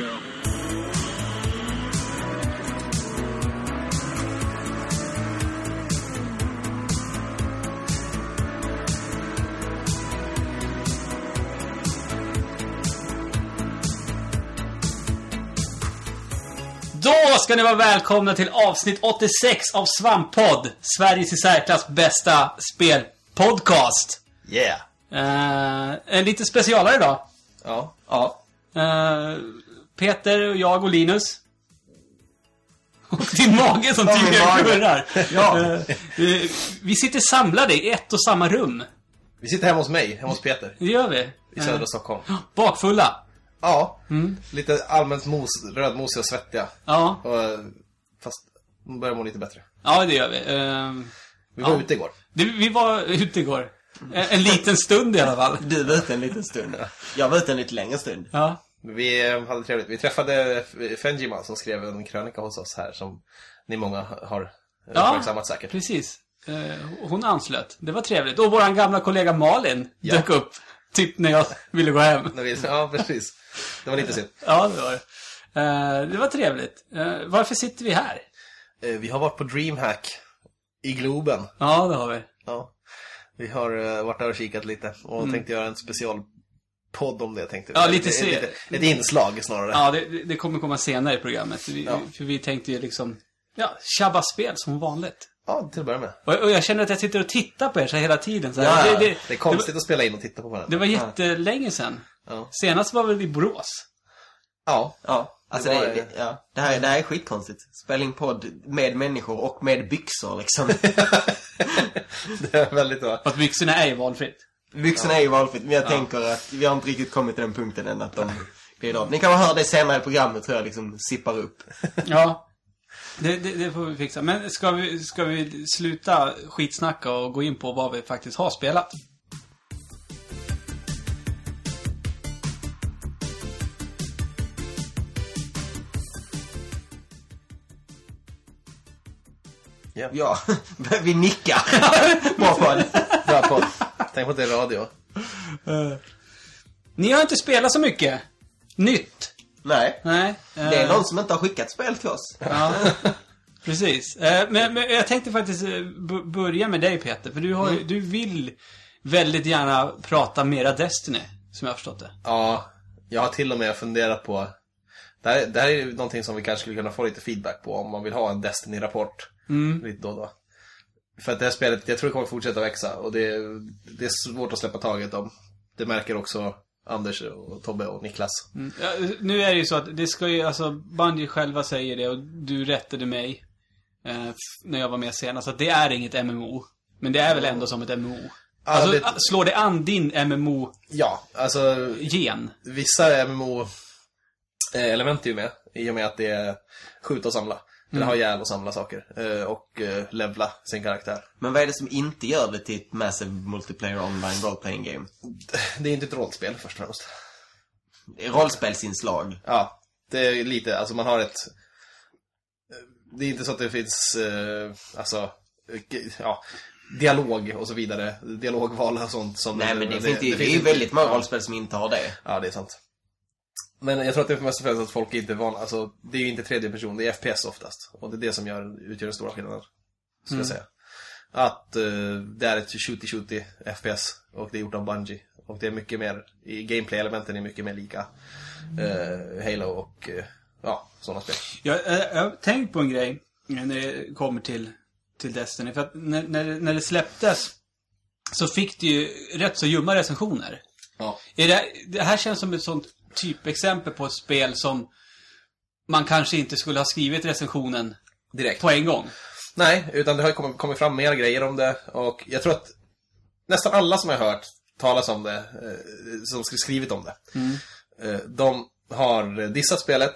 go. Då ska ni vara välkomna till avsnitt 86 av Svamppodd. Sveriges i särklass bästa spelpodcast. Yeah. Uh, en lite specialare idag. Ja. Ja. Eh, Peter och jag och Linus. Och din mage som tydligen kurrar. Ja. Eh, vi sitter samlade i ett och samma rum. Vi sitter hemma hos mig, hemma hos Peter. Det gör vi. I södra Eh, Stockholm. bakfulla. Ja. Lite allmänt mos, rödmosiga och svettiga. Ja. Och, eh, fast börjar må lite bättre. ja, det gör vi. Eh, Vi var Ja. ute igår. det, vi var ute igår. En, en liten stund i alla fall. Du var ute en liten stund. Jag var ute en lite längre stund. Ja. Vi hade trevligt. Vi träffade F- Fenjima som skrev en krönika hos oss här som ni många har eh, Ja. uppmärksammat säkert. Precis. Eh, hon anslöt. Det var trevligt. Och våran gamla kollega Malin Ja. dök upp. Typ när jag ville gå hem. Ja, precis. Det var lite synd. Ja, det var det. Eh, det var trevligt. Eh, varför sitter vi här? Vi har varit på DreamHack i Globen. Ja, det har vi. Ja. Vi har varit där och kikat lite och tänkte göra en specialpodd om det tänkte vi. Ja, lite ett, se- ett, ett inslag snarare. Ja, det, det kommer komma senare i programmet. Vi, Ja. För vi tänkte ju liksom, ja, tjabba spel som vanligt. Ja, till att börja med. Och, och jag känner att jag sitter och tittar på er så här hela tiden. Så Ja, det, det, det, är konstigt att spela in och titta på varandra. det var jättelänge sedan. Ja. Senast var väl i Borås. Ja. Ja. Alltså Det det, var- det, ja. det, här, det här är skitkonstigt. Spela in podd med människor och med byxor liksom. Det är väldigt bra. Fast byxorna är ju valfritt. Byxorna är ju valfritt, men jag tänker att vi har inte riktigt kommit till den punkten än att de glider av. Ni kan väl höra det senare i programmet tror jag liksom sippar upp. Ja. Det, det, det får vi fixa. Men ska vi, ska vi sluta skitsnacka och gå in på vad vi faktiskt har spelat? Ja, vi nickar. Bra podd. Bra podd. Tänk på att det är radio. Ni har inte spelat så mycket. Nytt. Nej, Nej. det är eh, någon som inte har skickat spel till oss. Ja, precis. Eh, Men, men jag tänkte faktiskt eh, börja med dig Peter. För du, har, ju- du vill väldigt gärna prata mera Destiny. Som jag har förstått det. Ja, jag har till och med funderat på... Det här, det här är ju någonting som vi kanske skulle kunna få lite feedback på om man vill ha en Destiny-rapport. Lite då och då. För att det här spelet, jag tror det kommer fortsätta växa och det, det är svårt att släppa taget om. Det märker också Anders och Tobbe och Niklas. Ja, nu är det ju så att det ska ju, alltså Bungie själva säger det och du rättade mig. Eh, när jag var med senast. Att det är inget MMO. Men det är väl ändå som ett MMO. Ja, Alltså, det- slår det an din MMO-gen? Ja, alltså vissa MMO-element är ju med. I och med att det är skjuta och samla. Eller ha ihjäl och samla saker. eh, Och eh, levla sin karaktär. Men vad är det som inte gör det till ett massive multiplayer online role playing game? Det är inte ett rollspel först och främst. Det Rollspelsinslag. Ja, det är lite, alltså man har ett... Det är inte så att det finns, eh, alltså, ja, dialog och så vidare. Dialogval och sånt. Som Nej men det, finns ju, det är ju väldigt många rollspel som inte har det. Ja, det är sant. Men jag tror att det är mest och främst att folk inte är vana, alltså det är ju inte tredje person, det är FPS oftast. Och det är det som gör, utgör den stora skillnaden. Ska jag säga. Att eh, det är ett shooty-shooty FPS och det är gjort av Bungie. Och det är mycket mer, i gameplay-elementen är mycket mer lika eh, Halo och eh, ja, sådana spel. Jag, jag har tänkt på en grej när det kommer till, till Destiny. För att när, när, det- när det släpptes så fick det ju rätt så ljumma recensioner. Ja. Är det, det här känns som ett sånt typexempel på ett spel som man kanske inte skulle ha skrivit recensionen Direkt. på en gång. Nej, utan det har kommit, kommit fram mer grejer om det och jag tror att nästan alla som jag har hört talas om det, eh, som sk- skrivit om det, eh, de har dissat spelet,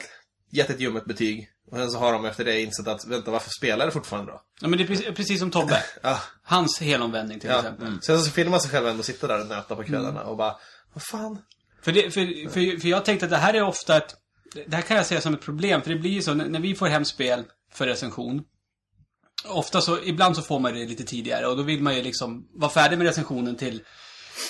gett ett ljummet betyg och sen så har de efter det insett att, vänta, varför spelar det fortfarande då? Ja, men det är precis, som Tobbe. Ja, Hans helomvändning till ja. exempel. Sen så filmar sig själv ändå sitta där och nöta på kvällarna och bara, vad fan? För, det, för, för, för jag tänkte att det här är ofta ett... Det här kan jag säga som ett problem, för det blir ju så när, när vi får hem spel för recension. Ofta så, ibland så får man det lite tidigare och då vill man ju liksom vara färdig med recensionen till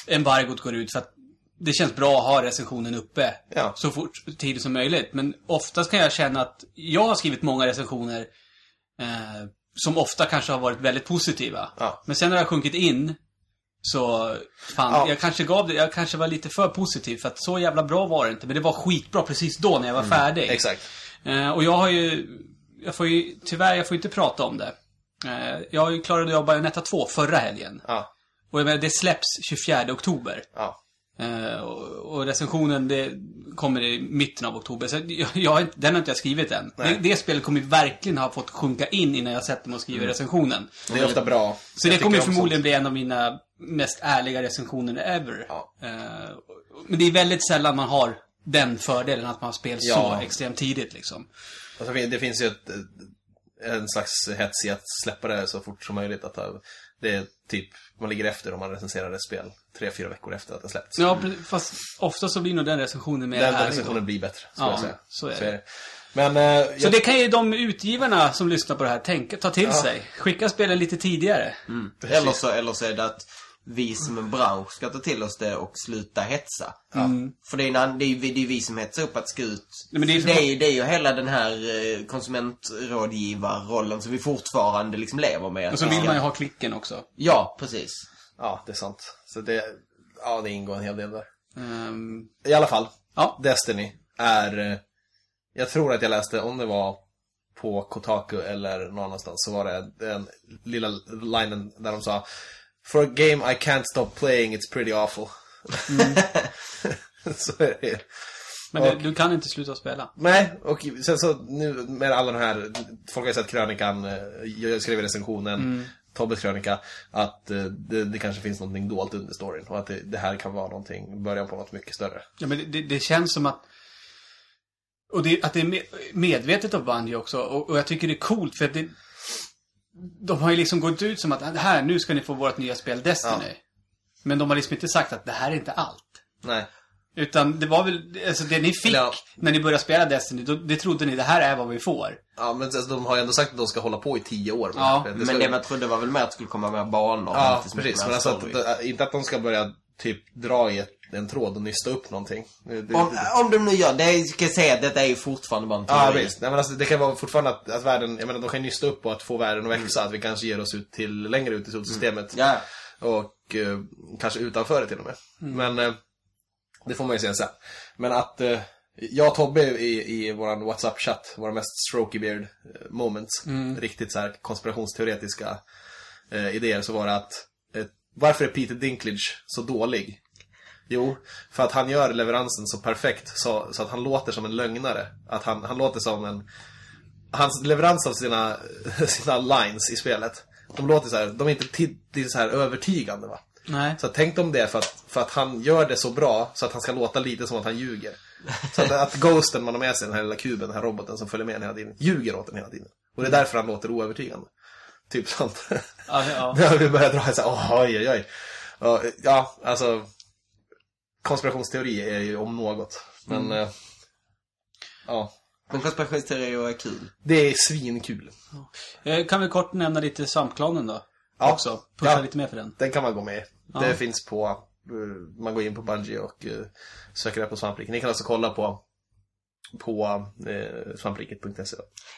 embargot går ut för att det känns bra att ha recensionen uppe Ja. så fort tidigt som möjligt. Men oftast kan jag känna att jag har skrivit många recensioner eh, som ofta kanske har varit väldigt positiva. Ja. Men sen har sjunkit in så, fan, Ja. jag kanske gav det, jag kanske var lite för positiv för att så jävla bra var det inte. Men det var skitbra precis då när jag var färdig. Exakt. Eh, och jag har ju, jag får ju, tyvärr, jag får inte prata om det. Eh, jag klarade av Bayonetta 2 förra helgen. Ja. Och jag menar, det släpps 24 oktober. Ja. Eh, och, och recensionen, det kommer i mitten av oktober. Så jag, jag, den har inte jag skrivit än. Det, det spelet kommer verkligen ha fått sjunka in innan jag sätter mig och skriver recensionen. Det är ofta bra. Så Jag det kommer förmodligen bli en av mina mest ärliga recensioner ever. Ja. Eh, men det är väldigt sällan man har den fördelen att man har spel Ja. så extremt tidigt liksom. Och så fin- det finns ju ett, en slags hets i att släppa det så fort som möjligt. Att ha- det är typ, man ligger efter om man recenserar ett spel tre, fyra veckor efter att det släppts. Ja, fast ofta så blir nog den recensionen mer Den ärlig. recensionen blir bättre, skulle Ja, jag säga. så är det. Men, eh, Så jag, det kan ju de utgivarna som lyssnar på det här tänka, ta till sig. Skicka spelen lite tidigare. Eller så, eller så är det att vi som en bransch ska ta till oss det och sluta hetsa. För det är, en, an- det, är, ju vi- det är vi som hetsar upp att ska ut. Nej, men det är ju det, så- är, det är ju hela den här eh, konsumentrådgivarrollen som vi fortfarande liksom lever med. Och så vill man ju ha klicken också. Ja, precis. ja, det är sant. Så det, ja, det ingår en hel del där. Ehm, I alla fall, ja. Destiny är... eh, Jag tror att jag läste, om det var på Kotaku eller någon annanstans, så var det den lilla linen där de sa For a game I can't stop playing, it's pretty awful. så är det. Men Och- du, du kan inte sluta spela. Nej, och sen så nu med alla de här, folk har ju sett krönikan, eh, jag skrev recensionen, Tobbes krönika, att eh, det, det kanske finns någonting dolt under storyn och att det, det här kan vara någonting, början på något mycket större. Ja, men det, det, känns som att... Och det, att det är me- medvetet av Bungie också. Och, och jag tycker det är coolt för att det... De har ju liksom gått ut som att här, nu ska ni få vårt nya spel Destiny. Men de har liksom inte sagt att det här är inte allt. Nej. Utan det var väl, alltså det ni fick ja. när ni började spela Destiny, då, det trodde ni det här är vad vi får. Ja, men alltså, de har ju ändå sagt att de ska hålla på i tio år. med Ja, det. Men det man trodde var väl mer att det skulle komma mer banor. Ja, precis. Men alltså, att, äh, inte att de ska börja typ dra i ett, en tråd och nysta upp någonting. Det, det, Om, om de nu gör det, ska jag säga att detta är ju fortfarande bara en Ja, teori. visst. Nej, men alltså, det kan vara fortfarande att, att världen, jag menar de kan nysta upp och att få världen att växa. Att vi kanske ger oss ut till, längre ut i solsystemet. Ja. Och eh, kanske utanför det till och med. Men eh, det får man ju se sen. Men att eh, jag och Tobbe i, i våran WhatsApp-chatt, våra mest strokey beard eh, moments, riktigt så här konspirationsteoretiska eh, idéer, så var det att eh, varför är Peter Dinklage så dålig? Jo, för att han gör leveransen så perfekt så, så att han låter som en lögnare. Att han, han låter som en... Hans leverans av sina, sina lines i spelet, de låter så här, de är inte till, till så här övertygande va. Nej. Så tänk om det för att, för att han gör det så bra så att han ska låta lite som att han ljuger. Så att, att Ghosten man har med sig, den här lilla kuben, den här roboten som följer med en hela tiden, ljuger åt den hela tiden. Och det är därför han låter oövertygande. Typ sånt. Ja, ja. Vi börjat dra så här, "Åh, oj, oj, oj. Ja, Ja, alltså. Konspirationsteori är ju om något. Men, eh, ja. Men konspirationsteorier är kul. Det är svinkul. Jag kan väl kort nämna lite Svampklanen då. Ja. Också. Pusha Ja. lite mer för den. Den kan man gå med. Ja. Det finns på, eh, man går in på Bungie och uh, söker det på svampriket. Ni kan alltså kolla på på uh, svampriket.se.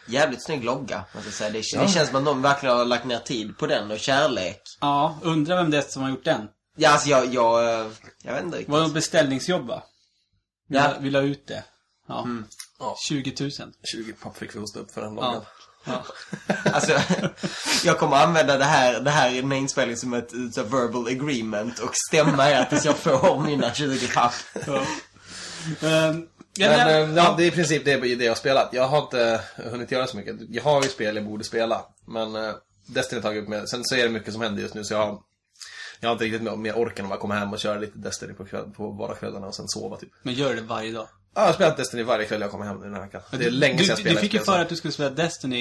Jävligt snygg logga, måste jag säga. Det, Ja. det känns som att någon verkligen har lagt ner tid på den och kärlek. Ja, undrar vem det är som har gjort den. Ja, alltså jag, jag, eh, jag vet inte riktigt. Var det beställningsjobb va? Vi, Ja. la, vi la ut det. Ja. Ja. 20 000. 20 papp fick vi hosta upp för den loggan. ja. Alltså, jag kommer använda det här, det här i den här inspelningen som ett ett så verbal agreement och stämma er tills jag får mina 20 papp. ja. Ehm, ja, Men men- eh, ja, det är i princip det, det jag har spelat. Jag har inte hunnit göra så mycket. Jag har ju spel jag borde spela. Men uh, Destiny har tagit upp med. Sen så är det mycket som händer just nu så jag har jag har inte riktigt mer- orken att bara komma hem och köra lite Destiny på, kväll, på vardagskvällarna och sen sova typ. men gör det varje dag. Ja, jag har spelat Destiny varje kväll jag kommer hem nu den här veckan. Det är länge sedan jag du, spelade du fick ju för att du skulle spela Destiny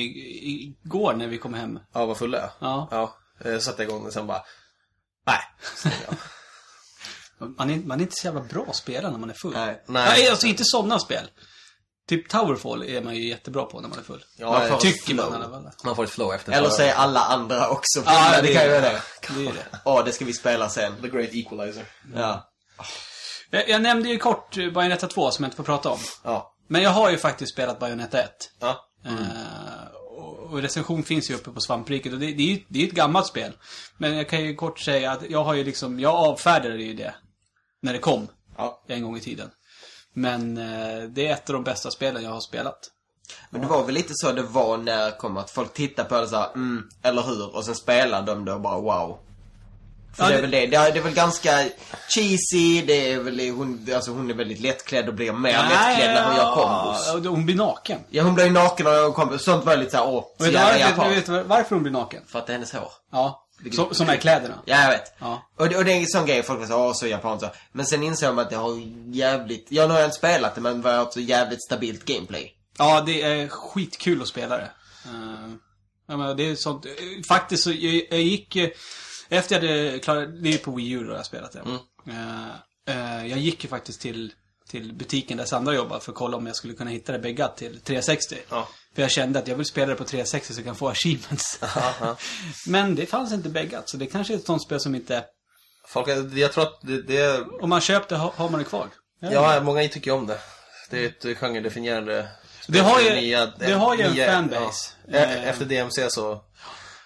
igår när vi kom hem. Ja, vad full jag Ja. Ja. Jag satte igång och sen bara... Nej. Man är, man är inte så jävla bra att spela när man är full. Nej. Nej. Nej, alltså inte sådana spel. Typ Towerfall är man ju jättebra på när man är full. Ja, Man får- Tycker man i alla fall. Man får ett flow efter Eller är alla andra också Ja, fulla, det det kan ju det. vara det. Det är det. Åh, det ska vi spela sen. The Great Equalizer. Ja. Jag, jag nämnde ju kort eh, Bayonetta 2 som jag inte får prata om. Ja. Men jag har ju faktiskt spelat Bayonetta 1. Ja. Eh, och och recension finns ju uppe på svampriket och det, det är ju det är ett gammalt spel. Men jag kan ju kort säga att jag har ju liksom, jag avfärdade ju det. När det kom. Ja. En gång i tiden. Men eh, det är ett av de bästa spelen jag har spelat. Men det var väl lite så det var när det kom att folk tittade på det så här, mm, eller hur? Och sen spelade de det och bara wow. För Ja, det är väl det. Det är, det är väl ganska cheesy, det är väl, hon, alltså hon är väldigt lättklädd och blir mer lättklädd när hon gör kombos. Ja, hon blir naken. Ja, hon blir naken och gör kombos. Sånt var lite såhär, åh, så vet jävla vet du varför hon blir naken? För att det är hennes hår. Ja. Som, som är kläderna. Ja, jag vet. Ja. Och, det, och det är en sån grej, folk så åh så japanskt. Men sen insåg man att det har jävligt, ja nu har jag inte spelat det men det också jävligt stabilt gameplay. Ja, det är skitkul att spela det. Uh, jag menar, det är sånt. Faktiskt så, jag, jag gick... Efter jag hade klarat... Det är på Wii U då jag spelat det. Eh, eh, jag gick ju faktiskt till, till butiken där Sandra jobbar för att kolla om jag skulle kunna hitta det beggat till 360. Ja. För jag kände att jag vill spela det på 360 så jag kan få achievements. Men det fanns inte beggat, så det kanske är ett sånt spel som inte... Folk, jag tror att det, det. Om man köpt det har man det kvar. Ja, många tycker om det. Det är ett genredefinierande Det har ju- nya- det har ju en fanbase. Ja. E- Eh. Efter DMC så...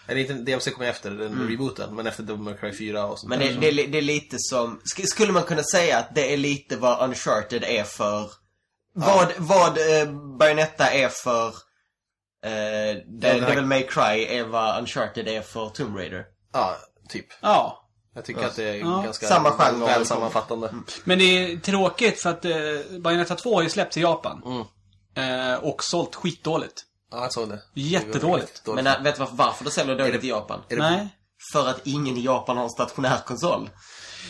Eller inte, DMC kom efter den rebooten, men efter Devil May Cry 4 och sånt Men det, det, det är lite som, sk- skulle man kunna säga att det är lite vad Uncharted är för, vad, vad eh, Bayonetta är för, eh, det det, här- Devil May Cry är vad Uncharted är för Tomb Raider. Ja, typ. Ja. Jag tycker att det är Ja. ganska Samma genre. väl sammanfattande. Men det är tråkigt för att eh, Bayonetta 2 har ju släppts i Japan. Mm. Eh, och sålt skitdåligt. Ja, jag såg det. Jättedåligt. Det. Men äh, vet du varför, det säljer dåligt det- i Japan? Är det- Nej. För att ingen i Japan har en stationär konsol.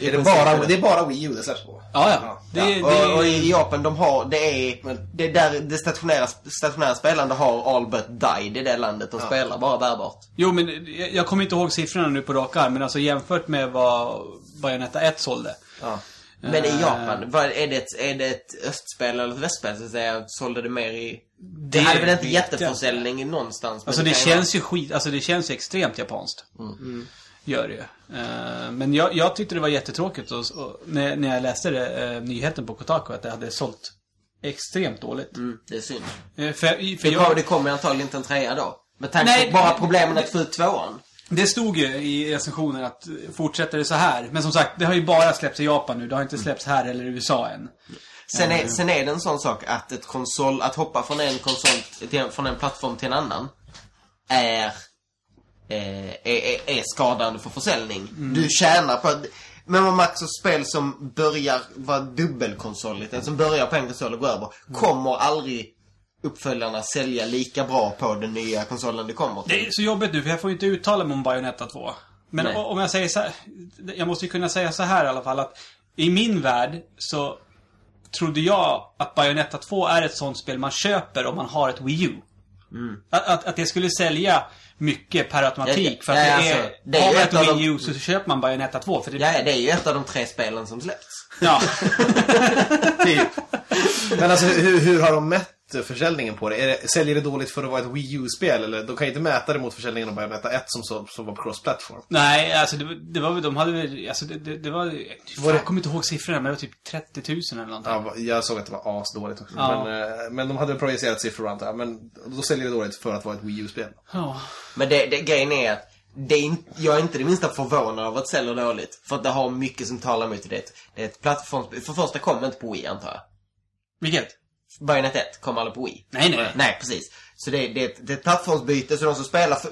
är det, bara, det är bara Wii U det släpps på? Ja, ja. Det, det, Och, och i Japan, de har, det är, det där det stationära, stationära spelande har all but died i det landet. De spelar bara bärbart. Jo, men jag, jag kommer inte ihåg siffrorna nu på rak arm, men alltså jämfört med vad Bayonetta 1 sålde. Ja. Men i Eh, Japan, vad, är, det ett, är det ett östspel eller ett västspel så att säga? Sålde det mer i... Det, Det hade väl inte vet jag jätteförsäljning någonstans? Alltså det ju känns ju skit, alltså det känns ju extremt japanskt. Mm. Gör det ju. Eh, men jag, jag tyckte det var jättetråkigt och, och, när, när jag läste det, eh, nyheten på Kotaku att det hade sålt extremt dåligt. vara- Mm, det är synd. Eh, för, för Det, jag, kommer, det kommer antagligen inte en trea då. Med tanke på bara problemen att få ut tvåan. Det stod ju i recensionen att eh, fortsätter det så här. Men som sagt, det har ju bara släppts i Japan nu. Det har inte släppts här eller i USA än. Sen är, sen är det en sån sak att ett konsol, att hoppa från en konsol, till, från en plattform till en annan, är, eh, är, är, är skadande för försäljning. Du tjänar på att, men om också spel som börjar vara dubbelkonsoligt, som börjar på en konsol och går över, kommer aldrig uppföljarna sälja lika bra på den nya konsolen det kommer till. Det är så jobbigt nu för jag får inte uttala mig om Bayonetta 2. Men Nej. om jag säger så här, Jag måste ju kunna säga så här i alla fall att i min värld så trodde jag att Bayonetta 2 är ett sånt spel man köper om man har ett Wii U. Att, att, att det skulle sälja mycket per automatik. Ja, för att ja, det alltså, är, det är har man ju ett Wii de- U så köper man Bayonetta 2. För det, Ja, det är ju ett av de tre spelen som släppts. ja. Typ. Men alltså hur, hur har de mätt försäljningen på det? Är det? Säljer det dåligt för att vara ett Wii U-spel? Eller de kan ju inte mäta det mot försäljningen av Bayonetta 1 som, så, som var cross-platform. Nej, alltså det, var- det var väl, de hade väl, alltså det, det, det var, Var fan, det- jag kommer inte ihåg siffrorna, men det var typ 30 000 eller någonting. Ja, jag såg att det var asdåligt också. Ja. Men, eh, men de hade projicerat siffror antar jag. Men då säljer det dåligt för att vara ett Wii U-spel. Ja. Men det, det, grejen är att det är in, jag är inte det minsta förvånad över att det säljer dåligt. För att det har mycket som talar emot det. Det är ett plattformsspel. För första kom inte på Wii antar jag. Vilket? Bayonetta 1 kom aldrig på Wii. Nej, nej. Nej, precis. Så det, det, det är ett plattformsbyte, så de som spelar för,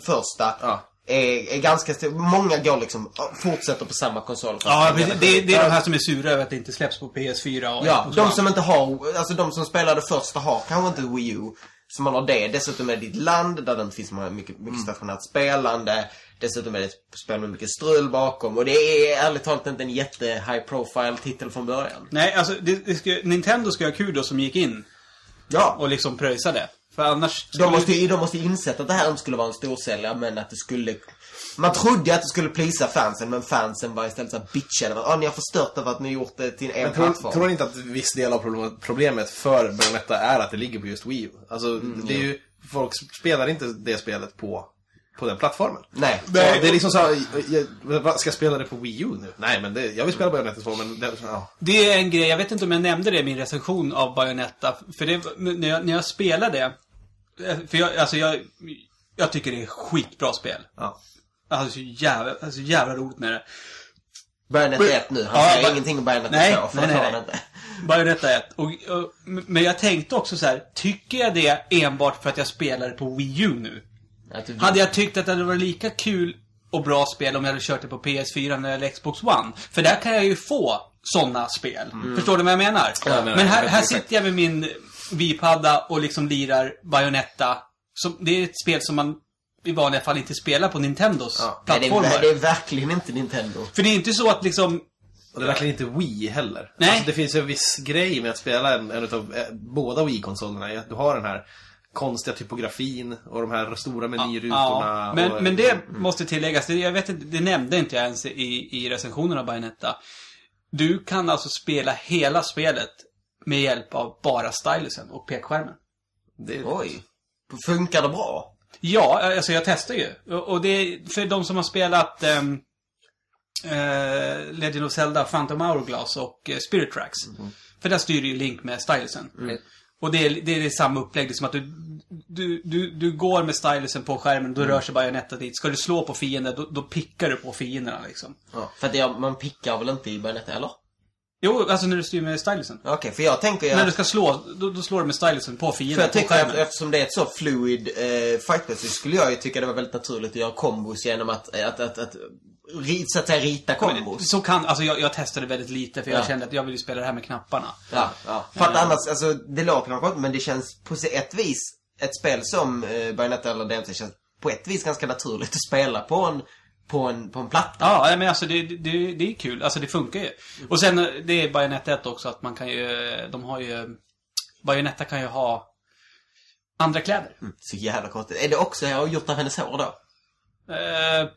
första Ja. är, är ganska... Många går liksom, fortsätter på samma konsol. Ja, det, det, det är de här som är sura över att det inte släpps på PS4 och Ja, de som inte har, alltså de som spelade första har kanske inte Wii U. Så man har det. Dessutom är det ditt land där det inte finns mycket, mycket Mm. stationärt spelande. Dessutom är det ett spel med mycket strul bakom. Och det är ärligt talat inte en jätte high profile titel från början. Nej, alltså det, det ska, Nintendo ska ha då som gick in Ja. och liksom pröjsade. För annars... De måste ju de måste insett att det här inte skulle vara en storsäljare men att det skulle... Man trodde ju att det skulle plisa fansen men fansen var istället såhär bitchade. Ja, ni har förstört det för att ni har gjort det till en Men tror, plattform. tror ni inte att viss del av problem- problemet för Bayonetta är att det ligger på just Wii U? Alltså, det är ju... Folk spelar inte det spelet på på den plattformen. Nej. Så det är liksom så här, jag, jag, ska jag spela det på Wii U nu? Nej, men det, jag vill spela Bayonetta 2, men det, ja. Det är en grej, jag vet inte om jag nämnde det i min recension av Bayonetta. För det, när jag, när jag spelade det, för jag, alltså jag, jag tycker det är skitbra spel. ja. Jag hade så jävla, alltså så jävla roligt med det. Bayonetta 1 nu. Han Ja, säger ingenting om Bayonetta Nej, 2. För nej, nej, nej. inte. Bayonetta 1. Och, och, men jag tänkte också så här, tycker jag det enbart för att jag spelar det på Wii U nu? Du- Hade jag tyckt att det hade varit lika kul och bra spel om jag hade kört det på PS4 eller Xbox One? För där kan jag ju få sådana spel. Förstår du vad jag menar? Mm. Ja, jag menar Men här, här sitter jag med min Wii-padda och liksom lirar Bayonetta. Som, det är ett spel som man i vanliga fall inte spelar på Nintendos Ja. Nej, det, plattformar. är, det är verkligen inte Nintendo. För det är inte så att liksom... Och det är verkligen inte Wii heller. Nej. Alltså, det finns ju en viss grej med att spela en, en av eh, båda Wii-konsolerna. Du har den här konstiga typografin och de här stora menyrutorna. Ja, men, och, men det måste tilläggas, det, jag vet inte, det nämnde inte jag ens i, i recensionen av Bayonetta. Du kan alltså spela hela spelet med hjälp av bara stylusen och pekskärmen. det, Oj. Funkar det bra? Ja, alltså jag testar ju. Och, det är för de som har spelat ehm, eh, Legend of Zelda, Phantom Hourglass och eh, Spirit Tracks. För där styr ju Link med stylusen. Och det är, det är det samma upplägg, det är som att du, du, du, du går med stylusen på skärmen, då rör sig Bayonetta dit. Ska du slå på fiender, då, då pickar du på fienderna liksom. För att jag, man pickar väl inte i Bayonetta, eller? Jo, alltså när du styr med stylusen. Okej, för jag tänker ju När du ska slå, då, då slår du med stylusen på För fienden jag på tycker att eftersom det är ett så fluid eh, fightplay så skulle jag ju tycka det var väldigt naturligt att göra kombos genom att, att, att, att, så att säga rita kombos. Så kan, alltså jag, jag testade väldigt lite för jag Ja. kände att jag ville spela det här med knapparna. Ja, ja. För att annars, alltså det låter kanske men det känns på ett vis, ett spel som eh, Bayonetta eller DMC känns på ett vis ganska naturligt att spela på en, på en, på en platta. Ja, men alltså det, det, det är kul. Alltså det funkar ju. Och sen, eh, det är Bayonetta 1 också att man kan ju, de har ju, Bayonetta kan ju ha andra kläder. Så jävla konstigt. Är det också jag har gjort av hennes hår då? Eh,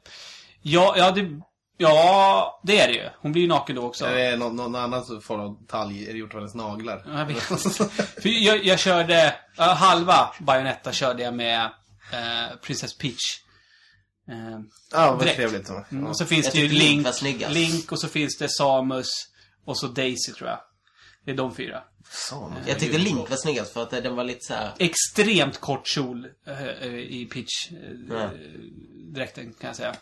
ja, ja det, ja, det är det ju. Hon blir ju naken då också. Är det någon, någon annan form av detalj? Är det gjort av hennes naglar? Ja, Jag vet inte. För jag, jag körde, ja, halva Bayonetta körde jag med eh, Princess Peach. Eh, Ja, vad Direkt. trevligt. så. Mm, Ja. och så finns Jag det ju Link Link, och så finns det Samus och så Daisy tror jag. Det är de fyra. Så, Jag tyckte Link var snyggast för att den var lite så här. Extremt kort kjol eh, i pitch eh, Ja. dräkten kan jag säga.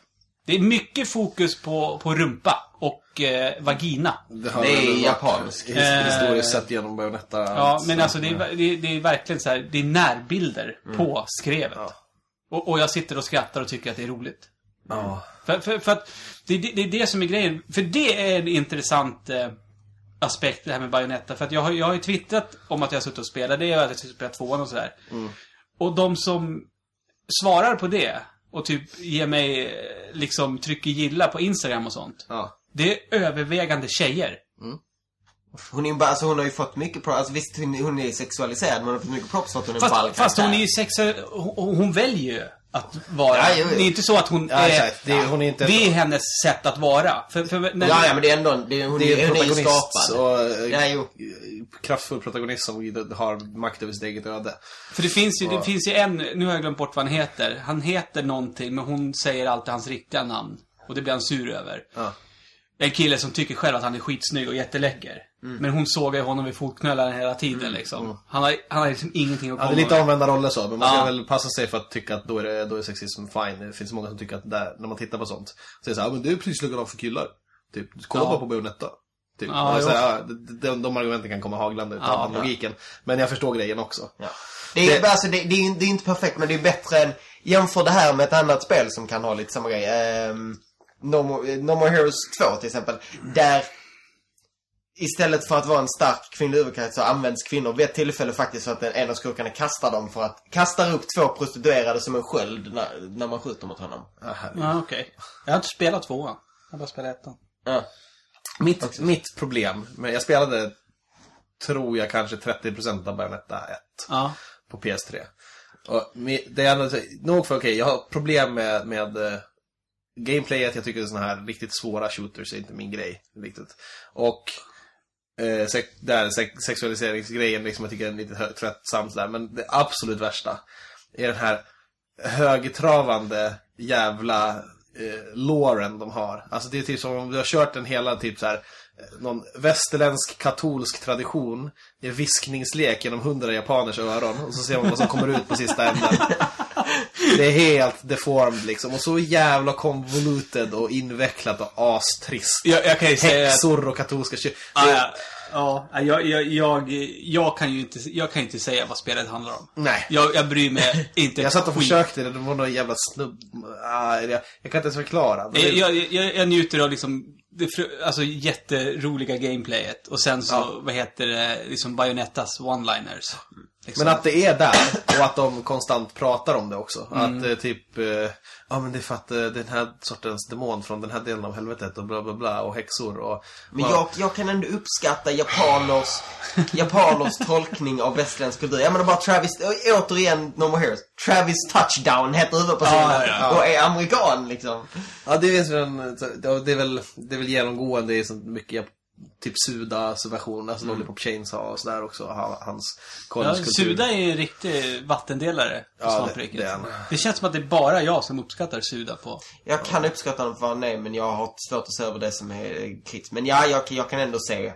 Det är mycket fokus på, på rumpa och eh, vagina. har Det är varit japanskt. his- Eh, Historiskt sett genom Bayonetta. Ja, men alltså det är, det är, det är verkligen så här, det är närbilder på skrevet. Ja. Och, och jag sitter och skrattar och tycker att det är roligt. Ja. För, för, för att det, det, det är det som är grejen. För det är en intressant eh, aspekt det här med Bayonetta. För att jag har, jag har ju twittrat om att jag har suttit och spelat det och att jag har suttit och spelat tvåan och sådär. Och de som svarar på det och typ ger mig, eh, liksom trycker gilla på Instagram och sånt. Ja. Det är övervägande tjejer. Hon, är alltså, hon har ju fått mycket props. Alltså, visst, hon, hon är sexualiserad, men hon har fått mycket props för att hon är en ball Fast, fast hon är ju sexuell, hon, hon väljer ju att vara. Ja, jo, jo. Det är inte så att hon Ja, är... Det är- hon är inte- det är hennes sätt att vara. För, för, när, Ja, ja, men det är ändå, det är, hon, Det är hon är protagonist skapad. och eh, Ja, jo. kraftfull protagonist som har makt över sitt eget öde. För det finns ju, det Ja. finns ju en, nu har jag glömt bort vad han heter. Han heter någonting, men hon säger alltid hans riktiga namn. Och det blir han sur över. Ja. En kille som tycker själv att han är skitsnygg och jätteläcker. Mm. Men hon sågar ju honom vid fotknölarna hela tiden liksom. Han har, han har liksom ingenting att Ja, komma det är lite omvända roller så, men man ska Ja. väl passa sig för att tycka att då är, det, då är sexism fine. Det finns många som tycker att där, när man tittar på sånt, så är det så här, "Ja, men det är precis likadant för killar. Typ, kolla Ja. bara på Bayonetta. Typ. Ja, Ja, så här, ja, de, de, argumenten kan komma haglande Ja, den logiken. Men jag förstår grejen också. Ja. Det är, Det- Alltså, det, det, är, det är inte perfekt, men det är bättre än... Jämför det här med ett annat spel som kan ha lite samma grej. Um, no, More, no More Heroes 2 till exempel. Där istället för att vara en stark kvinnlig huvudkaraktär så används kvinnor vid ett tillfälle faktiskt så att en av skurkarna kastar dem för att... Kastar upp två prostituerade som en sköld när, när man skjuter mot honom. Ja, här. Ja, okej. Jag har inte spelat tvåan. Jag har bara spelat ettan. Ja. Mitt, mitt problem, men jag spelade, tror jag, kanske 30% av Bayonetta 1 Ja. på PS3. Och det är nog för okej, jag har problem med, med eh, gameplayet. Jag tycker sådana här riktigt svåra shooters är inte min grej riktigt. Och eh, sex, där sex, sexualiseringsgrejen liksom, jag tycker är lite tröttsamt tröttsam sådär. Men det absolut värsta är den här högtravande jävla eh, loren de har. Alltså det är typ som om du har kört en hela typ så här eh, någon västerländsk katolsk tradition i viskningslek genom hundra japaners öron och så ser man vad som kommer ut på sista änden. Det är helt deformed liksom och så jävla convoluted och invecklat och astrist. Jag, jag kan ju säga. Häxor och katolska kyr. Ja, ja, ja, jag, jag, jag, jag kan ju inte, jag kan inte säga vad spelet handlar om. Nej. Jag, jag bryr mig inte Jag satt och försökte, det var någon jävla snubb... Ah, jag, jag kan inte ens förklara. Det- Jag, jag, jag, njuter av liksom det alltså jätteroliga gameplayet. Och sen så, Ja. vad heter det, liksom Bayonettas one-liners. Liksom. Men att det är där och att de konstant pratar om det också. Mm. Att eh, typ, eh, ja men det är för att eh, den här sortens demon från den här delen av helvetet och bla bla bla och häxor och... Men Ja. jag, jag kan ändå uppskatta japaners, japaners tolkning av västerländsk kultur. Jag menar bara Travis, återigen No More Heroes. Travis Touchdown heter huvudpersonen. Ja, ja, ja. Och är amerikan liksom. Ja, det är, en, det är väl, det är väl genomgående i så mycket typ Sudas version, alltså Lollipop Chainsaw och sådär också. ha- Hans Ja, college-kultur. Suda är ju en riktig vattendelare på Ja, svampriket. det- det det känns som att det är bara jag som uppskattar Suda på... Jag kan uppskatta honom för vad är, men jag har svårt att se över det som är kritiskt. Men ja, jag, jag kan ändå se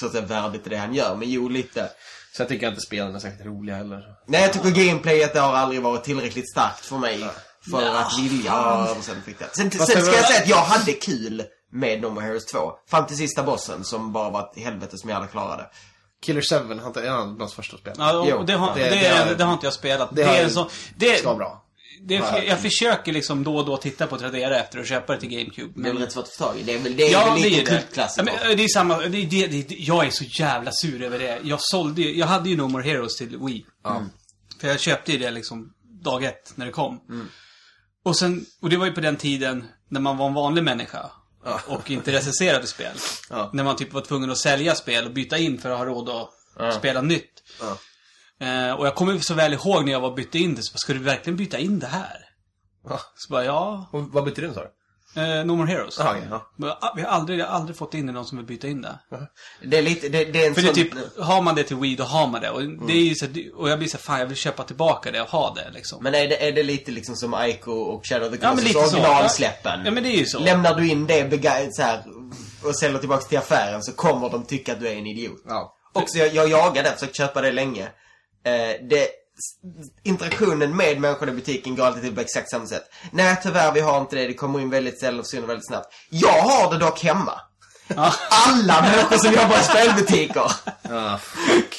så att säga värdet i det han gör. Men jo, lite. Så jag tycker inte spelen är särskilt roliga heller. Nej, jag tycker gameplayet det har aldrig varit tillräckligt starkt för mig. För att vilja översätta Sen, sen Fast ska det jag säga att jag hade kul med No More Heroes 2. Fram till sista bossen som bara var ett helvete som jag aldrig klarade. Killer 7, han är han bland första spel. Ja, Jo, och det, har, det- det, det det, har- det har inte jag spelat. det Det, har- är en sån... Det, ska vara bra. det, Ja. jag försöker liksom då och då titta på Tradera efter att köpa det till GameCube. Det är väl Men, rätt svårt att få tag i. Det är väl, det är ja, väl det lite är kultklassiker. Ja, men, det är samma. Det, det, det, jag är så jävla sur över det. Jag sålde ju, jag hade ju No More Heroes till Wii. Ja. För jag köpte ju det liksom dag ett när det kom. Mm. Och sen, och det var ju på den tiden när man var en vanlig människa. Ja. Och inte recenserade spel. Ja. När man typ var tvungen att sälja spel och byta in för att ha råd att Ja. spela nytt. Eh, och jag kommer så väl ihåg när jag var bytte in det. Så bara, ska du verkligen byta in det här? Ja. Så bara, ja. Och vad betyder det sa du? Eh, no More Heroes. Okej, ja. Ah, Vi har aldrig, jag har aldrig fått in någon som vill byta in det. Det är lite, det, det är en För det är sån... typ, har man det till Wii, då har man det. Och, det är ju så, och jag blir så fan jag vill köpa tillbaka det och ha det liksom. Men är det, är det lite liksom som Ico och Shadow of the Ja, Colossus lite så. originalsläppen? Ja, men det är ju så. Lämnar du in det bega- så här, och säljer tillbaka till affären så kommer de tycka att du är en idiot. Ja. Också, jag, jag jagade, försökt köpa det länge. Eh, det, interaktionen med människorna i butiken går alltid till på exakt samma sätt. Nej, tyvärr, vi har inte det. Det kommer in väldigt sällan och försvinner väldigt snabbt. Jag har det dock hemma. Ja. Alla människor som jobbar i spelbutiker. Ah, fuck.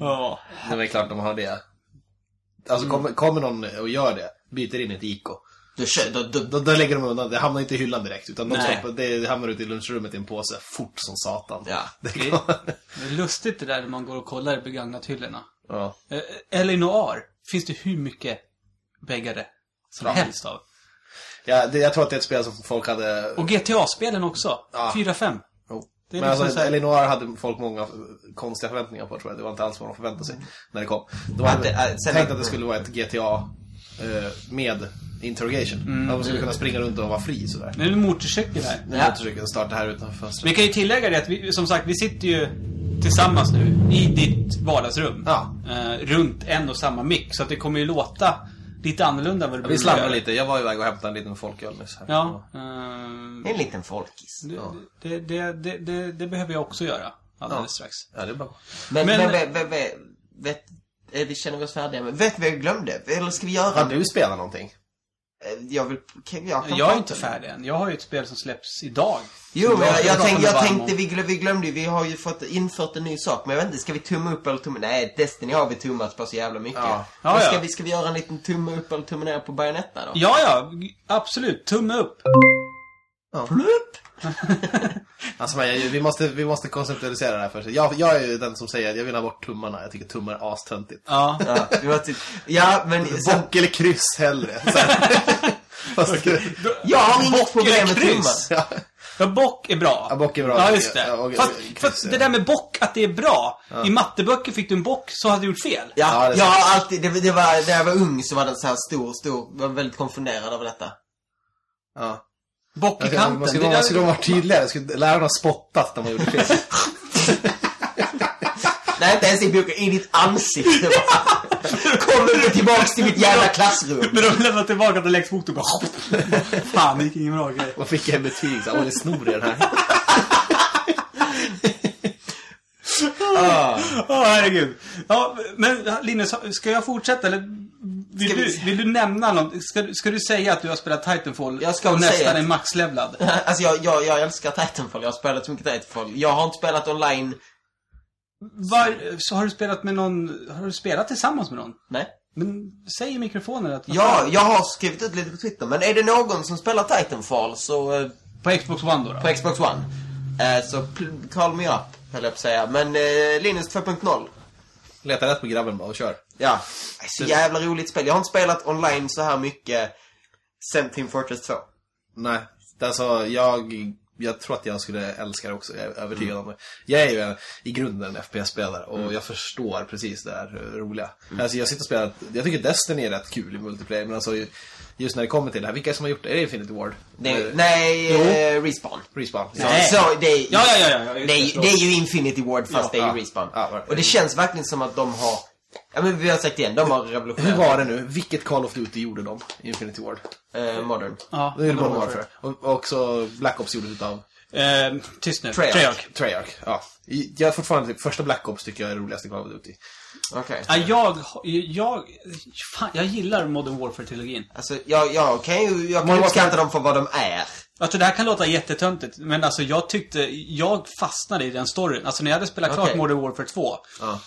Ja. Det är väl klart de har det. Alltså kommer, kommer någon och gör det, byter in ett IK. Du, du, Då, då lägger de undan, det hamnar inte i hyllan direkt. Utan de stoppar, det hamnar ute i lunchrummet i en påse, fort som satan. ja. Det Det är, det är lustigt det där när man går och kollar i begagnat-hyllorna. Ja. Eh, L.A. Noir finns det hur mycket bäggare som Ja. helst av. Ja, det, jag tror att det är ett spel som folk hade... Och GTA-spelen också. Ja. 4-5. Jo. Det är Men liksom alltså, så här- Elinor hade folk många eh, konstiga förväntningar på tror jag. Det var inte alls vad de förväntade sig när det kom. De Att hade det- att- sen- tänkt att det skulle vara ett GTA eh, med interrogation. Att de skulle kunna springa runt och vara fri sådär. Nu är det motorcykel här. När jag försöker starta här utanför fönstret. Vi kan ju tillägga det att vi, som sagt, vi sitter ju tillsammans nu i ditt vardagsrum. Ja. Eh, runt en och samma mick. Så att det kommer ju låta lite annorlunda än vad det Vi brukar slarvar göra. lite. Jag var iväg och hämtade en liten folköl nyss. Här. Ja. eh, En liten folkis. det, det, det, det, det, det behöver jag också göra. Alldeles Ja. strax. Ja, det är bra. Men, Men- men, vet, vet, vet, vet, eh, vi känner oss färdiga med. Vet vi vad jag glömde? Eller ska vi göra? Har du spelat någonting? Eh, Jag vill, jag kan Jag är inte färdig än. Jag har ju ett spel som släpps idag. Jo, men jag, jag, tänk, jag tänkte, vi, glö- vi glömde ju, vi har ju fått infört en ny sak. Men jag vet inte, ska vi tumma upp eller tumma Nej, Destiny har vi tummat på så jävla mycket. Ja. Ja, men ska, ja. vi, ska vi göra en liten tumme upp eller tumme ner på Bayonetta då? Ja, ja. Absolut. Tumme upp. Plupp! Alltså, men vi, måste, vi måste konceptualisera det här först. Jag, jag är ju den som säger att jag vill ha bort tummarna. Jag tycker tummar är astöntigt. Ja. Ja, typ, ja, men sen, Bock eller kryss hellre. Så här. Fast, jag har inget problem med tummar. ja. Ja, bock är bra. Ja, bock är bra. Ja, just det. Ja, och- fast, kryss, fast ja. det där med bock, att det är bra. I matteböcker fick du en bock så hade du gjort fel. Ja, Ja, det jag har alltid, det, det var, när jag var ung så var den så här stor, stor, var väldigt konfunderad över detta. Ja. Bock i Man kanten. skulle, det man skulle vara tydligare. Skulle, lärarna spottat när man gjorde fel. Nej, inte ens i boken, i ditt ansikte. Kommer inte tillbaks till mitt jävla klassrum. När de lämnar tillbaka till Lex Motor bara... Fan, det gick ingen bra grej. Vad fick jag en betyg? Så, Åh, det snor i den här. Ah. Åh, herregud. Ja, men Linus, ska jag fortsätta eller? Vill, Ska vi du, se. vill du nämna något? Ska, du- ska du säga att du har spelat Titanfall Jag ska och nästan säga är att- maxlevlad? Alltså jag, jag, jag älskar Titanfall. Jag har spelat så mycket Titanfall. Jag har inte spelat online. Var, så har du spelat med någon... Har du spelat tillsammans med någon? Nej. Men säg i mikrofonen att... Ja, jag har skrivit ut lite på Twitter. Men är det någon som spelar Titanfall så... eh, På Xbox One då? då? På Xbox One. Eh, så call me up, höll jag på att säga. Men eh, Linus 2.0. Leta rätt på grabben bara och kör. Ja. Så jävla roligt spel. Jag har inte spelat online så här mycket sen Team Fortress 2. Nej, alltså jag, jag tror att jag skulle älska det också. Jag är övertygad om det. Jag är ju i grunden en FPS-spelare och jag förstår precis det här roliga. Alltså jag sitter och spelar, jag tycker Destiny är rätt kul i multiplayer, men alltså just när det kommer till det här, vilka det som har gjort det? Är det Infinity Ward? Det, Eh, nej, eh, Respawn. Respawn? Så, Nej. så det, är, Ja, ja, ja, ja, det, det, är, det är ju Infinity Ward fast Ja, det är ja. ju Respawn. Ja, och det känns verkligen som att de har... Ja men vi har sagt igen, de har revolutionerat. Hur var det nu? Vilket Call of Duty gjorde de? Infinity Ward? Eh, modern. Ja, Det är Modern Warfare. Och också Black Ops gjordes utav Eh, tyst nu. Treyarch. Treyarch. Treyarch. Ja. I- Jag fortfarande, första Black Ops tycker jag är roligaste Call of Duty. Okej. Ja, jag, jag, fan, jag gillar Modern Warfare-trilogin. Alltså, jag, jag kan ju jag kan Modern uppskatta dem för vad de är. Alltså det här kan låta jättetöntigt, men alltså jag tyckte, jag fastnade i den storyn. Alltså när jag hade spelat klart Okej. Modern Warfare 2, Ja.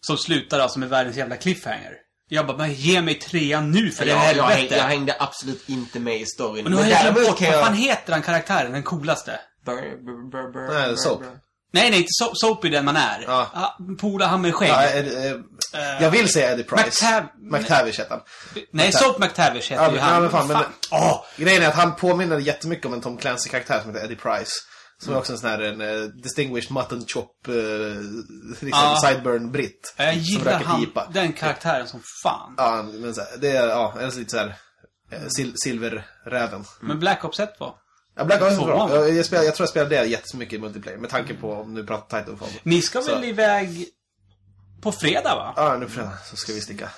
som slutar alltså med världens jävla cliffhanger. Jag bara, men ge mig trean nu för Jag, jag, jag, helvete. jag hängde absolut inte med i storyn. Men nu har jag glömt bort, vad jag... fan heter den karaktären, den coolaste? Bur, bur, bur, bur, Nej, bur. Nej, nej, inte so Soapy den man är. Ja. Ah, Pola han med skägg. Ja, Ed, eh, jag vill säga Eddie Price. McTav- McTavish heter han. nej, Soap McTavish heter Ja, ju han. ja, men fan, men- Åh! Grejen är att han påminner jättemycket om en Tom Clancy-karaktär som heter Eddie Price. Som är också en sån här en, eh, distinguished mutton chop, uh, liksom Ja. sideburn-britt. Jag som gillar han, pipa. den karaktären som fan. Ja, men så här, det är, ja, en lite såhär, sil silverräven. Men Black Ops 1 var. Ja, Black Ops är bra. Jag, jag, spelar, jag tror jag spelar det jättemycket i multiplayer. Med tanke på, om du pratar Titanfall. Ni ska Så. väl iväg på fredag va? Ja, nu på fredag så ska vi sticka.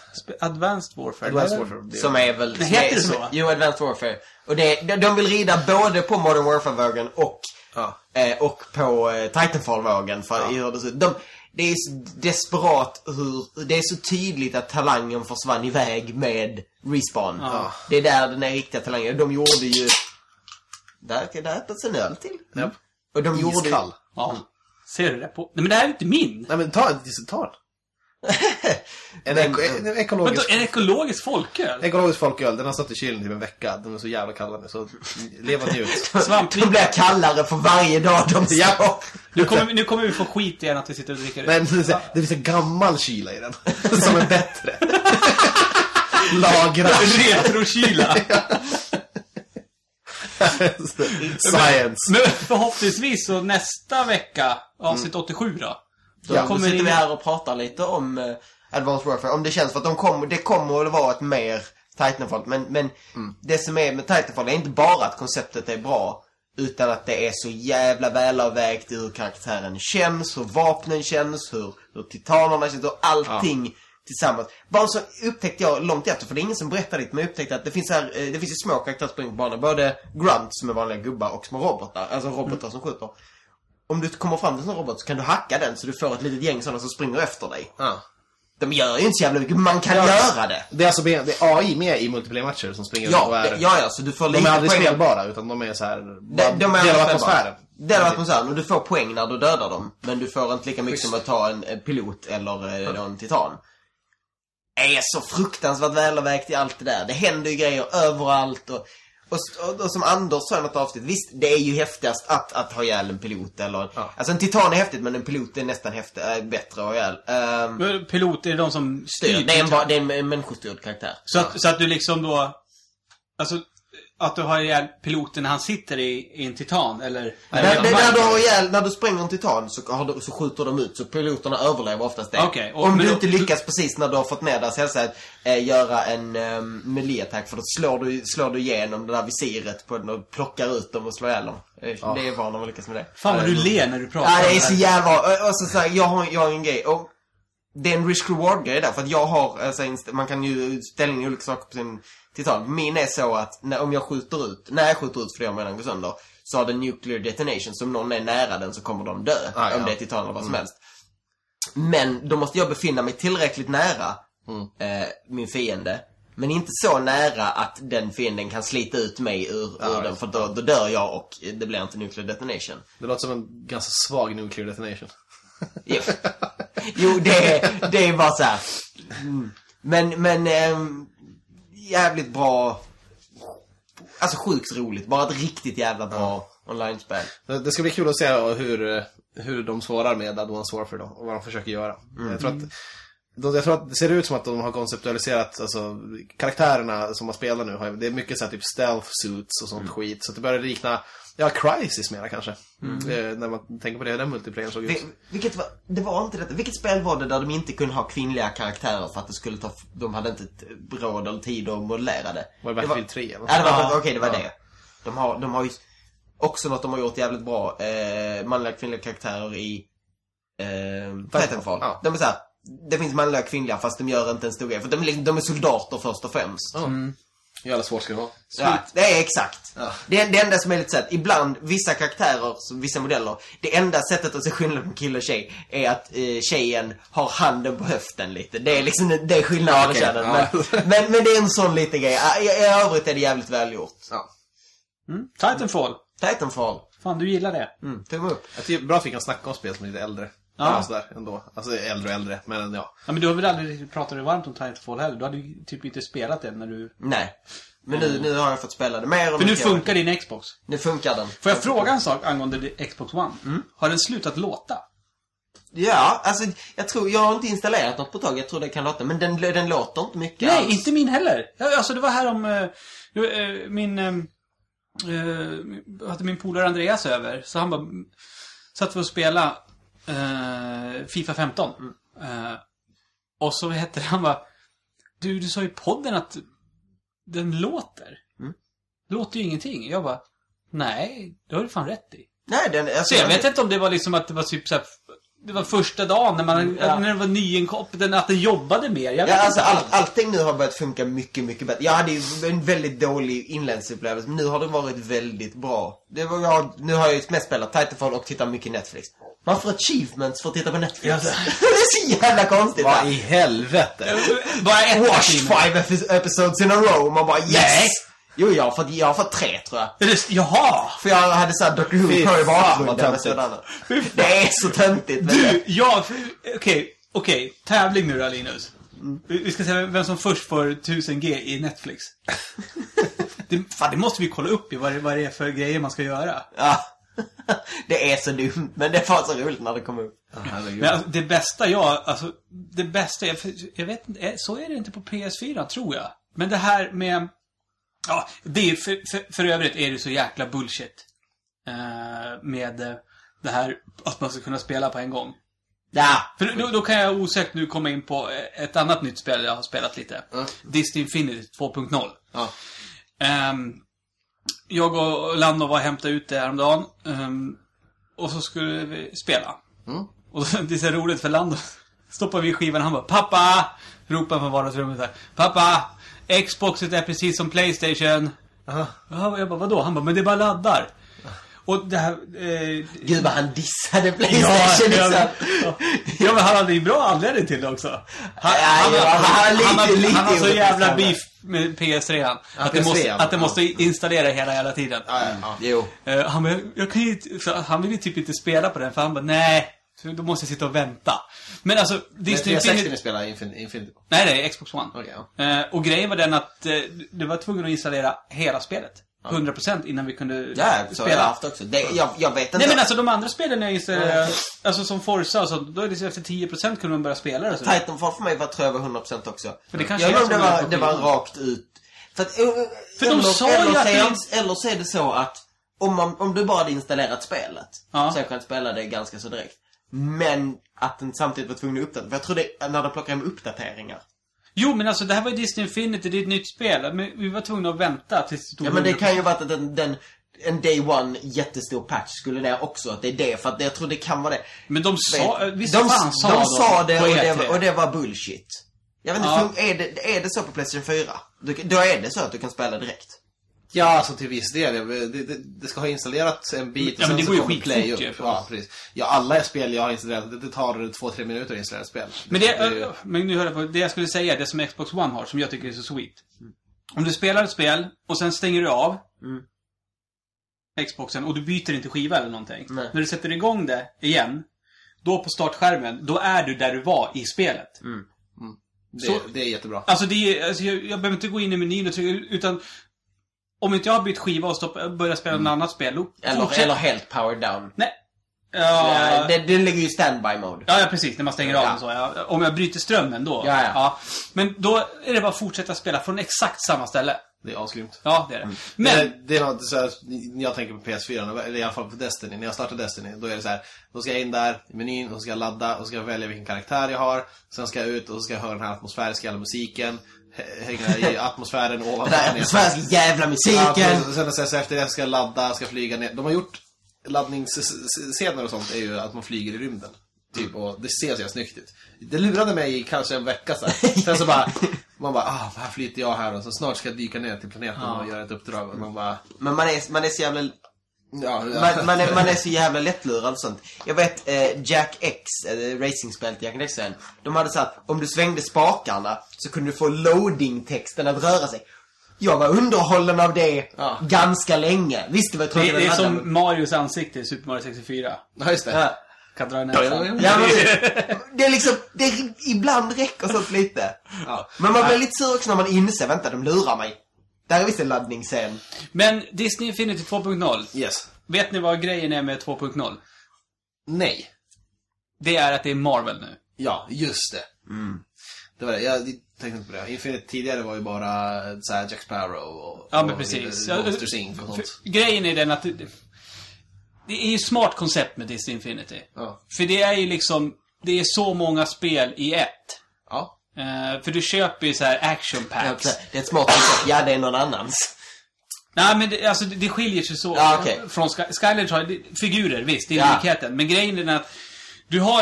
Advanced Warfare. Advanced? Warfare. Det- Som är väl... Är- heter det så? är- Jo, Advanced Warfare. Och det, de, de vill rida både på Modern Warfare-vågen och, Ja. eh, och på eh, Titanfall-vågen. För hur det. De, det är så desperat hur... Det är så tydligt att talangen försvann iväg med Respawn. Ja. Det är där den är riktiga talangen. De gjorde ju... Där, där öppnas en öl till. Japp. Och de gjorde... Iskall. Ja. Ser du det på? Nej men det här är inte min. Nej men ta, ta den. En, Men- eko, en Vadå, ekologisk, en ekologisk folköl? ekologisk folköl, den har stått i kylen typ en vecka. De är så jävla kalla nu, så lev och njut. Svamp. De blir kallare för varje dag de står. Ja. Nu kommer, vi- nu kommer vi få skit igen att vi sitter och dricker. Men det, är så- det finns en gammal kyla i den. Som är bättre. Lagra. Retrokyla. Science. Men förhoppningsvis så nästa vecka, avsnitt 87 då. Då Då kommer sitter in... vi här och pratar lite om eh, Advanced Warfare. Om det känns för att de kommer, det kommer att vara ett mer Titanfall. Men, men det som är med Titanfall är inte bara att konceptet är bra. Utan att det är så jävla välavvägt i hur karaktären känns, hur vapnen känns, hur, hur titanerna känns, och allting tillsammans. Bara så upptäckte jag långt efter, för det är ingen som berättar det, men jag upptäckte att det finns här, eh, det finns ju små karaktärsspring på banan. Både grunts som är vanliga gubbar och små robotar, alltså robotar som skjuter. Om du kommer fram till en sån robot så kan du hacka den så du får ett litet gäng sådana som springer efter dig. Ja. De gör ju inte så jävla mycket, man kan göra det. Det är alltså det är AI med i multiplayer-matcher som springer Ja, och är... ja, ja, så du får de lite är aldrig poäng. spelbara, utan de är så här... De, de är del av atmosfären. Del av atmosfären. Och du får poäng när du dödar dem. Men du får inte lika mycket som att ta en, en pilot eller eh, då en titan. Är så fruktansvärt välavvägt i allt det där. Det händer ju grejer överallt och... Och, och, som Anders sa i något avsnitt, visst det är ju häftigast att, att ha ihjäl en pilot eller... Ja. Alltså en titan är häftigt men en pilot är nästan häftigt, äh, bättre att ha ihjäl. Men Pilot är de som styr. det, är en, det är en, människostyrd karaktär. Så att, så att du liksom då... Alltså, att du har ihjäl piloten när han sitter i, i en titan, eller? När, eller det, när, du har ihjäl, när du spränger en titan så, har du, så skjuter de ut, så piloterna överlever oftast det. Okej, och- Om du då- inte lyckas precis när du har fått ner deras hälsa att eh, göra en um, melee-attack för då slår du, slår du igenom det där visiret på den och plockar ut dem och slår ihjäl dem. Eh, Det är van att lyckas med det. Fan vad du ler när du pratar Ja, det är så jävla Och så, så här, jag, har, jag har en grej. Och det är en risk-reward-grej där. För att jag har, alltså, man kan ju ställa in olika saker på sin titan. Min är så att när, om jag skjuter ut, när jag skjuter ut flera medan går sönder, så har den nuclear detonation. Så om någon är nära den så kommer de dö. Ah, ja. Om det är titan eller vad som helst. Men då måste jag befinna mig tillräckligt nära eh, min fiende. Men inte så nära att den fienden kan slita ut mig ur, ur den. För då, då dör jag och det blir inte nuclear detonation. Det låter som en ganska svag nuclear detonation. Jo, jo det, är- det är bara så här. Mm. Men, men ehm, jävligt bra. Alltså sjukt roligt. Bara ett riktigt jävla bra online-spel. Det ska bli kul att se hur, hur de svarar med Advanced Warfare då, och vad de försöker göra. Jag, tror att, då, jag tror att det ser ut som att de har konceptualiserat, alltså karaktärerna som man spelar nu, det är mycket så här, typ stealth suits och sånt skit. Så att det börjar likna, ja, Crisis mera kanske. Eh, när man tänker på det, den multiplayern såg ut. Vi- Vilket var, det var inte detta. Vilket spel var det där de inte kunde ha kvinnliga karaktärer för att det skulle ta, de hade inte ett råd eller tid att modellera det? Var det Battlefield 3 eller? Ja, det var, Ja. okej det var Ja. det. De har, de har ju också något de har gjort jävligt bra. Eh, manliga och kvinnliga karaktärer i eh, Titanfall. Ja. De är så här, det finns manliga och kvinnliga fast de gör inte en stor grej. För de, är- de är soldater först och främst. Ja. Hur jävla svårt ska det vara? Ja, det är exakt. Ja. Det, är- det enda som är lite så att ibland, vissa karaktärer, vissa modeller, det enda sättet att se skillnad på kille och tjej är att eh, tjejen har handen på höften lite. Det är liksom det är skillnaden känner. ja. Men, men, men det är en sån liten grej. I, I övrigt är det jävligt välgjort. Ja. Mm. Titanfall. Titanfall. Fan, du gillar det. Mm, tumme upp. Jag tycker bra att vi kan snacka om spel som är lite äldre. Ja. Ja. Sådär ändå. Alltså äldre och äldre, men ja. Ja, men du har väl aldrig riktigt pratat dig varmt om Titanfall heller? Du hade ju typ inte spelat det när du... Nej. Men nu, nu har jag fått spela det mer och För nu funkar din Xbox. Nu funkar den. Får jag fråga en sak angående Xbox One? Har den slutat låta? Ja, alltså jag tror, jag har inte installerat något på ett tag. Jag tror det kan låta. Men den, den låter inte mycket Nej, alls. inte min heller. Alltså det var här om... eh, eh, min... eh, eh, hade min polare Andreas över. Så han bara... Satt vi och spela eh, Fifa 15. Eh, och så hette det, han bara... Du, du sa i podden att den låter. Mm. Låter ju ingenting. Jag bara... Nej, det har du fan rätt i. Nej, den... Alltså, Så jag vet inte om det var liksom att det var typ så här, Det var första dagen när man... Ja. När den var nyinkoppad, att den jobbade mer. Jag Ja, alltså allt, allting nu har börjat funka mycket, mycket bättre. Jag hade ju en väldigt dålig inläggsupplevelse, men nu har det varit väldigt bra. Det var, jag, nu har jag ju mest spelat Titanfall och tittat mycket Netflix. Man får achievements för att titta på Netflix. Ja, det är så jävla konstigt. Vad va? i helvete? Bara ett Watch five epi- episodes in a row. Man bara yes! Nej. Jo, jag har fått, jag har fått tre tror jag. Det- Jaha! För jag hade såhär Doctor Who kör i bakgrunden. Det är så töntigt. Du, ja, okej, okej. Tävling nu då, Linus. Vi vi ska se vem som först får 1000G i Netflix. det, fan, det måste vi kolla upp i, vad det, vad det är för grejer man ska göra. Ja. Det är så dumt, men det var så roligt när det kom upp. Men alltså, det bästa jag, alltså, det bästa, jag, jag vet inte, är- så är det inte på PS4 tror jag. Men det här med, ja, det är, för, för, för övrigt är det så jäkla bullshit. Eh, med eh, det här att man ska kunna spela på en gång. Ja. För då, då kan jag osökt nu komma in på eh, ett annat nytt spel jag har spelat lite. Ja. Disney Infinity 2.0. Ja. Ehm, jag och Lando var och hämtade ut det häromdagen. Um, och så skulle vi spela. Mm. Och det är så roligt för Lando stoppar vi skivan han bara Pappa! Ropar från vardagsrummet här. Pappa! Xboxet är precis som Playstation. Aha. Ja, jag bara vadå? Han bara, men det bara laddar. Och det här... Eh, Gud vad han dissade Ja, Playstation ja, liksom. ja. ja, men han hade ju bra anledning till det också. Han, Ja, han, ja, han, han lite- han, har- lite han har så jävla beef med PS3 att, det PS3, måste, ja. att det måste installera hela jävla tiden. Ja, ja, ja. Jo. Eh, han, bara, jag kan ju, han vill ju typ inte spela på den, för han bara, nej. Då måste jag sitta och vänta. Men alltså, Men Disney 360 Infinity... ni spelar Infin- Infinity? Nej, nej, Xbox One. Okej, ja. Eh, och grejen var den att eh, du var tvungen att installera hela spelet. 100% innan vi kunde Ja, så har jag spela. haft också. Det, jag, jag vet inte. Nej men alltså de andra spelen jag installerade, alltså som Forza och sånt, då är det så efter 10% kunde man börja spela det. Så. Titanfall för mig var tror jag var 100% också. För det kanske jag är undrar om som det är var, det var rakt ut. För, att, eh, För de eller, sa ju eller, att är, det- eller så är det så att om, man, om du bara hade installerat spelet Ja. så jag kan spela det ganska så direkt. Men att den samtidigt var tvungen att uppdatera. För jag tror det när de plockar hem uppdateringar. Jo men alltså det här var ju Disney Infinity, det är ett nytt spel. Men vi var tvungna att vänta tills det stod Ja men det 100%. kan ju vara att den, den en day one jättestor patch skulle det också. Att det är det. För att jag tror det kan vara det. Men de sa, visst de, fan sa de, de sa det och, det E3. var- och det var bullshit. Jag vet inte, Ja. är, det, är det så på Playstation 4? Du, då är det så att du kan spela direkt. Ja, alltså till viss del. Det, det, det ska ha installerat en bit Ja, men det så går ju kommer Play upp. Ja, precis. Ja, alla spel jag har installerat, det, det tar två, tre minuter att installera ett spel. Men, det, är ju- men nu hör jag på, det jag skulle säga, det som Xbox One har, som jag tycker är så sweet. Om du spelar ett spel och sen stänger du av Mm. Xboxen och du byter inte skiva eller någonting. Nej. När du sätter igång det igen, då på startskärmen, då är du där du var i spelet. det, så- det är jättebra. Alltså, det är, alltså jag, jag behöver inte gå in i menyn och trycka, utan om inte jag har bytt skiva och stoppa, börjar spela Mm. något annat spel, då Eller, eller helt powered down. Nej. Ja, Ja, det, det ligger ju i standby mode. Ja, ja, precis. När man stänger av Ja. den så. Ja. Om jag bryter strömmen då. Ja, ja. Men då är det bara att fortsätta spela från exakt samma ställe. Det är asgrymt. Ja, det är det. Men Men, det, det är något så här, jag tänker på PS4, eller i alla fall på Destiny, när jag startar Destiny, då är det så här, då ska jag in där i menyn, och ska jag ladda, och ska jag välja vilken karaktär jag har, sen ska jag ut och så ska jag höra den här atmosfäriska musiken, hänga i atmosfären ovanför Den planeten. atmosfäriska jävla Ja, musiken. precis. sen, sen, sen efter det ska jag ladda, ska flyga ner. De har gjort laddningsscener och sånt är ju att man flyger i rymden. Typ, och det ser så jävla snyggt ut. Det lurade mig i kanske en vecka så här. Sen så bara, man bara, ah, här flyter jag här och så snart ska jag dyka ner till planeten och göra ett uppdrag. Och man bara, Men man är, man är så jävla... ja, Man, man, är, man är så jävla lättlurad och sånt. Jag vet eh, Jack X, eh, racingspelet Jack X sen. De hade sagt om du svängde spakarna så kunde du få loading-texten att röra sig. Jag var underhållen av det Ja. ganska länge. Visst, det var det, tråkigt det är att hade, som Marios ansikte i Super Mario 64. ja, just det. Ja. Kan dra Ja, näsan. ja, ja. Ja, men, det är liksom, det är, ibland räcker sånt lite. Ja. Men man blir lite sur också när man inser, vänta, de lurar mig. Där är visst en laddningsscen. Men Disney Infinity 2.0. Yes. Vet ni vad grejen är med 2.0? Nej. Det är att det är Marvel nu. Ja, just det. Det var det. Jag tänkte inte på det. Infinite tidigare var ju bara så här Jack Sparrow och, Ja, men och precis. Monsters Inc och För, sånt. grejen är den att det, det är ju ett smart koncept med Disney Infinity. Ja. För det är ju liksom, det är så många spel i ett. Ja. Eh, för du köper ju så här action packs. Det är ett smart koncept. Ja, det är någon annans. Nej, men det, alltså, det, skiljer sig så Ja, okej. från Sky, Skylanders har figurer, visst, det är Ja. likheten. Men grejen är att du har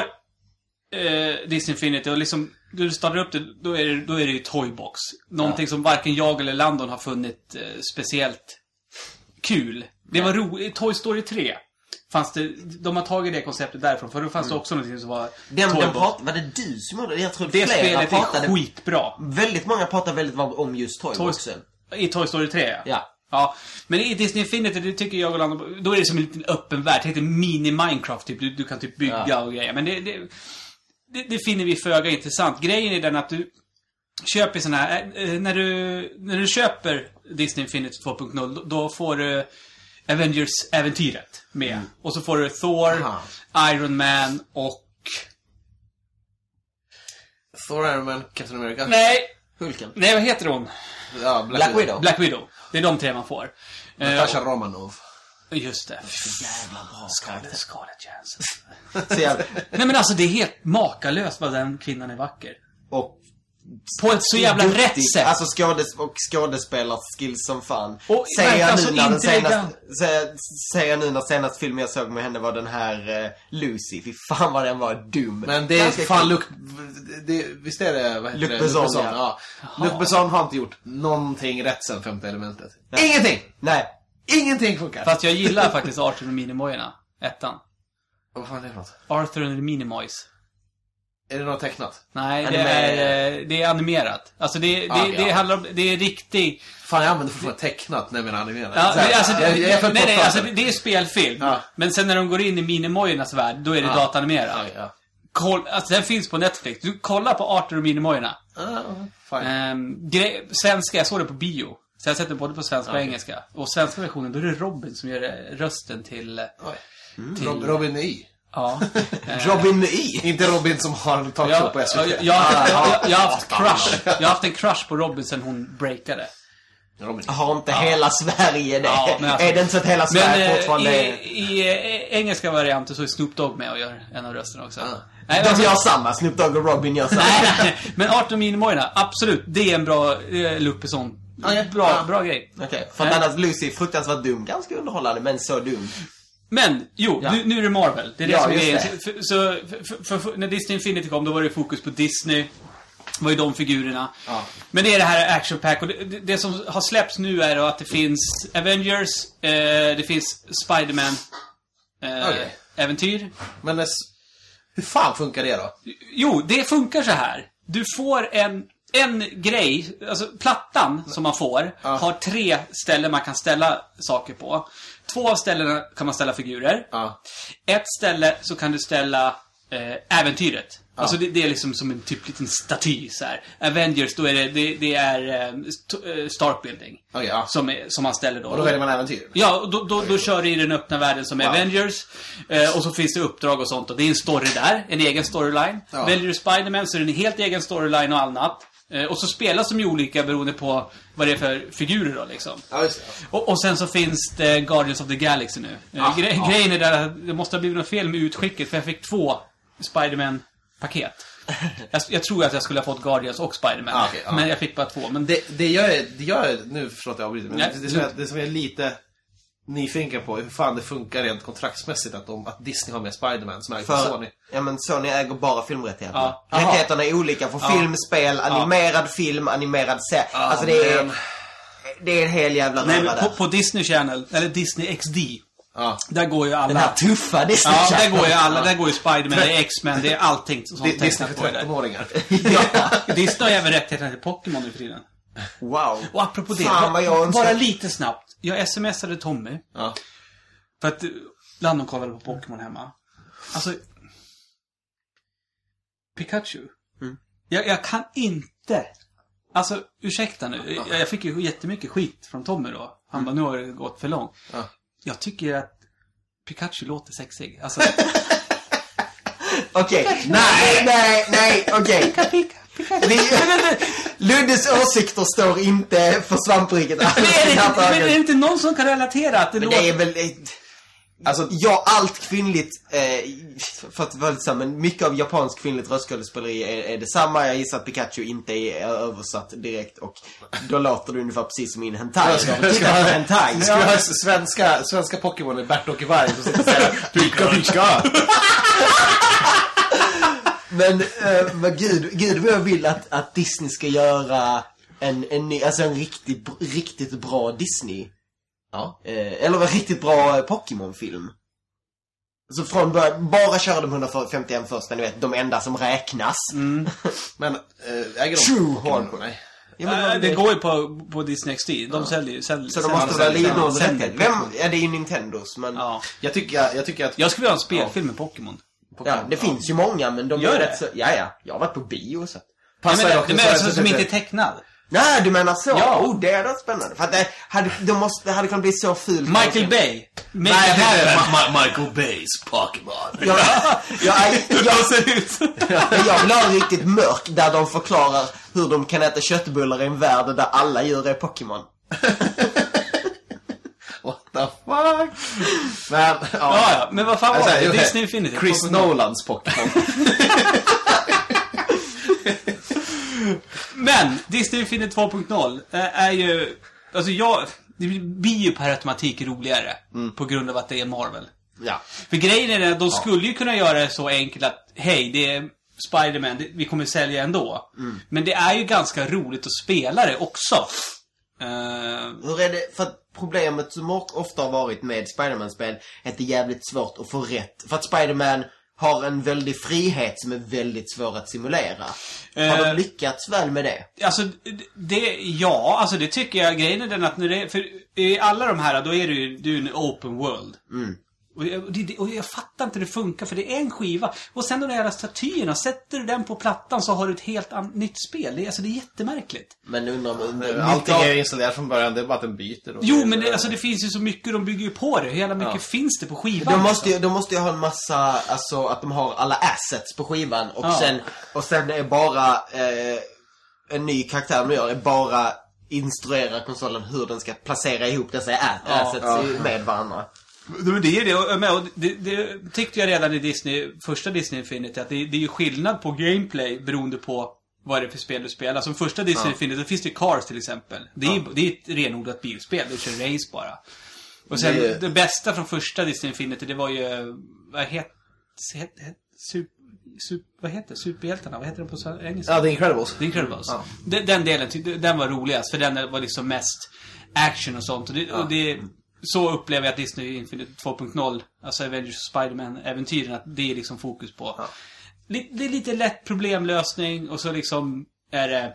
eh, Disney Infinity och liksom, du startar upp det, då är det, då är det ju Toybox. Någonting som varken jag eller Landon har funnit eh, speciellt kul. Det var roligt. Toy Story 3 fanns det, de har tagit det konceptet därifrån, för då fanns det också någonting som var Den, den prat, var det du som gjorde det? Jag tror Det spelet pratade... är skitbra. Väldigt många pratar väldigt varmt om just Toy, Toyboxen. I Toy Story 3, Ja. Ja, men i Disney Infinity, det tycker jag och Landon, då är det som en liten öppen värld. Det heter mini-Minecraft, typ. Du, du kan typ bygga Ja. och grejer. Men det, det, det, det finner vi föga intressant. Grejen är den att du köper såna här, eh, när du, när du köper Disney Infinity 2.0, då, då får du Avengers-äventyret med. Och så får du Thor, Aha. Iron Man och... Thor, Iron Man, Captain America. Nej! Hulken. Nej, vad heter hon? Ja, Black Widow. Black Widow. Det är de tre man får. Eh, Natasha Romanov. Just det. Jävla bra Scarlett, Scarlett Johansson. Nej men alltså det är helt makalöst vad den kvinnan är vacker. Och På ett så jävla duktig. rätt sätt. Alltså skådes och skådespelarskills som fan. Och säger jag alltså nu när senaste, säger, säger jag nu när senaste filmen jag såg med henne var den här eh, Lucy. Fy fan vad den var dum. Men det är Ganska fan. Luc... Det, visst är det, vad heter Luc det? Besson, ja. Luc Besson har inte gjort någonting rätt sen femte elementet. Nej. Ingenting! Nej. Ingenting funkar! Fast jag gillar faktiskt Arthur och Minimojorna. Ettan. Vad fan är det för något? Arthur and the Minimoys. Är det något tecknat? Nej, det är, eh, det är animerat. Alltså det, det, Ah, det ja. handlar om, det är riktig... Fan, jag använder fortfarande tecknat när jag menar animerat. Ja, Så här, det, alltså, jag, jag nej, nej, alltså det, det är spelfilm. Ja. Men sen när de går in i Minimojornas värld, då är det Ja. datanimerat. Ja, ja. Koll, alltså den finns på Netflix. Du kollar på Arthur och Minimojorna. Ah, gre- svenska, jag såg det på bio. Så jag har sett det både på svenska och Okej. engelska. Och svenska versionen, då är det Robin som gör eh, rösten till... eh, Oj. till Rob, Robin Y. Ja. Robin Y. Inte Robin som har en talkshow på jag, SVT. jag, jag, jag, jag har haft crush. Jag har haft en crush på Robin sen hon breakade. Robin. Har inte hela Sverige det? Ja, men alltså- är det inte så att hela Men Sverige eh, fortfarande är... i, i eh, engelska varianter så är Snoop Dogg med och gör en av rösterna också. Ah. Nej, De alltså- gör samma. Snoop Dogg och Robin gör samma. Nej, nej. Men Arthur Minimojorna, absolut. Det är en bra eh, Luc Besson Okej. Bra, Ja. bra grej. Okej, för Nej. annars Lucy är fruktansvärt dum. Ganska underhållande, men så dum. Men, jo, Ja. nu, nu är det Marvel. Det är det Ja, som är det. Så, så för, för, när Disney Infinity kom, då var det fokus på Disney. Det var ju de figurerna. Ja. Men det är det här Action Pack och det, det, det som har släppts nu är då att det finns Avengers, eh, det finns Spiderman eh, Okej. äventyr. Men s- hur fan funkar det då? Jo, det funkar så här. Du får en, en grej, alltså plattan som man får, Ja. har tre ställen man kan ställa saker på. Två av ställena kan man ställa figurer. Ja. Ett ställe så kan du ställa eh, äventyret. Alltså det, det är liksom som en typ liten staty så här. Avengers, då är det, det, det är eh, eh, Stark Building. Okej, ja. Som, är, som man ställer då. Och då väljer man äventyr? Ja, då, då, då kör du i den öppna världen som Wow. Avengers. Eh, och så finns det uppdrag och sånt. Och det är en story där. En egen storyline. Ja. Väljer du Spiderman så är det en helt egen storyline och annat. Eh, och så spelas de ju olika beroende på vad det är för figurer då liksom. Ja, just det. Och, och sen så finns det Guardians of the Galaxy nu. Eh, Ah, gre- ah. Grejen är där att det måste ha blivit något fel med utskicket för jag fick två Spiderman-paket. jag, jag tror att jag skulle ha fått Guardians och Spiderman. Ah, okej, ah. Men jag fick bara två. Men Det, det gör jag, det gör jag, nu förlåt jag avbryter, men Nej, det, det, som jag, det som jag är lite nyfiken på hur fan det funkar rent kontraktsmässigt att, de, att Disney har med Spiderman som av För, Sony. ja men Sony äger bara filmrättigheterna. Ja. Rättigheterna är olika för film, spel, animerad film, animerad serie. alltså det är, men- det är en hel jävla Nej, men där. på, på Disney Channel, eller Disney XD, Ja. där går ju alla... Den här tuffa Disney Ja, där går ju alla. Där går ju Spiderman, det är X-Men, det är allting som Di- Disney tecknat för på det där. 13-åringar. Ja, Disney har även rättigheterna till Pokémon nu för tiden. Wow. Och apropå det, Fan, vad jag önskar- bara lite snabbt. Jag smsade Tommy, Ja. för att eh, Landon kollade på Pokémon hemma. Alltså... Pikachu. Mm. Jag, jag kan inte... Alltså, ursäkta nu. Jag, jag fick ju jättemycket skit från Tommy då. Han bara, nu har det gått för långt. Ja. Jag tycker att Pikachu låter sexig. Alltså, Okej. Nej, nej, nej, okej. Vi- Luddes åsikter står inte för svampriket. Men är, det inte, men är det inte någon som kan relatera att det Men låter... det är väl... Alltså, Ja, allt kvinnligt, eh, för att vara lite så, men mycket av japansk kvinnligt röstskådespeleri är, är detsamma. Jag gissar att Pikachu inte är översatt direkt och då låter det ungefär precis som i en hentai. Jag ska- jag ska- hentai. ska vi ha svenska, svenska Pokémon Bert-Åke Varg som sitter och säger Pika Pika! Men, eh, men gud, gud vad jag vill att, att Disney ska göra en, en ny, alltså en riktigt, riktigt bra Disney. Ja. Eh, eller en riktigt bra Pokémon-film. Så från början, bara köra de 151 första, ni vet, de enda som räknas. Men, äh, äger de True Pokémon? hardcore. Nej. Ja, men Äh, det går ju på, på Disney XD. De säljer ju... Säljer, Så de måste väl säljer- ha någon säljer rättighet. Vem, ja det är ju Nintendos, men... Ja, Ja. Jag tycker, jag tycker att... Jag skulle vilja ha en spelfilm med Pokémon. Det finns ju många, men de Gör är det? rätt så... Ja, ja. Jag har varit på bio så. Passar men, dock men, så här alltså, så som att inte är tecknad. Nej, du menar så? Ja. Oh, det hade varit spännande. För att det hade, de måste, det hade kunnat bli så fult. Michael Bay. Make Nej, it det här happen. är Ma- Michael Bays Pokémon. Jag, jag, jag, jag, jag vill ha en riktigt mörk där de förklarar hur de kan äta köttbullar i en värld där alla djur är Pokémon. The fuck? Men, ja. Ja, ja. Men vad fan var det? Disney Infinity. Chris 2.0. Nolans Pokémon. Men, Disney Infinity 2.0 eh, är ju... Alltså jag... Det blir ju per automatik roligare. På grund av att det är Marvel. Ja. För grejen är att de skulle ju kunna göra det så enkelt att, hej, det är Spider-Man, det- vi kommer sälja ändå. Men det är ju ganska roligt att spela det också. Eh, Hur är det, för problemet som ofta har varit med Spiderman-spel är att det är jävligt svårt att få rätt. För att Spiderman har en väldig frihet som är väldigt svår att simulera. Har Eh, de lyckats väl med det? Alltså, det, ja, alltså det tycker jag. Grejen är den att när det, för i alla de här, då är det ju, det är en open world. Och, jag, och jag fattar inte hur det funkar, för det är en skiva. Och sen de där jävla statyerna, sätter du den på plattan så har du ett helt nytt spel. Det, är- alltså, det är jättemärkligt. Men undrar undrar- Allting är installerat från början, det är bara att den byter. och- Jo, men det, alltså, det finns ju så mycket, de bygger ju på det. Hur jävla mycket Ja. finns det på skivan? De måste, ju, liksom? de måste ju ha en massa, alltså att de har alla assets på skivan och Ja. sen, och sen är bara eh, en ny karaktär de gör är bara instruera konsolen hur den ska placera ihop dessa assets ja. med varandra. Det är det, det, det tyckte jag redan i Disney, första Disney Infinity, att det, det är ju skillnad på gameplay beroende på vad är det för spel du spelar. Som första Disney Infinity, så finns det Cars till exempel. Det är, det är ett renodlat bilspel, du kör race bara. Och sen, Det- det, bästa från första Disney Infinity, det var ju, vad heter, het, het, super, super, vad heter? Superhjältarna? Vad heter det på engelska? Ja, The Incredibles. The Incredibles. Ja. Den, den delen, den var roligast. För den var liksom mest action och sånt. Och det, och det, så upplever jag att Disney Infinite 2.0, alltså Avengers och Spider-Man-äventyren, att det är liksom fokus på. Ja. Det är lite lätt problemlösning och så liksom är det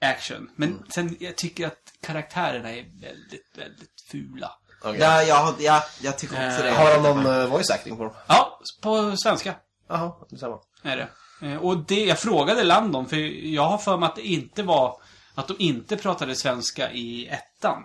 action. Men Mm. sen, jag tycker att karaktärerna är väldigt, väldigt fula. Okej. Ja, jag, har- ja, jag tycker också Eh, det. Har han någon eh, voice acting på dem? Ja, på svenska. Jaha, detsamma. är det. Eh, Och det, jag frågade Landon, för jag har för mig att det inte var... Att de inte pratade svenska i ettan.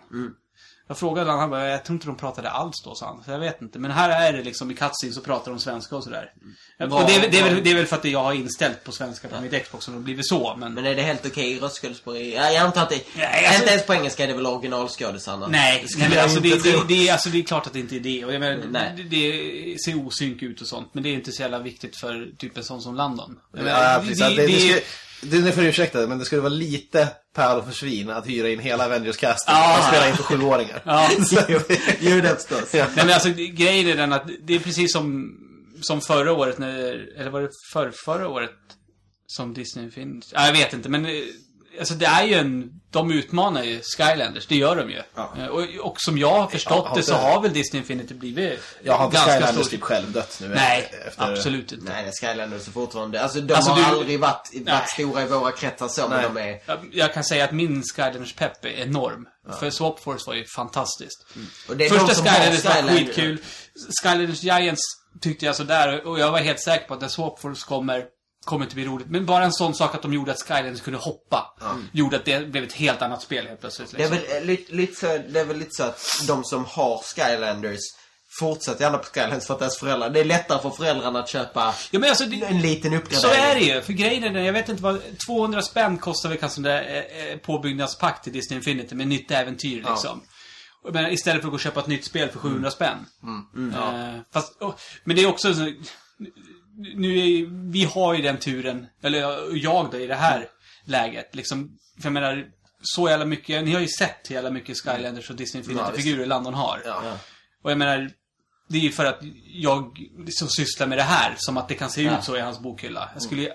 Jag frågade honom, han bara, jag tror inte de pratade alls då, sa han. Så jag vet inte. Men här är det liksom, i cutscene så pratar de svenska och sådär. och det är, väl- det, är väl, det är väl för att jag har inställt på svenska på mitt Xbox som det har blivit så, men... Men är det helt okej röstskådespel? Ja, jag antar att det... Nej, alltså- inte ens på engelska är det väl originalskådisarna? Nej, skulle nej men alltså det, det, det, är- alltså det är klart att det inte är det. Och jag menar, Nej. det, det ser osynk ut och sånt. Men det är inte så jävla viktigt för typ en sån som Landon. Jag Ja, menar, precis. Det, det, det, skulle, det, det får du ursäkta, men det skulle vara lite pärl för svin att hyra in hela Avengers-casten Ja. och spela in för sjuåringar. Ja. Jo, det förstås. Ja. Nej men alltså grejen är den att det är precis som, som förra året när, eller var det för, förra året som Disney finns? Ja, jag vet inte men eh, Alltså det är ju en, de utmanar ju Skylanders, det gör de ju. Ja. Eh, Och, och som jag har förstått Ja, har det så har väl Disney Infinity blivit Jag har inte ganska Skylanders stor- typ själv dött nu. Nej, efter- absolut inte. Nej, Skylanders är fortfarande... Alltså, de Alltså, har du- aldrig varit, varit stora i våra kretsar så, men de är... Jag, jag kan säga att min Skylanders-pepp är enorm. För Swap Force var ju fantastiskt. Och det är Första Skylanders var skitkul. Skylanders Giants tyckte jag sådär. Och jag var helt säker på att när Swap Force kommer, kommer inte bli roligt. Men bara en sån sak att de gjorde att Skylanders kunde hoppa. Gjorde att det blev ett helt annat spel helt plötsligt. Det är, Liksom. väl, eh, lite, lite så, det är väl lite så att de som har Skylanders fortsätter gärna på Skylanders för att deras föräldrar... Det är lättare för föräldrarna att köpa Ja men alltså, det, en liten uppgradering. så är det ju. För grejen är jag vet inte vad, 200 spänn kostar väl kanske där eh, eh, påbyggnadspack till Disney Infinity med nytt äventyr liksom. Och Men istället för att gå och köpa ett nytt spel för 700 spän. Eh, fast, oh, men det är också så, nu är, vi har ju den turen, eller jag då i det här läget liksom. För jag menar, så jävla mycket, ni har ju sett hur jävla mycket Skylanders och Disney Ja, Infinity-figurer Landon har. Ja. Och jag menar, det är ju för att jag liksom sysslar med det här, som att det kan se Ja. ut så i hans bokhylla. Jag skulle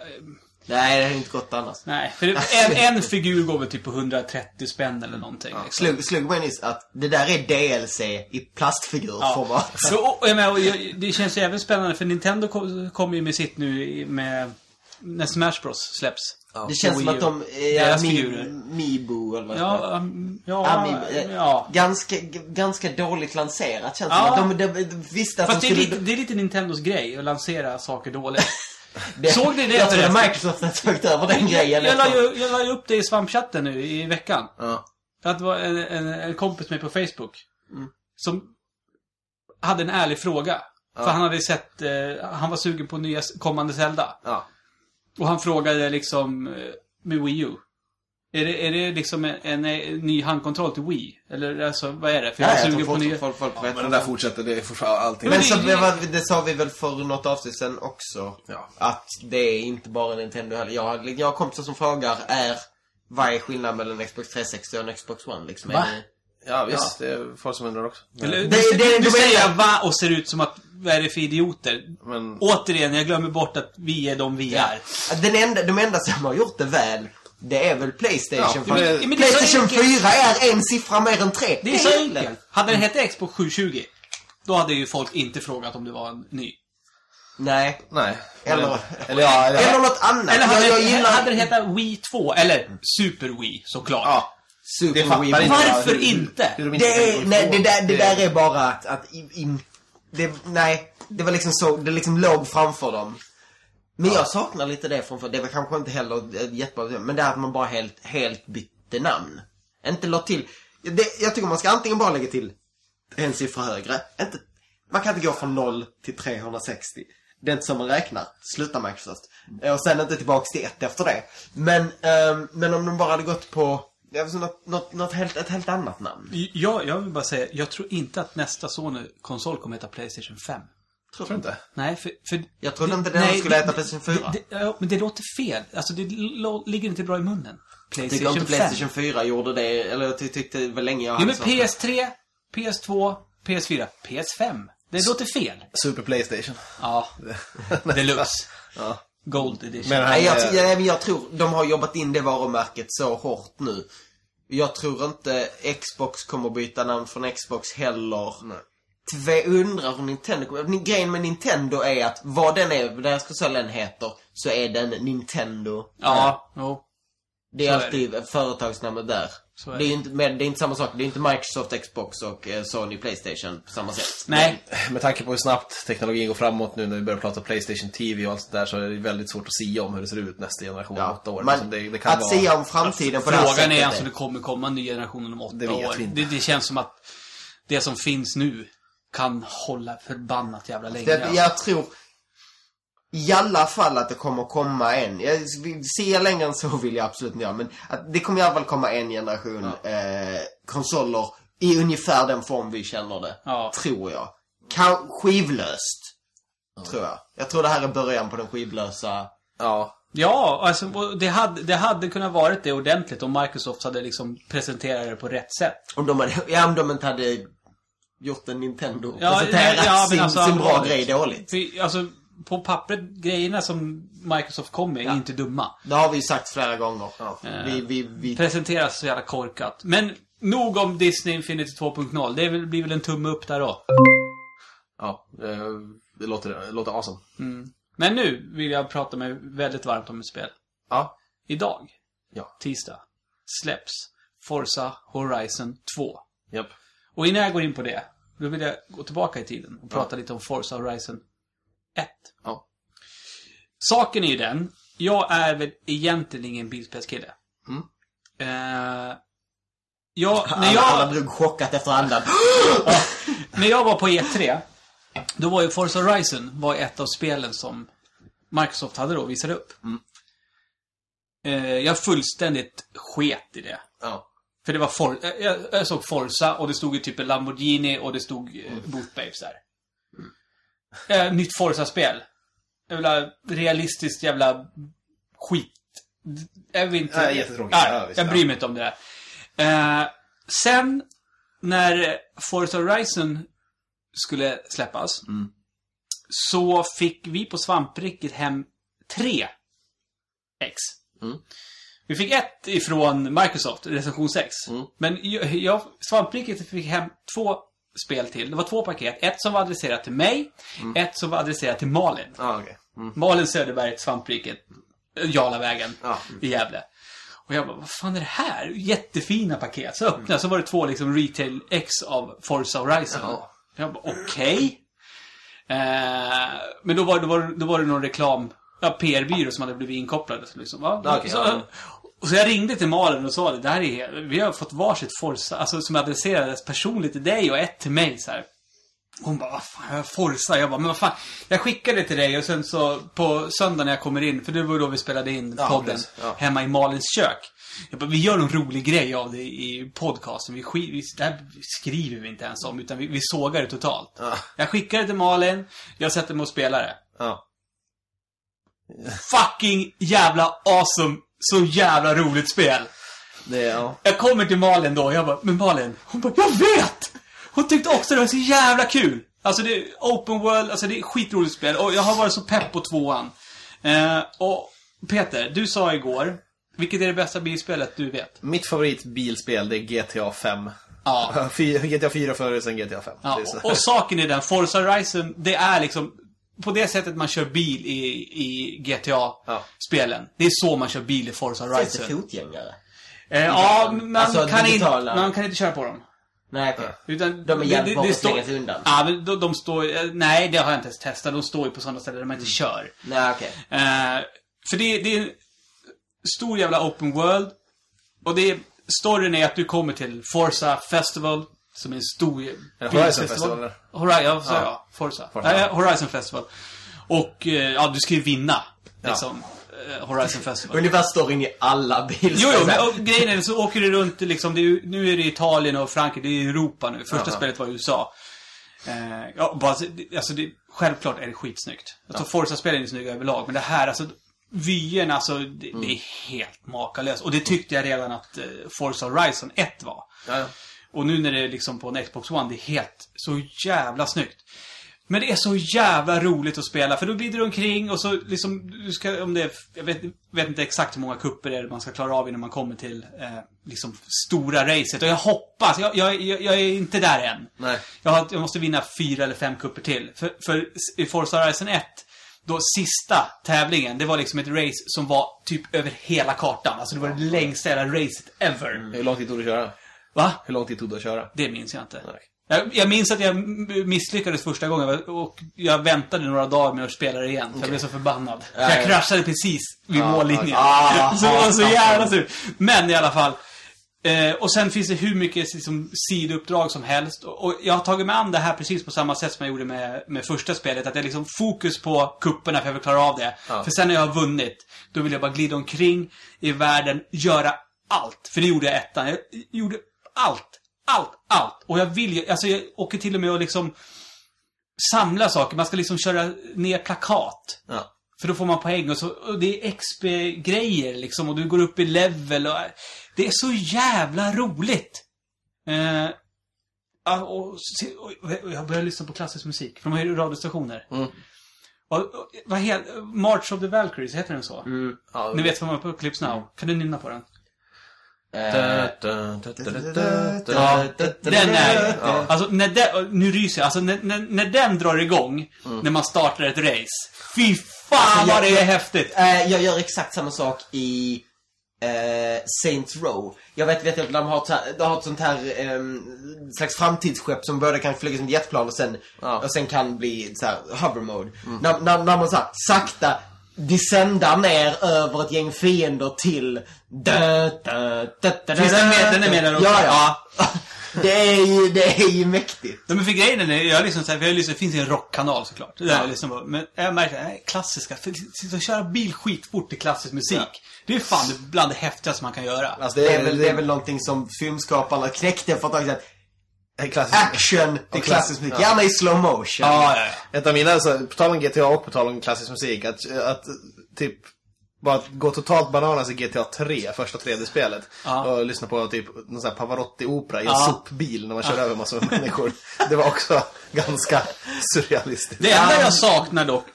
Nej, det hade inte gått annars. Nej, för en, en figur går väl typ på 130 spänn eller någonting. liksom. Slog, slog mig nyss att det där är DLC i plastfigurformat. Så, och, och jag menar, och jag, det känns ju även spännande för Nintendo kom- kommer ju med sitt nu med när Smash Bros släpps. Det känns som att de är. Mi, Mibo eller vad Ja, ja, Amiibo, eh, ja. Ganska, g- ganska dåligt lanserat känns Ja. det som. att De, de, de visste att Fast de det är, skulle... lite, det är lite Nintendos grej att lansera saker dåligt. det, såg ni det Jag tror förresten? Microsoft har tagit över den grejen. jag, la ju, jag la ju upp det i svampchatten nu i veckan. Ja. Att det var en, en, en kompis med på Facebook. Mm. Som hade en ärlig fråga. För han hade sett, eh, han var sugen på nya kommande Zelda. Ja. Och han frågade liksom eh, med Wii U. Är det, är det liksom en, en, en ny handkontroll till Wii? Eller alltså, vad är det? För jag Ja, är jag sugen på folk, nya... folk, folk vet Men den där fortsätter, det är fortfarande allting. Men det- så, det- det, var, det sa vi väl för något avsnitt sen också. Ja. Att det är inte bara Nintendo heller. Jag, har- jag har kompisar som frågar är vad är skillnaden mellan Xbox 360 och Xbox One? Liksom, Va? Ja, visst. Det är folk som undrar också. Eller, Det- du, det- det- du säger va och ser ut som att, vad är det för idioter? Men... Återigen, jag glömmer bort att vi är de vi är. den enda, de enda som har gjort det väl, det är väl Playstation. Ja, för men- men det Playstation enkelt. 4 är en siffra mer än 3. Det är så enkelt. Hade den hette Xbox 720, då hade ju folk inte frågat om det var en ny. Nej. Nej. Eller- Eller ja, eller, Eller något annat. Eller hade, jag, jag gillar hade den hetat Wii 2, eller Super Wii, såklart. Ja. Super Det Wii. inte Varför hur- inte? Hur de inte Det, är, nej, det, där, det där är bara att, att i, i, det, nej, det var liksom så, det liksom låg framför dem. Men jag saknar lite det från, det var kanske inte heller jättebra, men det är att man bara helt, helt bytte namn. Inte la till, det, jag tycker man ska antingen bara lägga till en siffra högre, inte, man kan inte gå från 0 till 360. Det är inte så man räknar. Sluta Microsoft. Och sen inte tillbaks till ett efter det. Men, ehm, men om de bara hade gått på, något, något, något helt, ett helt annat namn. Jag, jag vill bara säga, jag tror inte att nästa Sony-konsol kommer heta Playstation 5. Tror du inte? Nej, för... för Jag trodde det- inte den nej, skulle det- äta Playstation 4. Det, det, ja, men det låter fel. Alltså, det ligger inte bra i munnen. Jag tycker inte Playstation 4 gjorde det, eller jag ty- tyckte det var länge jag Jo, Alltså. men hade sånt. PS3, PS2, PS4, PS5. Det låter fel. Super Playstation. Ja. Deluxe. Ja. Gold edition. Men Nej, jag, men jag tror de har jobbat in det varumärket så hårt nu. Jag tror inte Xbox kommer byta namn från Xbox heller. Nej. Tve, undrar hur Nintendo kommer... Grejen med Nintendo är att vad den är, vad deras konsolen heter, så är den Nintendo. Ja, jo. Det är så är alltid företagsnamnet där. Är det, är det. inte, men det är inte samma sak. Det är inte Microsoft, Xbox och eh, Sony Playstation på samma sätt. Nej. Med tanke på hur snabbt teknologin går framåt nu när vi börjar prata Playstation TV och allt sånt där så är det väldigt svårt att sia om hur det ser ut nästa generation om Ja. åtta år. Men Liksom det, det kan att vara... sia om framtiden på det här Frågan sättet är alltså om det kommer komma en ny generation om åtta Det år. Det, det känns som att det som finns nu kan hålla förbannat jävla länge. Det, jag tror i alla fall att det kommer komma en. Jag, ser längre än så vill jag absolut inte göra. Men att det kommer i alla fall komma en generation eh, konsoler i ungefär den form vi känner det. Ja. Tror jag. Kan, skivlöst. Tror jag. Jag tror det här är början på den skivlösa. Ja. Ja, alltså det hade, det hade kunnat varit det ordentligt om Microsoft hade liksom presenterat det på rätt sätt. Om de, hade, ja, om de inte hade gjort en Nintendo. Ja, presenterat ja, sin, alltså, sin bra grej dåligt. För, alltså, på pappret, grejerna som Microsoft kom med är inte dumma. Det har vi sagt flera gånger. Ja. Vi, vi, vi, Presenteras så jävla korkat. Men nog om Disney Infinity 2.0. Det blir väl en tumme upp där då. Ja. eh, Det låter, det låter awesome. Men nu vill jag prata mig väldigt varmt om ett spel. Ja. Idag, Ja. tisdag, släpps Forza Horizon 2. Japp. Och innan jag går in på det, då vill jag gå tillbaka i tiden och prata lite om Forza Horizon 1. Ja. Saken är ju den, jag är väl egentligen ingen bilspelskille. Mm. Eh, jag, när jag... alla drog chockat efter andan. När jag var på E3, då var ju Forza Horizon var ett av spelen som Microsoft hade då visade upp. Eh, jag fullständigt sket i det. Ja. För det var For jag, jag såg Forza och det stod ju typ Lamborghini och det stod eh, Boot Babes där. Eh, nytt Forza-spel. Jävla realistiskt jävla skit. Jag vill inte... Nej, jättetråkigt. Nej, Ja, visst, jag ja. bryr mig inte om det där. Eh, sen, när Forza Horizon skulle släppas. Mm. Så fick vi på svampriket hem tre X. Mm. Vi fick ett ifrån Microsoft, recension 6. Mm. Men jag, svampriket fick hem två spel till. Det var två paket. Ett som var adresserat till mig, Mm. ett som var adresserat till Malin. Ja, okej. Mm. Malin Söderberg, svampriket, Jarlavägen Ja. i Gävle. Och jag bara, vad fan är det här? Jättefina paket. Så öppnade jag, så var det två liksom retail X av Forza Horizon. Ja. Jag bara, okej. Eh, men då var, då, var, då var det någon reklam, ja, PR-byrå som hade blivit inkopplade. Så liksom, va? Ja, okej, så, ja. Och så jag ringde till Malin och sa det, det här är, vi har fått varsitt Forza, alltså som adresserades personligt till dig och ett till mig så här. Hon bara, vad fan, jag Forza? Jag bara, men vad fan. Jag skickade det till dig och sen så på söndag när jag kommer in, för det var då vi spelade in Ja, podden. Ja. hemma i Malins kök. Jag bara, vi gör en rolig grej av det i podcasten. Vi, vi, det här skriver vi inte ens om, utan vi, vi sågar det totalt. Ja. Jag skickar det till Malin, jag sätter mig och spelar det. Fucking jävla awesome, så jävla roligt spel. Det, ja. Jag kommer till Malin då och jag bara, men Malin, hon bara, jag vet! Hon tyckte också det var så jävla kul. Alltså det är open world, alltså det är skitroligt spel. Och jag har varit så pepp på tvåan. Eh, och Peter, du sa igår, vilket är det bästa bilspelet du vet? Mitt favoritbilspel, det är GTA 5. Ja. GTA 4 före, sen GTA 5. ja och, och saken är den, Forza Horizon, det är liksom på det sättet man kör bil i, i GTA-spelen. Det är så man kör bil i Forza Finns det Horizon. fotgängare? Eh, ja, man, Alltså, kan digitala. man kan inte köra på dem. Nej, okej. Utan De är jävligt bra sig undan. Ja, de, de står... eh, Nej, det har jag inte ens testat. De står ju på sådana ställen där man Mm. inte kör. Nej, okej. Eh, för det, det är en stor jävla open world. Och det är... Storyn är att du kommer till Forza Festival. Som är en stor Horizon Festival, eller? Horizon, ja, så Ja. ja. Forza. Forza. Nej, Horizon Festival. Och eh, ja, du ska ju vinna. Liksom. eh, Horizon Festival. Ungefär storyn i alla bilspel. Jo, jo, men och, grejen är så åker du runt liksom, det är, nu är det Italien och Frankrike, det är Europa nu. Första Jaha. spelet var USA. Eh, ja, bara, alltså det, självklart är det skitsnyggt. Alltså Forza-spelen är snygga överlag, men det här alltså Vyerna, alltså, det, det är helt makalöst. Och det tyckte jag redan att eh, Forza Horizon 1 var. Ja, ja. Och nu när det är liksom på en Xbox One, det är helt så jävla snyggt. Men det är så jävla roligt att spela, för då glider du omkring och så liksom, du ska, om det är, jag vet, vet inte exakt hur många kupper det är man ska klara av innan man kommer till, eh, liksom, stora racet. Och jag hoppas, jag, jag, jag, är inte där än. Nej. Jag, har, jag måste vinna fyra eller fem kupper till. För, för i Forza Horizon 1, då sista tävlingen, det var liksom ett race som var typ över hela kartan. Alltså det var det längsta jävla racet ever. Hur lång tid tog det att köra? Va? Hur lång tid tog det att köra? Det minns jag inte. Nej. Jag, jag minns att jag misslyckades första gången och jag väntade några dagar med att spela det igen. För jag blev så förbannad. Ja, jag ja. kraschade precis vid Ja, mållinjen. ja. så det var så jävla sur. Men i alla fall. Eh, och sen finns det hur mycket liksom, sidouppdrag som helst. Och, och jag har tagit mig an det här precis på samma sätt som jag gjorde med, med första spelet. Att jag liksom fokus på kupperna för jag vill klara av det. Ja. För sen när jag har vunnit, då vill jag bara glida omkring i världen, göra allt. För det gjorde jag ettan. Jag gjorde allt. Allt, allt. Och jag vill ju, alltså jag åker till och med och liksom samla saker. Man ska liksom köra ner plakat. Ja. För då får man poäng och, så, och det är XP-grejer liksom och du går upp i level och... Det är så jävla roligt! Eh, ja, och, och, och jag börjar lyssna på klassisk musik, de har ju radiostationer. Mm. Och, vad heter... March of the Valkyries, heter den så? Mm. ja. Ni vet på Clips Now? Kan du nynna på den? Den är... Ja. Alltså, när den... Nu ryser jag. Alltså, när, när, när den drar igång, när man startar ett race. Fy fan Alltså, vad jag- det är häftigt! Eh, jag gör exakt samma sak i eh, Saints Row. Jag vet, vet att de har, ett de har ett sånt här ehm, slags framtidsskepp som både kan flyga som jetplan och sen, Ja. och sen kan bli så här hover mode. När, när, när man så här, sakta descendar ner över ett gäng fiender till... Da, da, da, da, Finns den med- den är med där också? Ja, ja. det, är ju, det är ju mäktigt. Nej, men för grejen är, jag lyssnar så här, för jag lyssnar, det finns ju en rockkanal såklart. Det där jag lyssnar på. Men jag märker, nej, klassiska, för och köra bil skitfort till klassisk musik. Det är fan det- bland det häftigaste man kan göra. Alltså, Det är, väl, det är väl någonting som filmskaparna knäckte för ett tag sedan. Action till klassisk musik. Gärna i slow motion. Ja, ja, ja. Ett av mina, alltså, på tal om GTA och på tal om klassisk musik, att, att typ bara gå totalt bananas i GTA 3, första 3D-spelet. Ja. Och lyssna på typ någon sån här Pavarotti-opera i en Ja. sopbil när man kör över massor med människor. Det var också ganska surrealistiskt. Det enda jag saknar dock,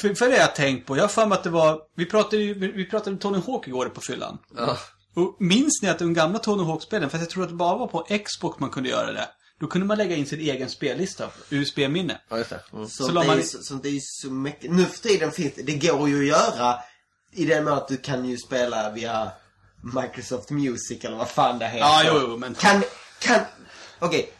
för, för det har jag tänkt på, jag har för mig att det var, vi pratade ju, vi pratade om Tony Hawk igår på fyllan. Ja. Och minns ni att de gamla Tony Hawk-spelen, för jag tror att det bara var på Xbox man kunde göra det. Då kunde man lägga in sin egen spellista, USB-minne. Ja, just det. Mm. Så, Så det, man- är, så, så det är så mycket. Nu för tiden finns det, det går ju att göra i den med att du kan ju spela via Microsoft Music eller vad fan det heter. Ja, jo, jo, men- Kan, kan, okej.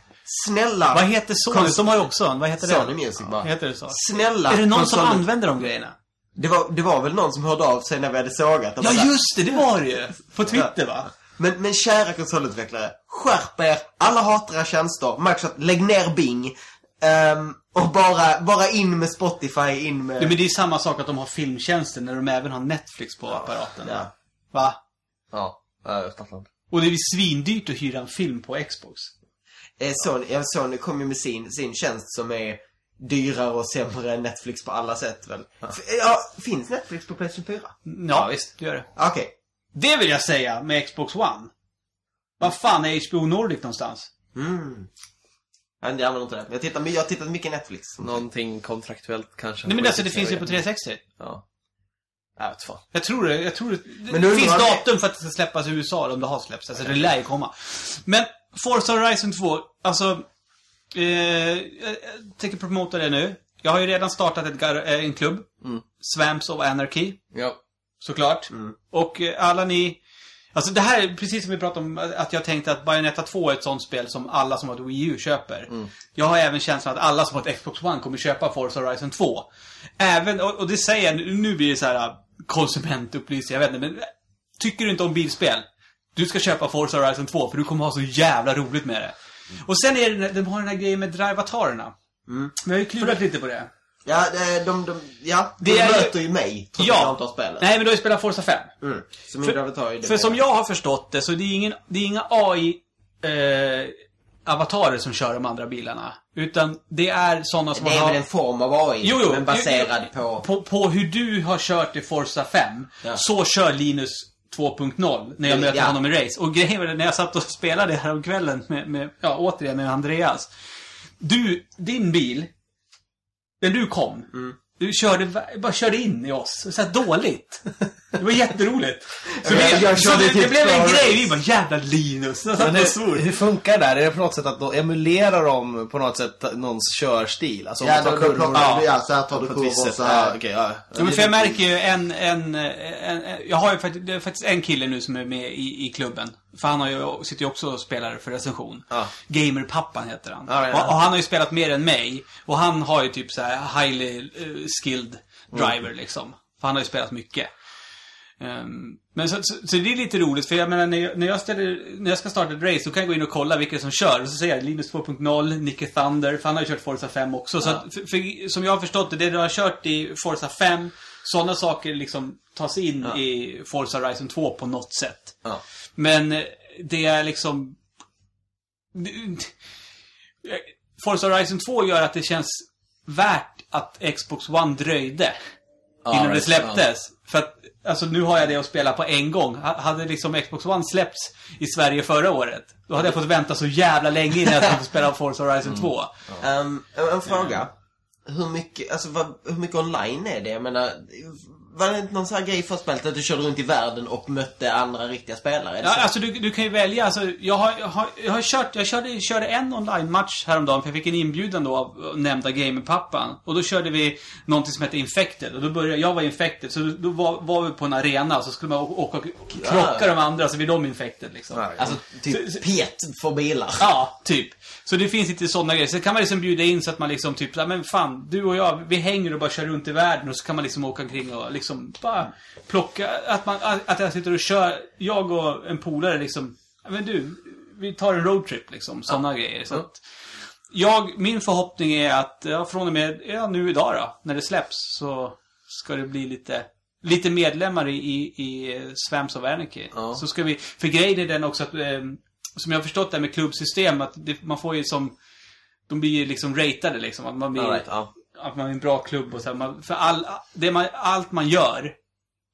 Snälla. Vad heter Sony? Konst- De har ju också en, vad heter det? Sony Music bara. Heter det så? Snälla. Är det någon som använder de grejerna? Det var, det var väl någon som hörde av sig när vi hade sågat. Ja, bara- just det! Det var det ju! På Twitter, va? Men, men kära konsolutvecklare, skärp er. Alla hatar era tjänster. Microsoft, lägg ner Bing. Ehm, och bara, bara in med Spotify, in med... Ja, men det är samma sak att de har filmtjänster när de även har Netflix på apparaten. Ja. Va? Ja, ja, inte. Och det är ju svindyrt att hyra en film på Xbox. Eh, Sony, ja, Sony kom ju med sin, sin tjänst som är dyrare och sämre än Netflix på alla sätt väl? Ja, finns Netflix på Playstation 4? Ja, visst. Det gör det. Okej. Det vill jag säga med Xbox One. Vad fan är HBO Nordic någonstans? Mm. Jag använder inte det. Jag tittar, jag har tittat mycket Netflix. Någonting kontraktuellt kanske. Nej men alltså det finns ju på 360. Ja. Jag vet fan. Jag tror det, jag tror det. Det Men nu finns datum för att det ska släppas i USA, eller om det har släppts. Alltså det lär ju komma. Men Forza Horizon 2, alltså... Eh, jag tänker promota det nu. Jag har ju redan startat ett, eh, en klubb. Mm. Swamps of Anarchy. Ja. Såklart. Och eh, alla ni... Alltså det här är precis som vi pratade om, att jag tänkte att Bayonetta 2 är ett sånt spel som alla som har ett Wii U köper. Jag har även känslan att alla som har ett Xbox One kommer köpa Forza Horizon 2. Även, och, och det säger jag, nu blir det så här äh, konsumentupplysning, jag vet inte, men äh, tycker du inte om bilspel? Du ska köpa Forza Horizon 2 för du kommer ha så jävla roligt med det. Och sen är det, de har den här grejen med drivatarerna. Vi har ju klurat lite på det. Ja, de, de, de, ja, Det de är ju- möter ju mig, trots att jag inte har spelet. Nej, men du har ju spelat Forza 5. Mm. Så min För- det För som jag har förstått det så det är ingen, det är inga AI... Eh, avatarer som kör de andra bilarna. Utan det är sådana som Det är har... väl en form av AI, Jo, jo. men baserad jo, på... på... På hur du har kört i Forza 5. Ja. Så kör Linus 2.0 när jag möter Ja. honom i race. Och grejen var det, när jag satt och spelade häromkvällen med, med, ja återigen med Andreas. Du, din bil, när du kom, Mm. du körde, bara körde in i oss. Så här dåligt. Det var jätteroligt. Så, vi, jag så det, det blev en grej. Vi bara, jävla Linus. Men och hur, hur funkar det där? Är det på något sätt att de emulerar de på något sätt någons körstil? Alltså om Ja, då kurvor plockar Ja. så här tar du kurvor sätt. så här. Ja, okej, ja. Ja, men för jag märker ju en, en, en, en jag har ju faktiskt, det är faktiskt en kille nu som är med i, i klubben. För han har ju, sitter ju också och spelar för recension. Ja. Gamerpappan heter han. Ja, ja, ja. Och, och han har ju spelat mer än mig. Och han har ju typ så här highly eh, skilled driver liksom. För han har ju spelat mycket. Ehm, men så, så, så det är lite roligt, för jag menar när jag, när jag, ställer, när jag ska starta ett race, då kan jag gå in och kolla vilka som kör. Och så säger jag Linus 2.0, Nicke Thunder, för han har ju kört Forza 5 också. Så att, för, för, som jag har förstått det, det du har kört i Forza 5, sådana saker liksom tas in i Forza Horizon 2 på något sätt. Ja. Men eh, det är liksom... Forza Horizon 2 gör att det känns värt att Xbox One dröjde Ja, innan det right, släpptes. För att, alltså nu har jag det att spela på en gång. Ha- Hade liksom Xbox One släppts i Sverige förra året, då hade jag fått vänta så jävla länge innan jag skulle spela Forza Horizon 2. Ehm, en, en fråga. Hur mycket, alltså vad, hur mycket online är det? Jag menar, var det inte någon sån här grej för spelet att du körde runt i världen och mötte andra riktiga spelare? Ja, så? alltså du, du kan ju välja. Alltså, jag, har, jag, har, jag har kört, jag körde, körde en online-match häromdagen för jag fick en inbjudan då av nämnda gamerpappan. Och då körde vi någonting som hette Infected. Och då började, jag var Infected, så då, var, var vi på en arena och så skulle man åka och krocka de andra så blir de Infected liksom. Ja, Alltså, typ pet för bilar. Ja, typ. Så det finns inte sådana grejer. Så kan man liksom bjuda in så att man liksom typ, ja men fan, du och jag, vi hänger och bara kör runt i världen och så kan man liksom åka omkring och liksom bara plocka, att man, att jag sitter och kör, jag och en polare liksom, ja men du, vi tar en roadtrip liksom, sådana grejer. Så att, jag, min förhoppning är att, ja, från och med, ja nu idag då, när det släpps, så ska det bli lite Lite medlemmar i, i, i Swamps of Anarchy. Ja. Så ska vi, för grejen är den också att, eh, som jag har förstått det här med klubbsystem, att det, man får ju som, de blir ju liksom ratade liksom. Att man blir, right, ja. att man är en bra klubb och så här, man, För all, det man, allt man gör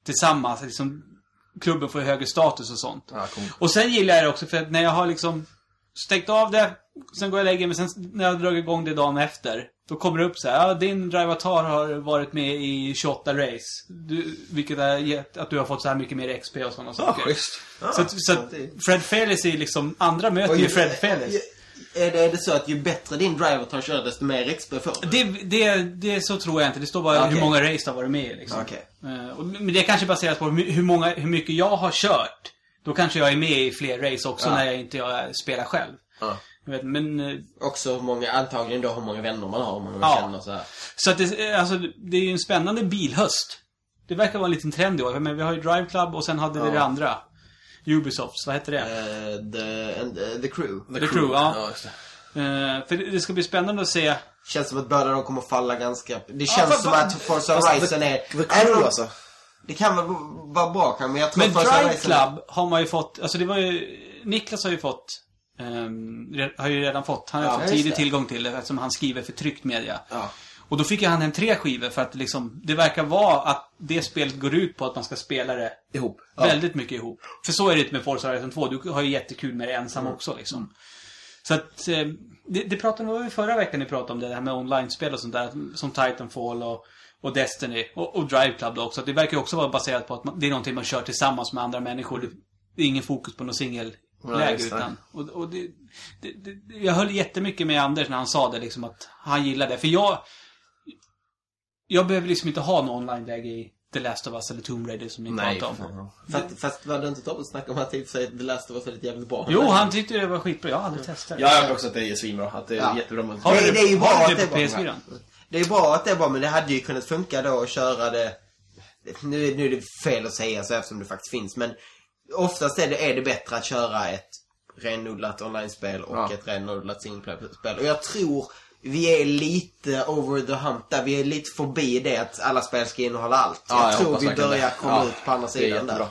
tillsammans, liksom, klubben får ju högre status och sånt. Ja, cool. Och sen gillar jag det också för att när jag har liksom stängt av det, sen går jag och lägger mig, sen när jag drar igång det dagen efter, då kommer det upp så här, ja, din drivatar har varit med i 28 race. Du, vilket har gett att du har fått så här mycket mer XP och sådana Ja, saker. schysst. Så, att, så att Fred Fairless är liksom, andra möter ju Fred Fairless. Är det, är det så att ju bättre din driver tar kör, desto mer XP får du? Det, det, det så tror jag inte. Det står bara Okej. hur många race du har varit med i liksom. Okej. Eh, och- Men det kanske baseras på hur, hur, många, hur mycket jag har kört. Då kanske jag är med i fler race också Ja. när jag inte jag spelar själv. Ja. Jag vet, men... eh, Också hur många, antagligen då hur många vänner man har, hur många man Ja. känner så här. Så att det, alltså, det är ju en spännande bilhöst. Det verkar vara en liten trend i år. Men vi har ju Drive Club och sen hade vi Ja. det andra. Ubisofts, vad heter det? Eh, the, and, eh, the Crew. The Crew, ja. ja det. Eh, för det, det ska bli spännande att se. Känns som att båda de kommer falla ganska... Det Ja, känns fast- som att Forza Horizon är... The Crew alltså. Det kan väl vara bra kan men jag tror Men Forza Drive Horizon... Club har man ju fått, alltså det var ju, Niklas har ju fått, re- har ju redan fått, han har Ja, fått tidig det. tillgång till det eftersom han skriver för tryckt media. Ja. Och då fick ju han hem tre skivor för att liksom, det verkar vara att det spelet går ut på att man ska spela det Ihop. väldigt mycket ihop. För så är det inte med Forza Horizon 2, du har ju jättekul med det ensam Mm. också liksom. Så att, eh, det, det pratade vi förra veckan ni pratade om det, det här med online-spel och sånt där, som Titanfall och, och Destiny och, och Drive Club då också. Det verkar ju också vara baserat på att man, det är någonting man kör tillsammans med andra människor. Det, är ingen fokus på någon Nej, det. utan. Och, och det, det, det, jag höll jättemycket med Anders när han sa det liksom att han gillade det. För jag, jag behöver liksom inte ha någon online-läge i The Last of Us eller Tomb Raider som ni Nej. pratade om. fan. Fast, fast var det inte Tobbe som snackade om att och för sig The Last of Us är lite jävligt bra? Jo, han tyckte det var skitbra. Jag har aldrig testat det. Ja, jag har också att det är svinbra. Att det är Ja. jättebra med Har du Det- det är ju bra att det det på är PS4? bra. Det är bra att det är bra, men det hade ju kunnat funka då att köra det... Nu, nu är det fel att säga så eftersom det faktiskt finns, men oftast är det, är det bättre att köra ett renodlat online-spel och Ja. ett renodlat single-player-spel. Och jag tror vi är lite over the hump där. Vi är lite förbi det att alla spel ska innehålla allt. Ja, jag, jag tror vi börjar komma Ja, ut på andra sidan där. jättebra.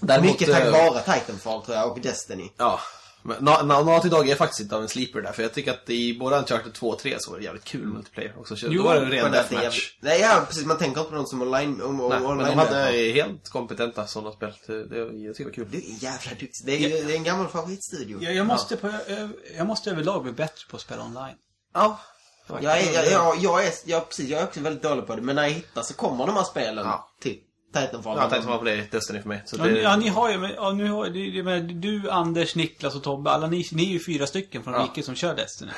Däremot, Mycket tack eh, vare Titanfall tror jag och Destiny. Ja. Men Na- Na- Naughty Dog är faktiskt inte av en sleeper där, för jag tycker att i både Uncharted 2 och 3 så var det jävligt kul multiplayer också. Så Jo, då var det en ren Men deathmatch. Nej, ja, precis. Man tänker inte på dem som online... Om, om, Nej, men online de hade helt kompetenta sådana spel. Det, det, jag tycker det var kul. Du är jävla duktig. Det är, det är en gammal favoritstudio. Jag, jag, måste på, jag, jag måste överlag bli bättre på att spela online. Ja. Jag är, jag, jag, jag, är, jag, precis, jag är också väldigt dålig på det. Men när jag hittar så kommer de här spelen. Ja. Typ Titanfall. Ja, Titanfall är Destiny för mig. Så Ja, det, ni, ja, ni har ju, ja, nu har, det, det, du, Anders, Niklas och Tobbe, alla ni, ni är ju fyra stycken från Ja. riket som kör Destiny.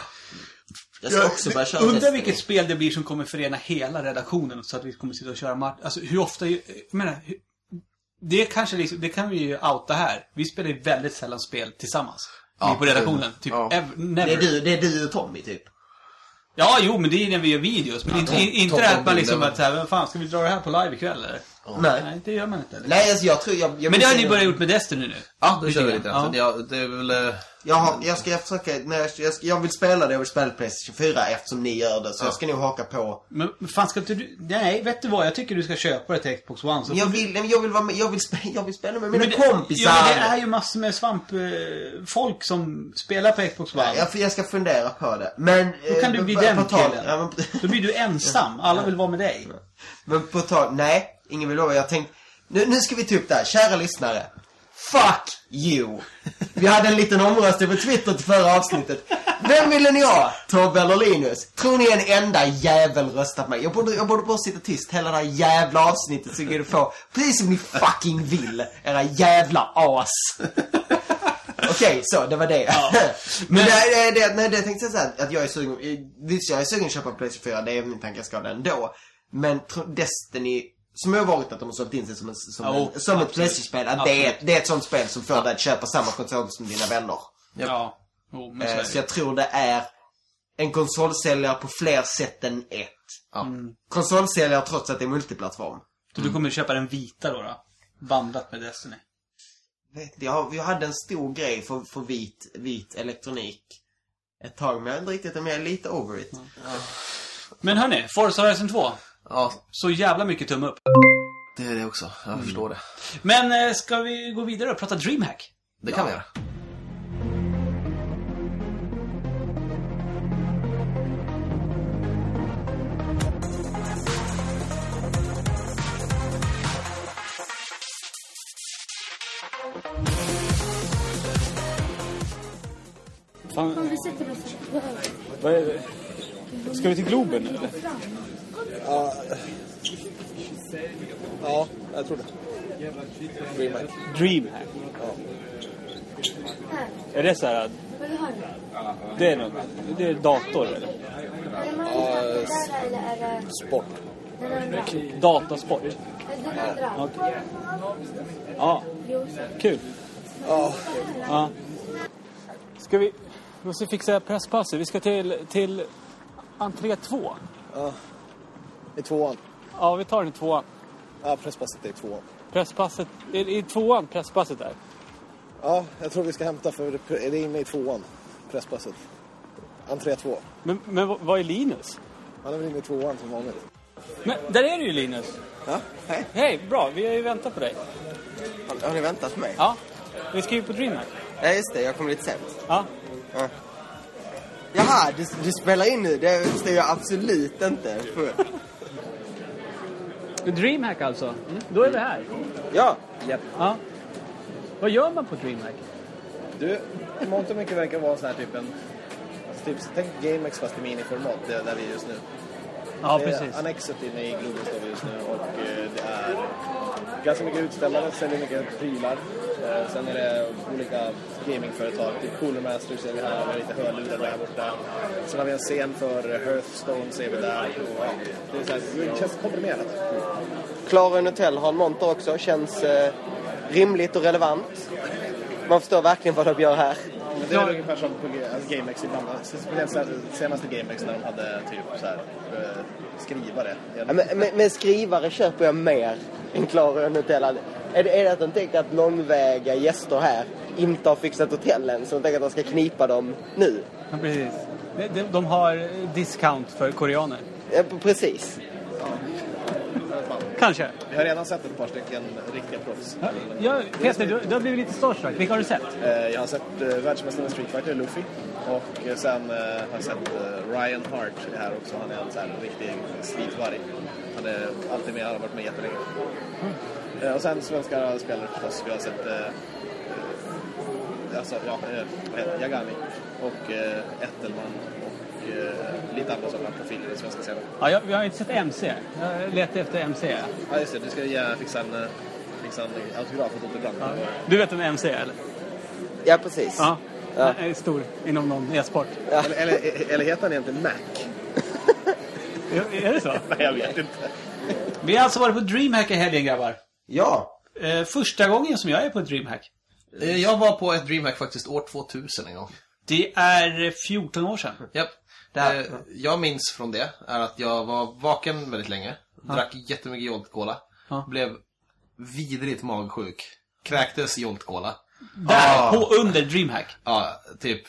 Jag ska också börja köra Undrar Destiny. vilket spel det blir som kommer förena hela redaktionen så att vi kommer sitta och köra match. Alltså hur ofta, jag menar, hur, det kanske liksom, det kan vi ju outa här. Vi spelar ju väldigt sällan spel tillsammans. Ja, vi på redaktionen. Typ, ja. ever, never. Det är, du, det är du och Tommy, typ. Ja, jo, men det är när vi gör videos. Men inte, Tom- inte Tom- det att Tom man liksom att såhär, vad fan, ska vi dra det här på live ikväll eller? Nej. Nej, det gör man inte. Eller? Nej, alltså jag tror... Jag, jag Men det har ni börjat gjort med Destiny nu? ja, det kör vi lite. Ja. Det, det är väl... eh, Jag, har, jag ska försöka... Nej, jag, jag, ska, jag vill spela det. Jag vill spela Playstation 4 eftersom ni gör det. Så jag ska nog haka på. Men fan ska inte du... Nej, vet du vad? Jag tycker du ska köpa det till Xbox One. Så Jag vill, nej, men jag vill vara med, jag vill, spela, jag vill spela med mina Men det, kompisar. Ja, men det är ju massor med svampfolk folk som spelar på Xbox One. jag, jag ska fundera på det. Men... Då kan eh, du bli den killen. Ja, men, Då blir du ensam. Alla vill vara med dig. men på tal... Nej, ingen vill lova. Jag tänkte... Nu, nu ska vi ta upp det här. Kära lyssnare. Fuck you! Vi hade en liten omröstning på Twitter till förra avsnittet. Vem ville ni ha? Tobbe eller Linus? Tror ni en enda jävel röstat mig? Jag borde, jag borde bara sitta tyst hela det här jävla avsnittet så kan du få precis som ni fucking vill. Era jävla as. Okej, så det var det. Men det, det, nej, det tänkte jag säga att jag är sugen, visst jag är sugen att köpa Playstation 4, det är min tanke, jag ska ha den ändå. Men Destiny, som jag har varit att de har sålt in sig som, en, som, Jo, en, som ett. Playstation-spel, att det är, det är ett sånt spel som får dig att köpa samma konsol som dina vänner. Ja. Jo, men så Eh, så jag tror det är en konsolsäljare på fler sätt än ett. Ja. Konsolsäljare trots att det är multiplattform. Så du kommer köpa den vita då? då? Bandat med Destiny. Vet, jag, jag hade en stor grej för, för vit, vit elektronik ett tag, men jag är inte riktigt, men jag är lite over it. Men hörni, Forza Horizon 2. Ja, Så jävla mycket tumme upp. det är det också. Jag förstår det. Men eh, ska vi gå vidare och prata DreamHack? Det kan vi göra. Fan, Om vi sätter oss vad är det? Ska vi till Globen nu eller? Ja, jag tror det. Dreamhack. DreamHack. Här. Är det så här? Det är något, det är dator eller? Det Sport. Datasport? Andra? Okej. Ja, kul. Ja, Ja. Ska vi... Vi måste fixa presspasset. Vi ska till, till entré 2. I tvåan. Ja, vi tar den i tvåan. Ja, presspasset är i tvåan. Presspasset... Är det i tvåan presspasset där? Ja, jag tror vi ska hämta för är det inne i tvåan. Presspasset. Entré två. Men, men vad- är Linus? Han är väl inne i tvåan som vanligt. Men där är du ju Linus. Ja, hej. Hej, bra. Vi har ju väntat på dig. Har, har ni väntat på mig? Ja. Vi ska ju på DreamHack. Ja, just det. Jag kom lite sent. Ja. Jaha, du, du spelar in nu? Det visste jag absolut inte. DreamHack alltså. Då är vi här. Ja. Ja. Vad gör man på DreamHack? Du, mångt och mycket verkar vara så här typ en... Alltså typ, tänk GameX fast i miniformat, det är där vi är just nu. Ja, det är precis. Annexet inne i Globen står vi just nu och eh, det är ganska mycket utställare, säljer mycket prylar. Eh, Sen är det olika gamingföretag, typ Cooler Masters är vi här, vi har lite hörlurar där borta. Sen har vi en scen för Hearthstone ser vi där. Och, ja, det, är så här, det känns komprimerat. Klara Hotel har en monter också. Känns eh, rimligt och relevant. Man förstår verkligen vad de gör här. Det är ungefär som på alltså GameX ibland. Senaste GameX när de hade typ så här, eh, skrivare. Men, men, men skrivare köper jag mer än Klara Hotel. Är det, är det att de tänker att långväga gäster här inte har fixat hotellen så de tänker att de ska knipa dem nu? Ja, precis. De, de, har discount för koreaner. Ja, precis. Man. Kanske. Vi har redan sett ett par stycken riktiga proffs. Ja, Peter, du, du har blivit lite starstruck. Vilka har du sett? Eh, Jag har sett eh, världsmästaren i Street Fighter, Luffy. Och eh, sen eh, har jag sett eh, Ryan Hart är här också. Han är en sån här riktig buddy. Han är alltid med, han har varit med jättelänge. Eh, Och sen svenska spelare förstås. Vi har sett eh, alltså, ja, vad heter? Yagami och eh, Ettelman och eh, lite andra sådana profiler i den svenska scenen. Ja, jag, jag har inte sett MC. Jag letar efter MC. Ja, just det. Du ska ge, fixa en, eh, fixa en autograf åt Otte Brandt. Du vet vem MC är, eller? Ja, precis. Ja. Ja. Han är stor inom någon e-sport. Eller, eller, eller heter han egentligen Mac? Är är det så? Nej, jag vet inte. Vi har alltså varit på DreamHack i helgen, grabbar. Ja. Eh, första gången som jag är på ett DreamHack. Eh, Jag var på ett DreamHack faktiskt år 2000 en gång. Det är eh, 14 år sedan. Japp. Där. Eh, Jag minns från det är att jag var vaken väldigt länge. Drack jättemycket Jolt Cola. Ja. Blev vidrigt magsjuk. Kräktes Jolt Cola. Där, på under DreamHack. Ja, typ.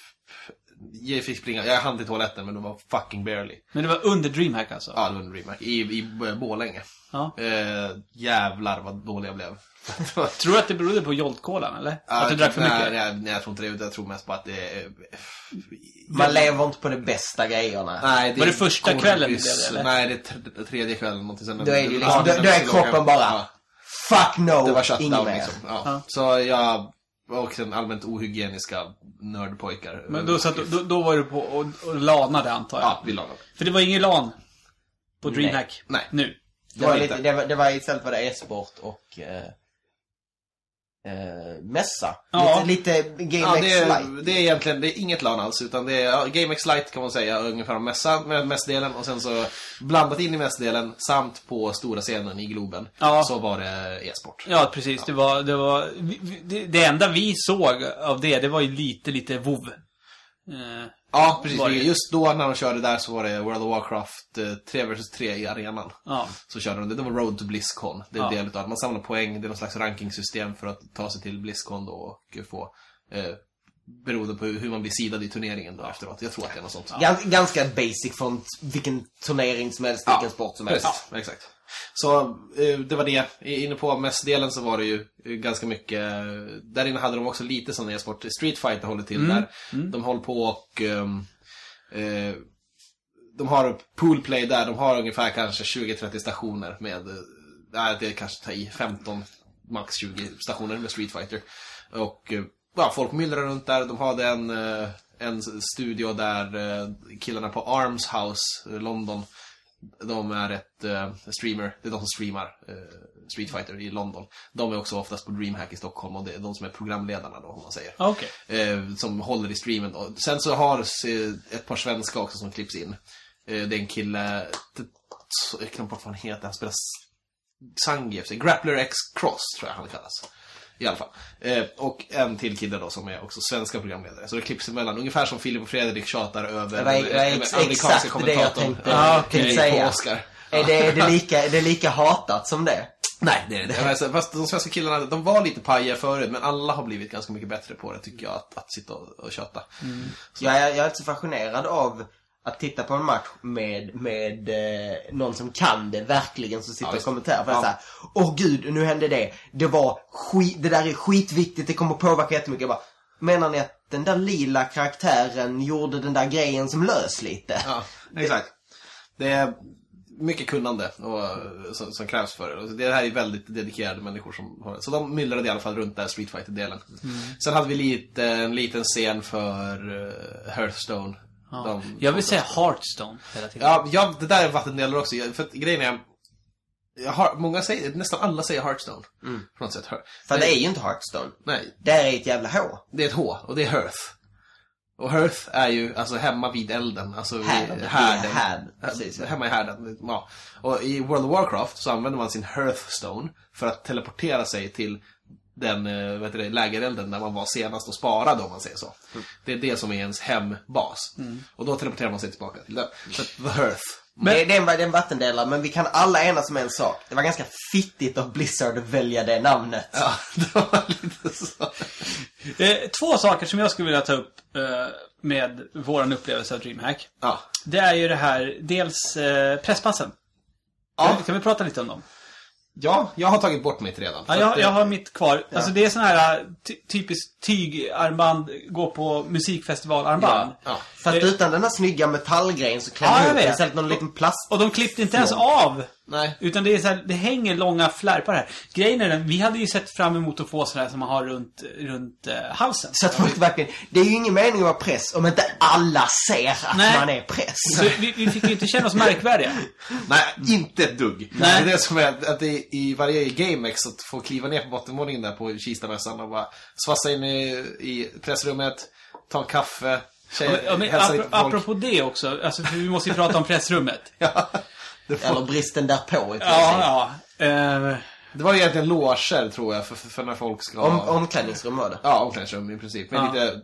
Jag fick springa, jag hann till toaletten men det var fucking barely. Men det var under DreamHack alltså? Ja, det var en DreamHack. I, i Borlänge. Ja. Eh, jävlar vad dålig jag blev. Tror du att det berodde på Jolt-kolan, eller? att du drack för mycket? Nej, nej, nej, jag tror inte det. Jag tror mest på att det är... Man lever inte på de bästa grejerna. Nej, Var det första kvällen det blev det, eller? Nej, det är tr- tredje kvällen. Någonting sen. Då är det ju Ja, liksom, då, då är kroppen bara Ja, Fuck no, det var shutdown mer. liksom. Ja. Ja. Så jag... Och sen allmänt ohygieniska nördpojkar. Men då, satt, då, då var du på och, och lanade, antar jag? Ja, vi lagade. För det var ingen LAN på DreamHack? Nej. Nu? Det var, Det var lite, det, var, det var istället var det e-sport och eh, eh, mässa. Ja. Lite, lite Game Ja, X det, är, Lite. det är egentligen det är inget LAN alls, utan det är ja, GameX Lite kan man säga, ungefär om mässan, med mässdelen och sen så blandat in i mässdelen samt på stora scenen i Globen, Ja. så var det e-sport. Ja, precis. Det var... Det, var vi- vi- det, det enda vi såg av det, det var ju lite, lite WoW. Eh, Ja, precis. Just då när de körde där så var det World of Warcraft eh, 3 vs 3 i arenan. ja. Så körde de det. Det var Road to Blizzcon. Det är Ja. del utav det. Man samlar poäng. Det är någon slags rankingsystem för att ta sig till Blizzcon då och få eh, beroende på hur man blir sidad i turneringen då efteråt. Jag tror att det är något sånt. Gans, ganska basic från vilken turnering som helst, vilken sport som helst. Precis, exakt. Så eh, det var det. Inne på mässdelen så var det ju eh, ganska mycket... eh, Där inne hade de också lite sån e-sport. Street Fighter håller till där. De håller på och... ehm, eh, de har poolplay där. De har ungefär kanske 20-30 stationer med... Nej, det kanske tar i 15, max 20 stationer med Street Fighter. Och ja, folk myllrar runt där. De hade en, en studio där killarna på Arms House, London, de är ett eh, streamer, det är de som streamar eh, Street Fighter i London. De är också oftast på DreamHack i Stockholm och det är de som är programledarna då, om man säger. Ja, Okej. Eh, som håller i streamen. Och sen så har eh, ett par svenska också som klipps in. Eh, det är en kille, jag kan bort vad han heter, han spelar S- Zangief, så Grappler X Cross tror jag han kallas. I alla fall. Eh, och en till kille då som är också svenska programledare. Så det klipps emellan. Ungefär som Filip och Fredrik tjatar över Det var, det var ex, exakt det jag tänkte, eh, tänkte på säga. Oscar. Är det, är, det lika, är det lika hatat som det? Nej, det är det inte. Alltså, Fast de svenska killarna, de var lite pajiga förut, men alla har blivit ganska mycket bättre på det, tycker jag, att, att sitta och, och köta. Jag är, jag är så fascinerad av att titta på en match med, med eh, någon som kan det verkligen som sitter Ja, och kommenterar. För Ja. ja. såhär, åh gud, nu hände det. Det var skit, det där är skitviktigt, det kommer påverka jättemycket. Jag bara, menar ni att den där lila karaktären gjorde den där grejen som lös lite? Ja, exakt. Det är mycket kunnande och, som, som krävs för det. Det här är väldigt dedikerade människor som har det. Så de myllrade i alla fall runt där Street Fighter-delen. Sen hade vi lite, en liten scen för uh, Hearthstone. Ja. De- Jag vill säga Hearthstone hela tiden. Ja, ja, det där är vattendelare också. För att grejen är... Jag har, många säger, nästan alla säger Hearthstone. På något sätt. För det är ju inte Hearthstone. Nej, Det här är ett jävla H. det är ett H och det är Hearth. Och Hearth är ju alltså hemma vid elden. Alltså vid Härd. Det är härden. härd, precis, ja. Hemma i härden. Ja. Och i World of Warcraft så använder man sin Hearthstone för att teleportera sig till den eh, heter det, lägerelden där man var senast och sparade om man säger så. Det är det som är ens hembas. Och då teleporterar man sig tillbaka till den. Så The Hearth. det, det, är en, det är en vattendelare, men vi kan alla enas om en sak. Det var ganska fittigt av Blizzard att välja det namnet. Ja, det var lite så. Eh, två saker som jag skulle vilja ta upp eh, med våran upplevelse av DreamHack. Ja. Det är ju det här, dels eh, presspassen. Ja. Kan vi prata lite om dem? Ja, jag har tagit bort mitt redan. Ja, jag, jag har mitt kvar. Alltså det är sån här äh, ty typiskt tygarmband, gå på musikfestivalarmband. Ja, Fast Eh, utan den här snygga metallgrejen så Ja, du upp vet. istället någon liten plast. Och de klippte inte ens av. Nej. Utan det är så här, det hänger långa flärpar här. Grejen är den, vi hade ju sett fram emot att få sådana här som man har runt, runt eh, halsen. Så att folk verkligen... Det är ju ingen mening att vara press om inte alla ser att Nej. man är press. Så vi, vi fick ju inte känna oss märkvärdiga. Nej, inte ett dugg. Nej. Det är det som är att det är i varje GameX att få kliva ner på bottenvåningen där på Kistamässan och bara svassa in i, i pressrummet, ta en kaffe, tjej, Ja, men hälsa apro- lite på folk. apropå det också, alltså, vi måste ju prata om pressrummet. Ja, det, får, Eller bristen därpå i. Ja, ja. Eh, det var ju egentligen loger tror jag för, för, när folk ska Om, ha... omklädningsrum var det. Ja, omklädningsrum i princip. Med Ja. lite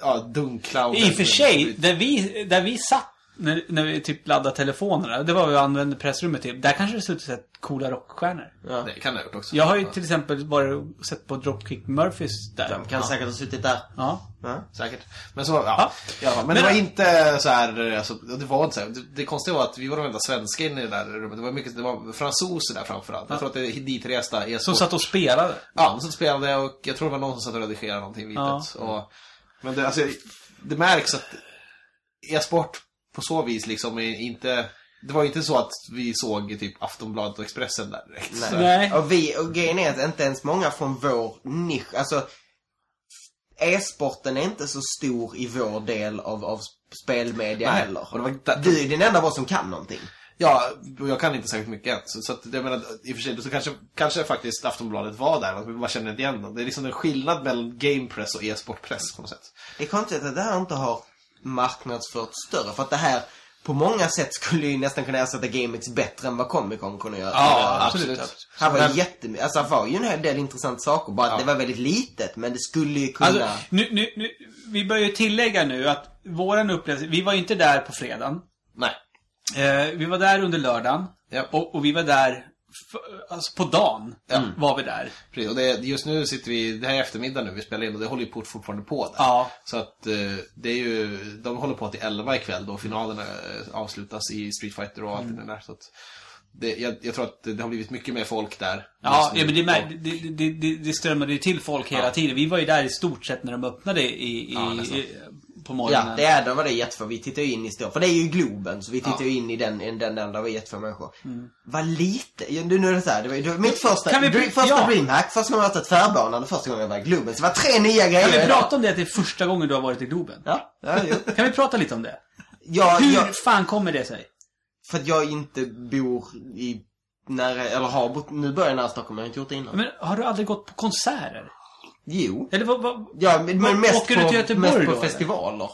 ja, dunkla och... I och för sig, där vi, där vi satt när, när vi typ laddade telefonerna, det var vad vi använde pressrummet till. Där kanske det suttit sett coola rockstjärnor. Ja. Det kan jag ha gjort också. Jag har ju till exempel varit sett på Dropkick Murphys där. De kan säkert ha suttit där. Ja. Ja. Säkert. Men så, ja. Ja. fall. Men, Men- det var inte så här, alltså, det var inte så här. Det, det konstiga var att vi var de enda svenska inne i det där rummet. Det var mycket, det var fransoser där framförallt. Jag tror att det är ditresta e-sport. Som satt och spelade. Ja, de satt och spelade och jag tror det var någon som satt och redigerade någonting litet. Och, men det, alltså, det märks att e-sport på så vis liksom är inte... Det var inte så att vi såg typ Aftonbladet och Expressen där direkt. Så- Nej. Och vi, och grejen är att inte ens många från vår nisch, alltså e-sporten är inte så stor i vår del av, av spelmedia Nej, heller. och det var Du är den enda av oss som kan någonting. Ja, och jag kan inte särskilt mycket än. Så, så att, jag menar, i och för sig, så kanske, kanske faktiskt Aftonbladet var där, att vi bara känner inte igen dem. Det är liksom en skillnad mellan gamepress och e-sportpress på något sätt. Det är konstigt att det här inte har marknadsförts större. För att det här på många sätt skulle ju nästan kunna ersätta GameX bättre än vad Comic Con kunde göra. Ja, absolut. Här var Men- jättemycket, alltså det var ju en hel del intressanta saker. Bara Ja. det var väldigt litet, men det skulle ju kunna... Alltså, nu, nu, nu, vi bör ju tillägga nu att våran upplevelse, vi var ju inte där på fredagen. Nej. Eh, vi var där under lördagen. Ja. Och, och vi var där, alltså på dagen var vi där. Precis, och det, just nu sitter vi, det här är eftermiddag nu vi spelar in och det håller ju på- fortfarande på där. Ja. Så att eh, det är ju, de håller på till 11 ikväll då finalerna eh, avslutas i Street Fighter och allt Mm. det där. Så att det, jag, jag tror att det har blivit mycket mer folk där. Ja, ja men det, det, det, det, strömmade ju till folk hela Ja. tiden. Vi var ju där i stort sett när de öppnade i, i, Ja, i på morgonen. Ja, det är, då var det jättefå. Vi tittar ju in i stor. För det är ju Globen, så vi tittar Ja. ju in i den, i den, den där var jättefå människor. Vad lite, ja, nu, nu är det så här, det var, det var mitt första, Kan vi- dr- första ja. Dreamhack, första gången jag varit tvärbanan och första gången jag var i Globen. Så det var tre nya grejer Kan vi prata om det att det är första gången du har varit i Globen? Ja, ja, jo. Kan vi prata lite om det? Ja, Hur jag, fan kommer det sig? för att jag inte bor i nära, eller har bott, nu börjar jag nära Stockholm, jag har inte gjort det innan. Men har du aldrig gått på konserter? Jo. Eller vad, vad, Ja, men, men mest åker du på, till Göteborg mest då, på eller? festivaler.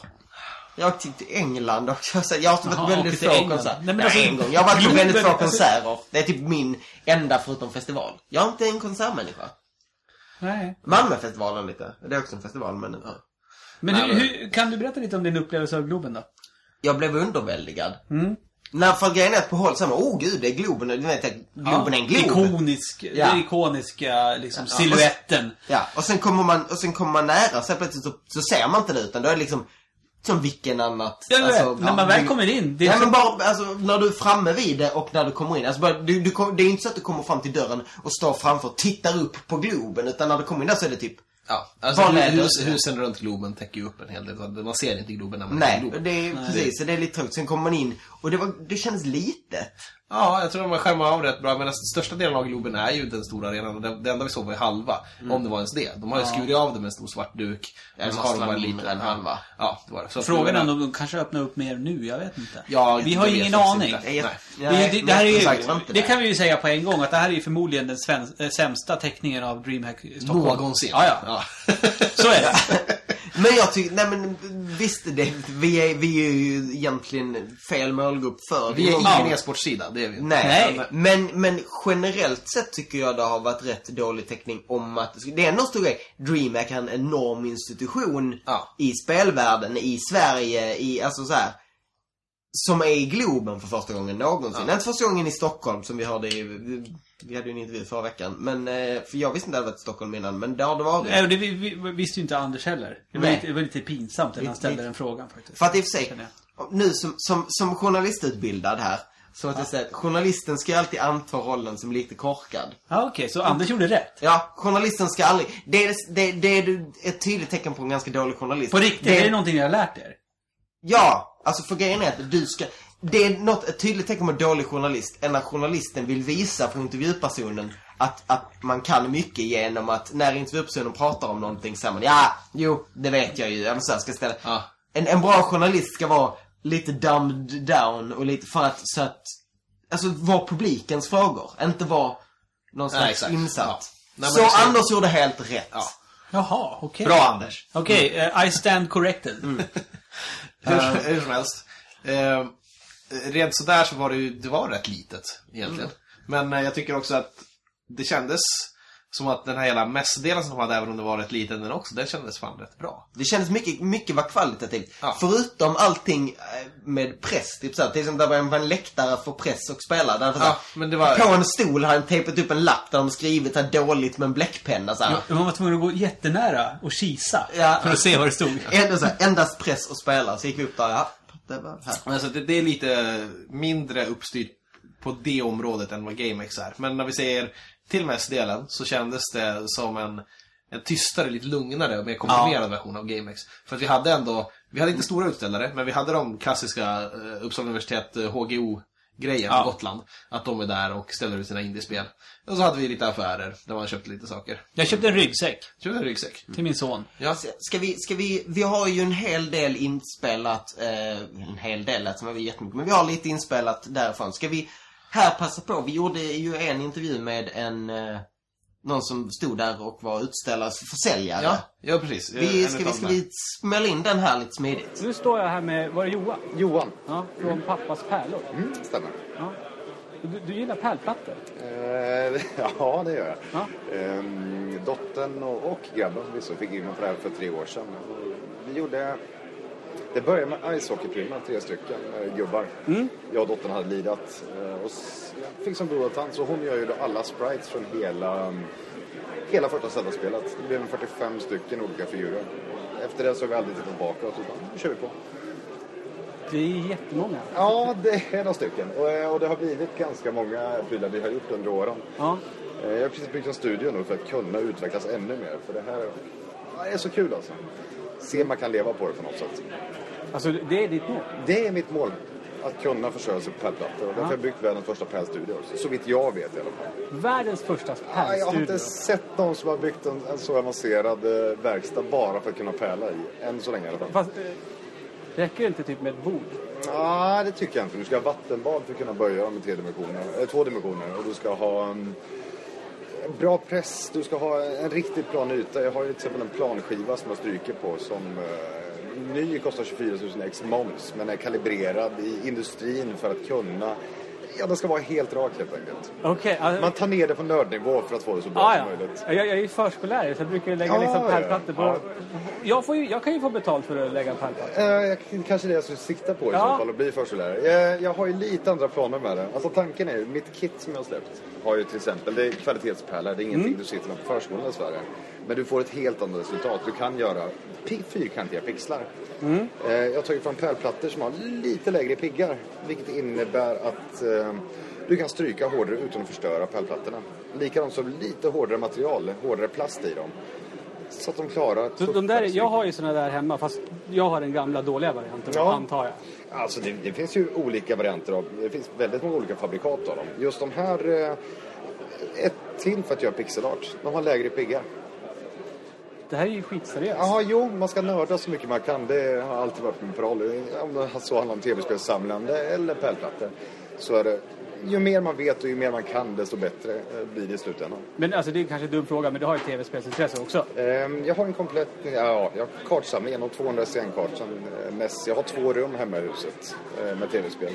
Jag åkt till England också. Så jag har varit väldigt få konserter. Nej, men alltså, en gång. Jag har varit på väldigt få alltså- konserter. Det är typ min enda förutom festival. Jag är inte en konsertmänniska. Nej. Malmöfestivalen lite. Det är också en festival, men inte. Men hur, hur, kan du berätta lite om din upplevelse av Globen då? Jag blev underväldigad. Mm. När för grejen är att på håll så här, åh gud, det är Globen. Du vet, Globen är en Glob. Ikonisk, Ja. den ikoniska liksom, siluetten. Ja, och sen kommer man, och sen kommer man nära så plötsligt så, så ser man inte det utan då är det liksom som vilken annat. Ja, jag alltså, vet. När man väl kommer in. Det är Nej men bara, alltså när du är framme vid det och när du kommer in. Alltså bara, du, du, det är inte så att du kommer fram till dörren och står framför och tittar upp på Globen. Utan när du kommer in där så är det typ, Ja, alltså det? hus, husen runt Globen täcker ju upp en hel del. Man ser inte Globen när man är i nej, Globen. det är precis, så det är lite tråkigt. Sen kommer man in och det, var, det kändes litet. Ja, jag tror de har skärmat av rätt bra. Men den största delen av Globen är ju den stora arenan. Det, det enda vi såg var ju halva. Om det var ens det. De har ju skurit av det med en stor svart duk. Ja, det så har de bara mindre lite- än halva. Ja, det var det. Så Frågan är om de kanske öppnar upp mer nu, jag vet inte. Ja, vi har ju ingen aning. Det, är, Nej. Det, det, det, här är ju, sagt var inte det kan vi ju säga på en gång, att det här är ju förmodligen den äh, sämsta teckningen av DreamHack Stockholm. Någonsin. Ja, ja. ja. Så är det. Men jag tycker, nej men visst det, vi är, vi är ju egentligen fel målgrupp för Vi är ingen Ja. e-sportsida, det är vi inte. Nej, Nej. Men, men generellt sett tycker jag det har varit rätt dålig täckning om att det är ändå en stor grej. DreamHack är en enorm institution Ja. i spelvärlden, i Sverige, i, alltså så här. Som är i Globen för första gången någonsin. Inte första gången i Stockholm som vi hörde i, vi hade ju en intervju förra veckan. Men, eh, för jag visste inte att det hade varit Stockholm innan, men det har det varit. Nej, och det vi, vi, visste ju inte Anders heller. Det var, Nej. lite, det var lite pinsamt när han ställde lite. den frågan faktiskt. För att i och för sig, nu som, som, som journalistutbildad här Så att jag säger, journalisten ska alltid anta rollen som lite korkad. Ja, okej. Så Anders gjorde rätt. Ja, journalisten ska aldrig... Det är, det, det är ett tydligt tecken på en ganska dålig journalist. På riktigt, Det är det någonting ni har lärt er? Ja, alltså för grejen är att du ska... Det är något, ett tydligt tecken på en dålig journalist är när journalisten vill visa för intervjupersonen att, att man kan mycket genom att när intervjupersonen pratar om någonting säger man ja, jo, det vet jag ju. Eller så här, ska ställa. Ja. En, en bra journalist ska vara lite dumbed down och lite för att, så att, alltså vara publikens frågor. Inte vara någon slags exakt. insatt. Ja. Nej, så det ska- Anders gjorde helt rätt. Ja. Jaha, okej. Bra Anders! Okej, eh, I stand corrected. Hur, hur som helst. Eh, rent sådär så var det ju, det var rätt litet egentligen. Men eh, jag tycker också att det kändes som att den här hela mässdelen som de hade, även om det var rätt liten den också, den kändes fan rätt bra. Det kändes mycket, mycket var kvalitativt. Ja. Förutom allting eh, med press. Typ såhär, till exempel där var en läktare för press och spelare. Där, Ja, men det var- På en stol har han tejpat upp en lapp där de skrivit här dåligt med en bläckpenna. Så här. Ja, Man var tvungen att gå jättenära och kisa Ja. för att se vad det stod. Ändå så här, endast press och spelare. Så gick vi upp där, ja, det var här. Men alltså, det, det är lite mindre uppstyrt på det området än vad GameX är. Men när vi säger till mässdelen så kändes det som en, en tystare, lite lugnare och mer komprimerad version av GameX. För att vi hade ändå, vi hade inte stora utställare, men vi hade de klassiska uh, Uppsala universitet eh, HGO-grejen Ja. på Gotland. Att de är där och ställer ut sina indiespel. Och så hade vi lite affärer där man köpte lite saker. Jag köpte en ryggsäck Köpte en ryggsäck. till min son. Ja. Ska vi, ska vi, vi har ju en hel del inspelat, eh, en hel del lät som att vi jättemycket, men vi har lite inspelat därifrån. Ska vi här passa på, vi gjorde ju en intervju med en, eh, någon som stod där och var utställare, försäljare. Ja, ja precis. Vi, En ska, vi, ska vi smälla in den här lite smidigt? Nu står jag här med, var det Johan? Johan. Ja, från Pappas pärlor. Mm, stämmer. Ja. Du, du gillar pärlplattor? Eh, ja, det gör jag. Ja. Ehm, dottern och, och grabben förvisso fick in mig på det här för tre år sedan. Vi gjorde... Det började med ishockeyprylar, tre stycken eh, gubbar. Jag och dottern hade lidat. Eh, och fick som och tant, så hon gör ju då alla sprites från hela, mm, hela första Zelda-spelet. Det blev 45 stycken olika figurer. Efter det så har vi aldrig tittat bakåt, utan nu kör vi på. Det är jättemånga. Ja, det är några stycken. Och, eh, och det har blivit ganska många prylar vi har gjort under åren. Ja. Jag har precis byggt en studio nu för att kunna utvecklas ännu mer. För det här är så kul alltså. Se om man kan leva på det på något sätt. Alltså, det är ditt mål. Det är mitt mål. Att kunna försörja sig på pärlplattor. Och därför har jag byggt världens första pärlstudio. Så vitt jag vet i alla fall. Världens första Ja, jag har pärlstudio. inte sett någon som har byggt en, en så avancerad eh, verkstad bara för att kunna pärla i. Än så länge i alla fall. Fast, eh, räcker det inte typ med ett bord? Ja, det tycker jag inte. Du ska ha vattenbad för att kunna böja dem i tre dimensioner, eller två dimensioner. Och du ska ha en bra press. Du ska ha en riktigt plan yta. Jag har ju till exempel en planskiva som jag stryker på som eh, ny kostar 24 000 ex moms. Men är kalibrerad i industrin för att kunna... Ja, den ska vara helt rak helt enkelt. Okej. alltså- Man tar ner det på nördnivå för att få det så bra Ah, som ja. möjligt. Jag, jag är ju förskollärare så jag brukar lägga Ja, liksom pärlplattor på... Ja. Jag, får ju, jag kan ju få betalt för att lägga pärlplattor. Jag, kanske det jag skulle sikta på i så fall, att bli förskollärare. Jag, jag har ju lite andra planer med det. Alltså tanken är ju, mitt kit som jag har släppt har ju till exempel, det är kvalitetspärlor, det är ingenting du sitter med på förskolan i Sverige. Men du får ett helt annat resultat. Du kan göra fyrkantiga pixlar. Eh, jag har tagit fram pärlplattor som har lite lägre piggar. Vilket innebär att eh, du kan stryka hårdare utan att förstöra pärlplattorna. Likadant som lite hårdare material, hårdare plast i dem. Så att de klarar... Så de där, jag har ju såna där hemma fast jag har den gamla dåliga varianten Ja. antar jag. Alltså det, det finns ju olika varianter av, det finns väldigt många olika fabrikat av dem. Just de här, eh, ett till för att göra pixel art. De har lägre piggar. Det här är ju skitseriöst. Ja, jo, man ska nörda så mycket man kan. Det har alltid varit min paroll. Om det så handlar om tv-spelssamlande eller pärlplattor. Så är det, ju mer man vet och ju mer man kan desto bättre eh, blir det i slutändan. Men alltså det är kanske en dum fråga men du har ju tv-spelsintresse också. Ehm, Jag har en komplett, ja, jag har kartsamling, en av 200 SCN-kart sedan eh, NES. Jag har två rum hemma i huset eh, med tv-spel.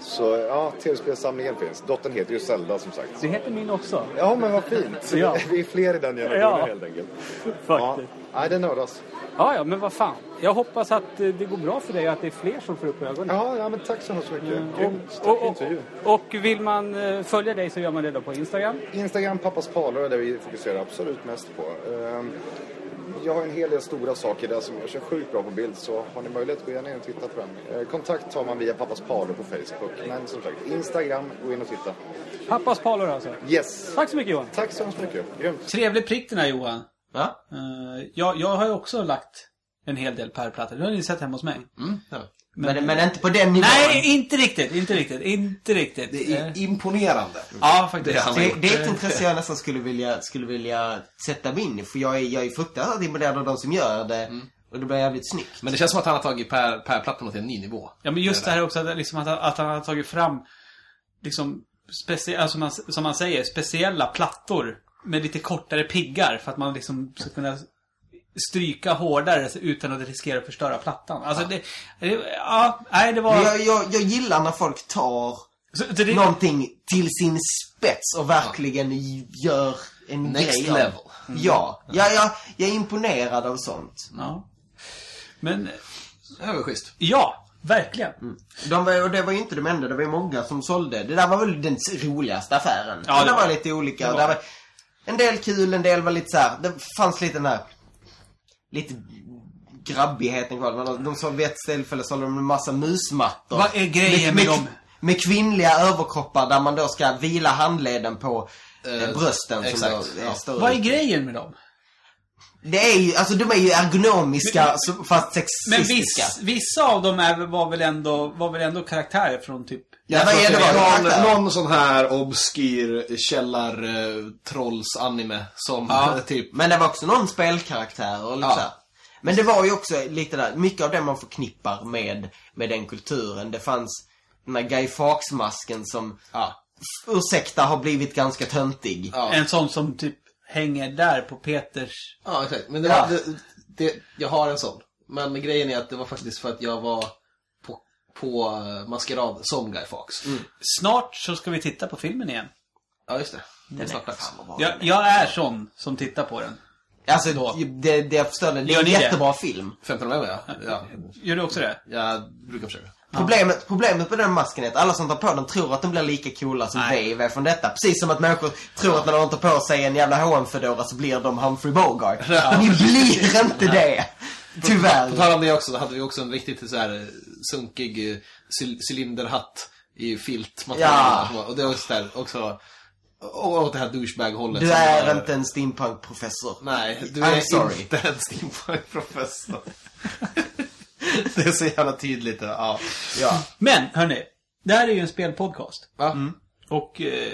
Så ja, tv-spelsamlingen finns. Dottern heter ju Zelda som sagt. Det heter min också. Ja, men vad fint. Ja. Vi är fler i den generationen Ja. helt enkelt. Ja. Faktiskt. Nej, det nördas. Ja, ja, men vad fan. Jag hoppas att eh, det går bra för dig och att det är fler som får upp ögonen. Ja, ja men tack så hemskt mycket. Och, Grymt. Och, och, intervju. och vill man eh, följa dig så gör man det då på Instagram. Instagram, pappas parlor är det vi fokuserar absolut mest på. Jag har en hel del stora saker där som jag kör sjukt bra på bild. Så har ni möjlighet, gå gärna in och titta på den. Eh, kontakt tar man via Pappas Parlor på Facebook. Men som sagt, Instagram, gå in och titta. Pappas Parlor alltså. Yes! Tack så mycket Johan. Tack så hemskt mycket. Grymt. Trevlig prick den här Johan. Ja? Eh, jag, jag har ju också lagt en hel del pärlplattor. Det har ni sett hemma hos mig. Mm, ja. Men, men inte på den nivån. Nej, inte riktigt. Inte riktigt. Inte riktigt. Det Eh, är imponerande. Ja, faktiskt. Det är Det, det är ett intresse jag nästan skulle vilja, skulle vilja sätta mig in i. För jag är, jag är fruktansvärt imponerad av de som gör det. Och det blir jävligt snyggt. Men det känns som att han har tagit per, per plattorna till en ny nivå. Ja, men just det här också att, liksom, att, att han har tagit fram liksom, specie, alltså man, som man säger, speciella plattor med lite kortare piggar för att man liksom ska kunna stryka hårdare utan att riskera att förstöra plattan. Alltså det, det ja, nej det var... Jag, jag, jag gillar när folk tar Så, så det, någonting till sin spets och verkligen gör en Next grej level. Ja, ja, ja, jag är imponerad av sånt. Ja. Men, Det var schysst. ja, verkligen. De var, och det var ju inte de enda, det var ju många som sålde. Det där var väl den roligaste affären. Ja, det det, var var lite olika. Det Det var var en del kul, en del var lite så här. Det fanns lite den där... Lite grabbigheten kvar. Men De sålde vid ett tillfälle sålde de en massa musmattor. Vad är grejen med dem? Med kvinnliga överkroppar där man då ska vila handleden på eh, brösten exakt, som då är ja. större. Vad är grejen med dem? Det är ju, alltså de är ju ergonomiska så- fast Men sexistiska. viss, vissa av dem är, var, väl ändå, var väl ändå karaktärer från typ... Ja, vad är det var? någon, någon sån här obskyr källar-trolls-anime som Ja. typ... Men det var också någon spelkaraktär och lite Ja. Men det var ju också lite där, mycket av det man förknippar med, med den kulturen. Det fanns den här Guy Fawkes-masken som, Ja. ursäkta, har blivit ganska töntig. Ja. En sån som typ hänger där på Peters... Ja, exakt. Men det Ja. var, det, det, jag har en sån. Men grejen är att det var faktiskt för att jag var på, på eh, maskerad som Guy Fawkes. Snart så ska vi titta på filmen igen. Ja, just det. Det är snart dags. Jag, jag är sån som tittar på den. Alltså, Då. det, det jag förstår det, det är en ni det? jättebra film. 15 november, ja. ja. Gör du också det? Jag brukar försöka. Problemet, problemet med den masken är att alla som tar på den tror att de blir lika coola som Nej. Dave är från detta. Precis som att människor tror att när de tar på sig en jävla hm fedora så blir de Humphrey Bogart. Ni blir inte det! På Tyvärr. tal om det också, så hade vi också en riktigt så här eh, sunkig eh, cyl- cylinderhatt i filtmaterial. Ja. Och det var också där också... Och åt det här douchebag-hållet. Du är var- inte en steampunk-professor. Nej, du I'm är sorry. inte en steampunk-professor. det är så jävla tydligt. Ja. Ja. Men, hörni. Det här är ju en spelpodcast. Va? Och eh,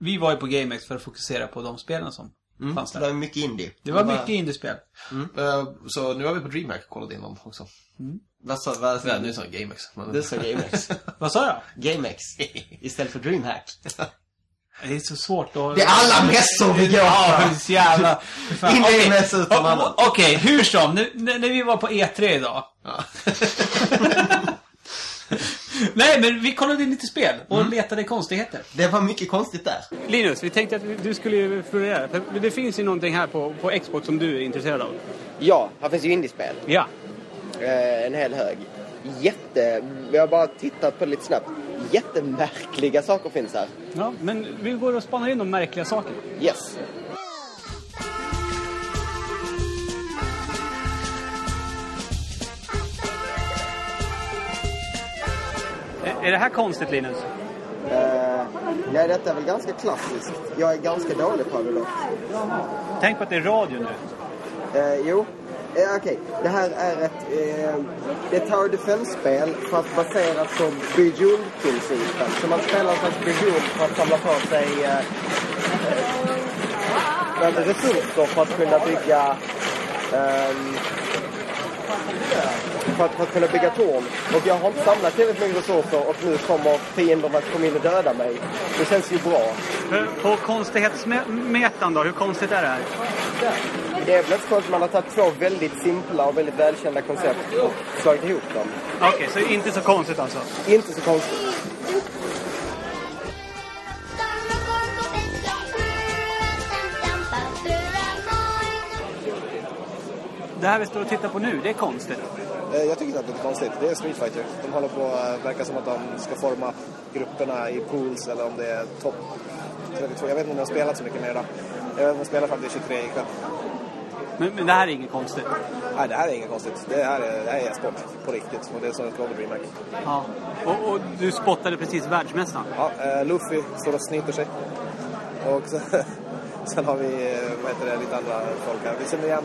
vi var ju på GameX för att fokusera på de spelen som fanns Det där. var mycket indie. Det var mycket indiespel. Eh, Så nu har vi på DreamHack kollat in dem också. Vad sa vad Ja, nu sa jag GameX. Men... Du sa GameX. Vad sa jag? GameX. Istället för DreamHack. Det är så svårt att... Det är alla mässor vi går på. det så jävla... Fan, Inne i okej. mässa utan annat. Okej, hur som. Nu, när när vi var på E3 idag. Nej, men vi kollade in lite spel och Mm. letade konstigheter. Det var mycket konstigt där. Linus, vi tänkte att du skulle florera. För det finns ju någonting här på, på Xbox som du är intresserad av. Ja, här finns ju indiespel. Ja. Eh, en hel hög. Jätte... Vi har bara tittat på det lite snabbt. Jättemärkliga saker finns här. ja. Men vi går och spanar in de märkliga sakerna. Yes. Är, det här konstigt, Linus? Eh, nej, detta är väl ganska klassiskt. Jag är ganska dålig på det då. Tänk på att det är radio nu. Eh, jo, eh, okej. Det här är ett, eh, det är Tower Defense-spel fast baserat på Bejeweled-principen. Så man spelar en slags Bejeweled för att samla på sig eh, resurser för att kunna bygga ehm, för att, för att kunna bygga torn. Och jag har inte samlat tillräckligt mycket resurser och nu kommer fienderna att komma in och döda mig. Det känns ju bra. På konstighetsmetan då, hur konstigt är det här? Det är väl inte så konstigt man har tagit två väldigt simpla och väldigt välkända koncept och slagit ihop dem. Okej, så inte så konstigt alltså. Inte så konstigt. Det här vi står och tittar på nu, det är konstigt. Eh, Jag tycker inte att det är konstigt. Det är Street Fighter. De håller på, eh, verkar som att de ska forma grupperna i pools eller om det är topp 32. Jag vet inte om de har spelat så mycket mer idag. Jag vet att de spelar fram till 23 ikväll. Men, men det här är inget konstigt. Nej, det här är inget konstigt. Det här är, det här är sport på riktigt. Och det är som ett Clover DreamHack. Ja. Och, och du spottade precis världsmästaren. Ja, eh, Luffy står och snyter sig. Och så, sen har vi, eh, vad heter det, lite andra folk här. Vi känner igen...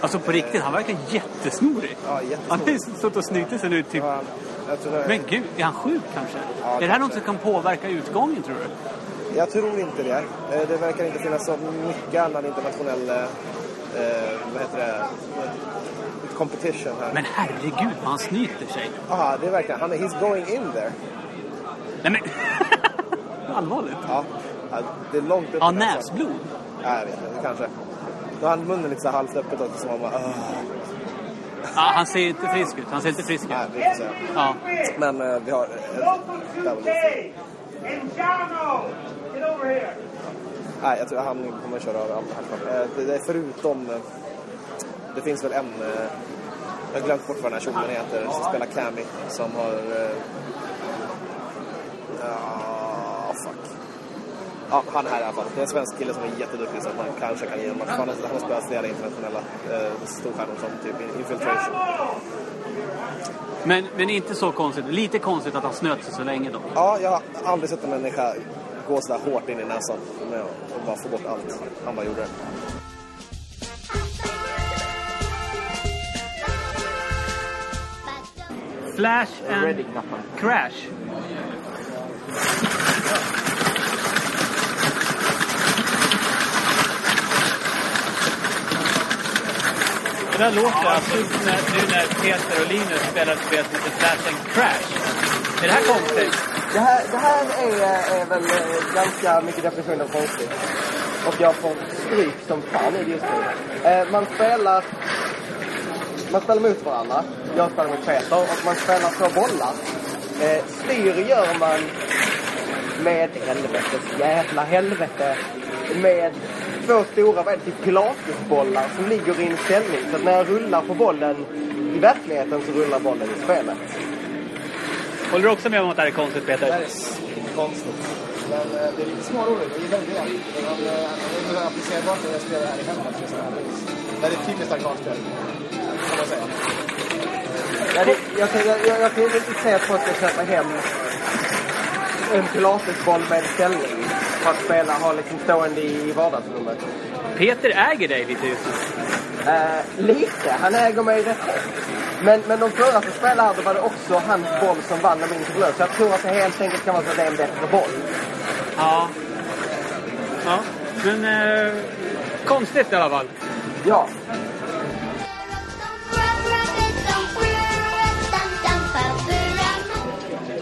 Alltså på riktigt, han verkar jättesnorig. Ja, Han jättestor. har ju stått och snytit sig nu typ. Ja, det, Men gud, är han sjuk kanske? Ja, är det här något som kan påverka utgången tror du? jag tror inte det. Eh, Det verkar inte finnas så mycket annan internationell, eh, vad heter det, competition här. Men herregud han snyter sig. Ja, det är verkligen, han är, he's going in there. Nej men... Allvarligt? Ja, det är långt upp. Ja, näsblod. Ja, jag vet inte, kanske. Då har han munnen lite så halvt öppet också, som om man bara. Ja, han ser inte frisk ut. Han ser inte frisk ut. Nej, vi får se. Ja. Men eh, vi har... eh, där var det. Nej, jag tror att han kommer att köra över det här. Eh, Det det är förutom... eh, Det finns väl en... eh, Jag har glömt bort vad den här kjolen heter, som spelar Cammy, som har... eh, Ja. Ja, han är här i alla fall. Det är en svensk kille som är jätteduktig så att man kanske kan ge en match. Han har, spelat flera internationella eh, storstjärnor som typ Infiltration. Men, men inte så konstigt. Lite konstigt att han snöt sig så länge då. Ja, jag har aldrig sett en människa gå så där hårt in i näsan med att bara få bort allt. Han bara gjorde det. Flash and Crash. Där låter alltså när, nu när Peter och Linus spelar ett spel som heter Flash and Crash. Är det här konstigt? Det här, det här är, är väl eh, ganska mycket definition av konstigt. Och jag får stryk som fan i det just nu. Eh, man spelar... Man spelar mot varandra. Jag spelar mot Peter och man spelar två bollar. Eh, styr gör man med helvetes jävla helvete. Med två stora, vad är det, typ pilatesbollar som ligger i en ställning. Så att när jag rullar på bollen i verkligheten så rullar bollen i spelet. Håller du också med om att det här är konstigt Peter? Det här är konstigt. Men eh, det är lite småroligt. Jag gillar det. Men eh, det är mer applicerbart när jag spelar här i hemmet. det här. Det är ett typiskt arkadspel. Kan man säga. Ja, det, jag, kan, jag, jag, jag kan inte riktigt säga att folk ska köpa hem en pilatesboll med ställning för att spela, ha liksom stående i vardagsrummet. Peter äger dig lite just nu. Eh, lite. Han äger mig rätt men, men de förra som spelade här, då var det också hans boll som vann om inte förlorade. Så jag tror att det helt enkelt kan vara så att det är en bättre boll. Ja. Ja, men eh, konstigt i alla fall. Ja.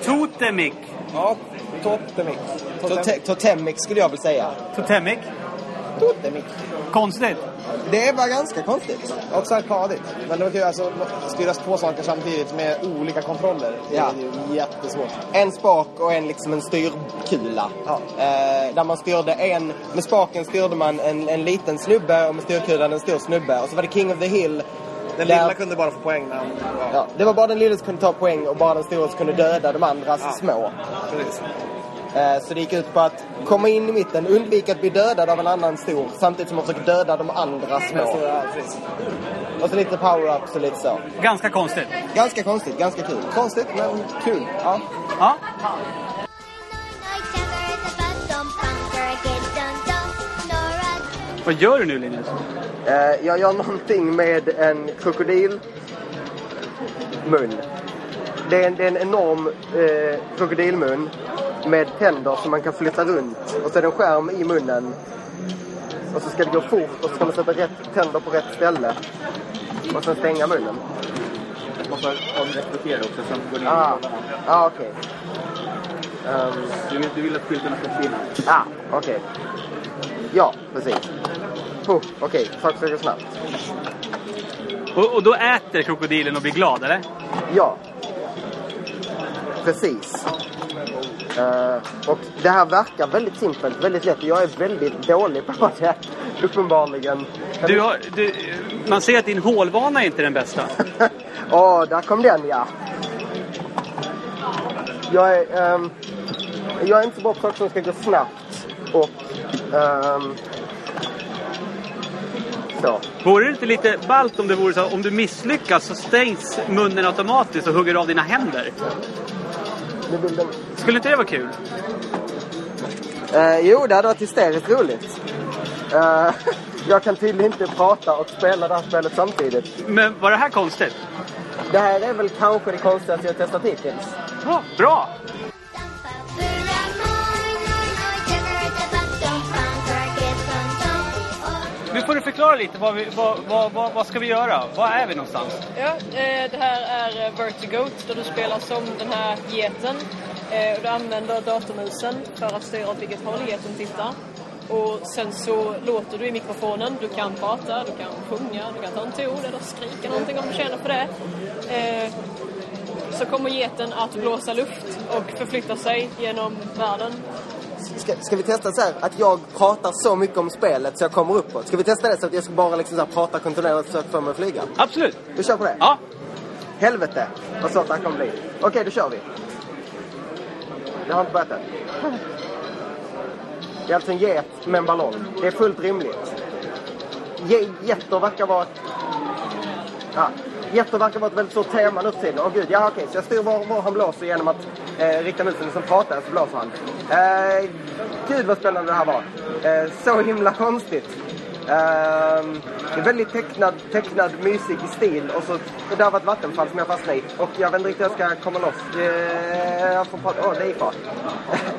Totemic. Ja, Totemic. Tote- Totemic skulle jag väl säga. Totemic. Totemic. Konstigt. Det var ganska konstigt. Också arkadigt. Men det ju alltså styras två saker samtidigt med olika kontroller. Det är Ja. ju jättesvårt. En spak och en liksom en styrkula. Ja. Eh, där man styrde en, med spaken styrde man en, en liten snubbe och med styrkulan en stor snubbe. Och så var det King of the Hill. Den där- lilla kunde bara få poäng när han... Ja, Ja, det var bara den lilla som kunde ta poäng och bara den stora som kunde döda de andras Ja. små. precis. Eh, så det gick ut på att komma in i mitten, undvika att bli dödad av en annan stor samtidigt som man försöker döda de andra små. Och så lite power-ups och lite så. Ganska konstigt. Ganska konstigt, ganska kul. Konstigt, men kul. Ja. Ja. Vad gör du nu Linus? Eh, jag gör någonting med en krokodilmun. Det är en, det är en enorm eh, krokodilmun med tänder som man kan flytta runt. Och så är det en skärm i munnen. Och så ska det gå fort och så ska man sätta rätt tänder på rätt ställe. Och sen stänga munnen. måste ha en repetera också så att det går in i Ah, ah okej. Ehm, Du, vill, du vill att skyltarna ska försvinna. ah, okej. Ja, precis. Oh, okej, saker ska gå snabbt. Och, och då äter krokodilen och blir glad, eller? Ja. Precis. Eh, och det här verkar väldigt simpelt, väldigt lätt. Jag är väldigt dålig på det, uppenbarligen. Du har, du, man ser att din hålvana är inte den bästa. Åh, där kom den ja. Jag är, ehm, jag är inte så bra på saker som ska gå snabbt. Och ehm, Så. Vore det inte lite ballt om det vore så om du misslyckas så stängs munnen automatiskt och hugger av dina händer? De... Skulle inte det vara kul? Eh, jo, det hade varit hysteriskt roligt. Eh, jag kan tydligen inte prata och spela det här spelet samtidigt. Men var det här konstigt? Det här är väl kanske det konstigaste jag testat hittills. Ja, bra! Nu får du förklara lite, vad, vi, vad, vad, vad, vad ska vi göra? Var är vi någonstans? Ja, eh, det här är eh, Vertigoat där du spelar som den här geten. Eh, och du använder datormusen för att styra åt vilket håll geten tittar. Och sen så låter du i mikrofonen. Du kan prata, du kan sjunga, du kan ta en ton eller skrika någonting om du känner för det. Eh, så kommer geten att blåsa luft och förflytta sig genom världen. Ska, ska vi testa så här att jag pratar så mycket om spelet så jag kommer uppåt? Ska vi testa det så att jag ska bara liksom så här prata kontinuerligt och försöka få mig att flyga? Absolut! Vi kör på det? Ja. Helvete vad svårt det här kommer bli. Okej, då kör vi. Jag har inte börjat än. Det är alltså en get med en ballong. Det är fullt rimligt. Ge- Getter verkar vara. Ja. Getter verkar vara ett väldigt stort tema nu för tiden. Åh gud, ja okej. Så jag styr var, var han blåser genom att eh, rikta musen som pratar så blåser han. Eh, gud vad spännande det här var. Eh, så himla konstigt. Ehm, det är väldigt tecknad, tecknad, mysig stil och så och där var ett vattenfall som jag fastnade i. Och jag vet inte riktigt hur jag ska komma loss. Eh, jag får prata. Åh, det gick bra.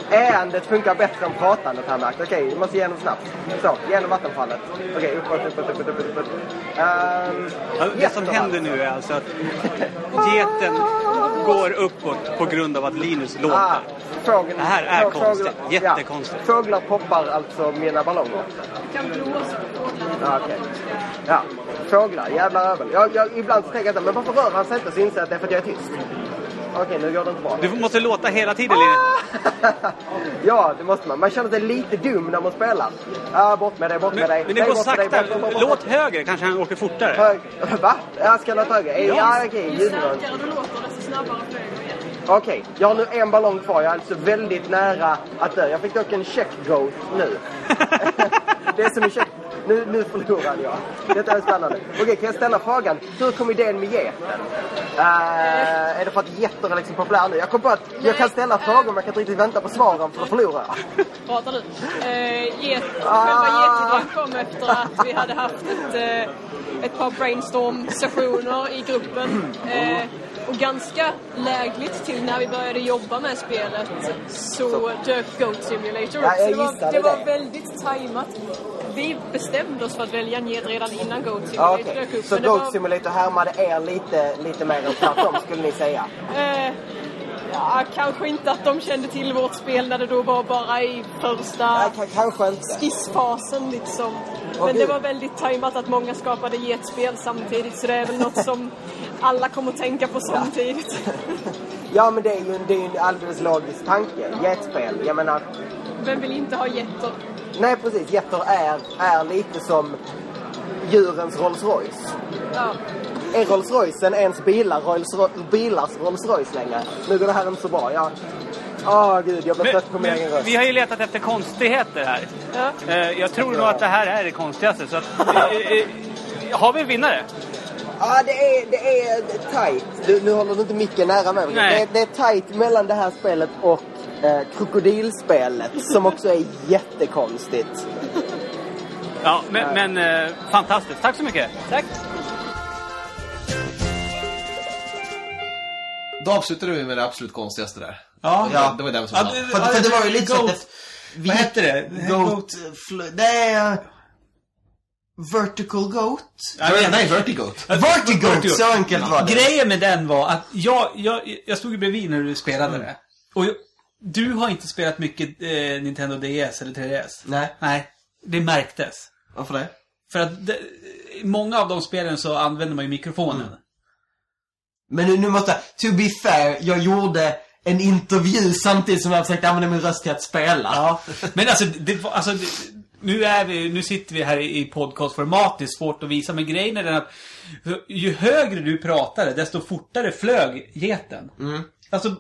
Äandet funkar bättre än pratandet här märkt. Okej, vi måste igenom snabbt. Så, genom vattenfallet. Okej, uppåt, uppåt, uppåt, uppåt, uppåt. Ehm, Ja, det som händer nu är alltså att geten går uppåt på grund av att Linus låter. Ah, fågeln, Det här är få- konstigt. fåglar- Jättekonstigt. Ja, fåglar poppar alltså mina ballonger. kan blåsa. Ja, okej. Ja, fåglar. Jävla övel. Jag, jag, ibland så tänker jag men varför rör han sig inte? Så inser jag att det är för att jag är tyst. Okej, nu går det inte bra. Du måste låta hela tiden Linus. ja, det måste man. Man känner sig lite dum när man spelar. Ja, bort med dig, bort Men, med dig. men det går med dig, sakta. bort, bort, bort, Låt högre, kanske han åker fortare. Hög... Va? Jag ska låta höger? Ja, Ja. okej. Ju ljudnivån. starkare du låter desto snabbare flyger. Okej, jag har nu en ballong kvar. Jag är alltså väldigt nära att dö. Jag fick dock en check goat nu. det är som en check... Nu, nu förlorade jag. Detta är spännande. Okej, kan jag ställa frågan? Hur kom idén med geten? Eh, är det för att getter är liksom populära nu? Jag kom på att jag kan ställa frågor men jag kan inte riktigt vänta på svaren för då förlorar jag. Pratar du? Eh, get, Ah. Själva getidén kom efter att vi hade haft ett, eh, ett par brainstorm-sessioner i gruppen. Eh, och ganska lägligt till när vi började jobba med spelet så dök Goat Simulator upp. Ja, så det var, det var väldigt tajmat. Vi bestämde oss för att välja get redan innan Goat Ja, Simulator Okej, dök upp. så det Goat var- Simulator härmade er lite, lite mer än tvärtom skulle ni säga? Eh, ja, kanske inte att de kände till vårt spel när det då var bara i första inte. skissfasen liksom. Men det gud. var väldigt tajmat att många skapade getspel samtidigt så det är väl något som alla kommer att tänka på samtidigt. Ja, men det är ju en, det är ju en alldeles logisk tanke. Jetspel. Jag menar, Vem vill inte ha getter? Nej, precis. Getter är, är lite som djurens Rolls Royce. Ja. Är Rolls Roycen ens bilar, Rolls Ro- bilars Rolls Royce längre? Nu går det här inte så bra. Jag... Åh gud, jag blir trött på min egen röst. vi har ju letat efter konstigheter här. Ja. Eh, jag tror nog att det här är det konstigaste. Så att, eh, eh, har vi en vinnare? Ja, det är, det är tight. Du, nu håller du inte micken nära mig. Det, det är tight mellan det här spelet och eh, krokodilspelet som också är jättekonstigt. Ja, men, men eh, fantastiskt. Tack så mycket. Tack. Då avslutade vi med det absolut konstigaste där. Ja. Ja, det var den som Ja, det- För, för det var ju lite så att Goat. det, Vad hette det? Goat... fl- Det är... Vertical Goat? Nej, nej, Vertigo. Vertigo! Så enkelt var det. Grejen med den var att jag, jag, jag stod ju bredvid när du spelade det. Och jag, du har inte spelat mycket eh, Nintendo DS eller 3DS. Nej. Nej, det märktes. Varför det? För att det, många av de spelen så använder man ju mikrofonen. Men nu, nu måste jag... To be fair, jag gjorde en intervju samtidigt som jag försökte använda min röst till att spela. Ja. Men alltså, det, alltså det, nu, är vi, nu sitter vi här i podcastformat, det är svårt att visa, men grejen är den att ju högre du pratade, desto fortare flög geten. Alltså,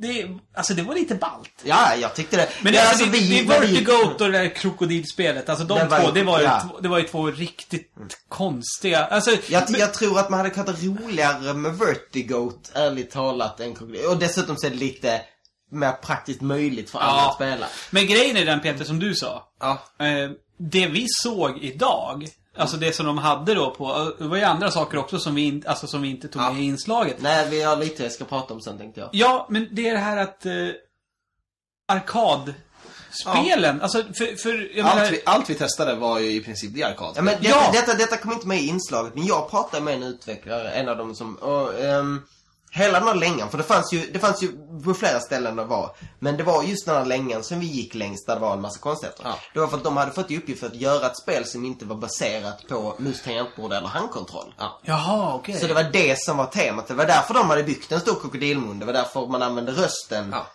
det, alltså det var lite ballt. Ja, jag tyckte det. Men det, ja, alltså, det, vi- det är när vi- och det där krokodilspelet. Alltså de Det var två, ju- det var ju, ja. två, det var ju två riktigt konstiga... Alltså, Jag, men- jag tror att man hade kunnat ha roligare med Vertigoat, ärligt talat, än krokodil. Och dessutom så är det lite mer praktiskt möjligt för alla Ja. att spela. Men grejen är den Peter, som du sa. Ja. Eh, det vi såg idag, alltså det som de hade då på, det var ju andra saker också som vi, in, alltså som vi inte tog Ja. med i inslaget. Nej, vi har lite jag ska prata om sen tänkte jag. Ja, men det är det här att eh, arkadspelen, alltså för, för jag menar, Allt vi, allt vi testade var ju i princip det arkad. Ja, men detta, Ja. detta, detta kom inte med i inslaget, men jag pratade med en utvecklare, en av dem som, och, ehm, hela den här längan, för det fanns ju, det fanns ju på flera ställen det var, men det var just den här längan som vi gick längst där det var en massa konstigheter. Ja. Det var för att de hade fått i uppgift att göra ett spel som inte var baserat på mus, tangentbord eller handkontroll. Ja. Jaha, okej. Så det var det som var temat. Det var därför de hade byggt en stor krokodilmun. Det var därför man använde rösten. Ja.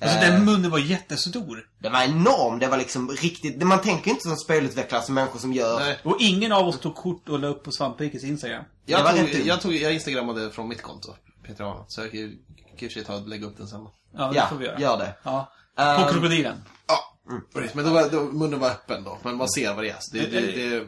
Alltså Eh, den munnen var jättestor. Det var enorm. Det var liksom riktigt... Man tänker inte som spelutvecklare som människor som gör... Nej. Och ingen av oss tog kort och la upp på Svamprikets Instagram. Det Jag, var tog, jag, tog, jag instagrammade från mitt konto, Peter Arnold. Så jag kan ju kanske ta och lägga upp den sen. Ja, det Ja, får vi göra. gör det. Ja. Ehm, På krokodilen. Ja, precis. Men då var, då, munnen var öppen då. Men man ser vad det är. Så Det, det, det är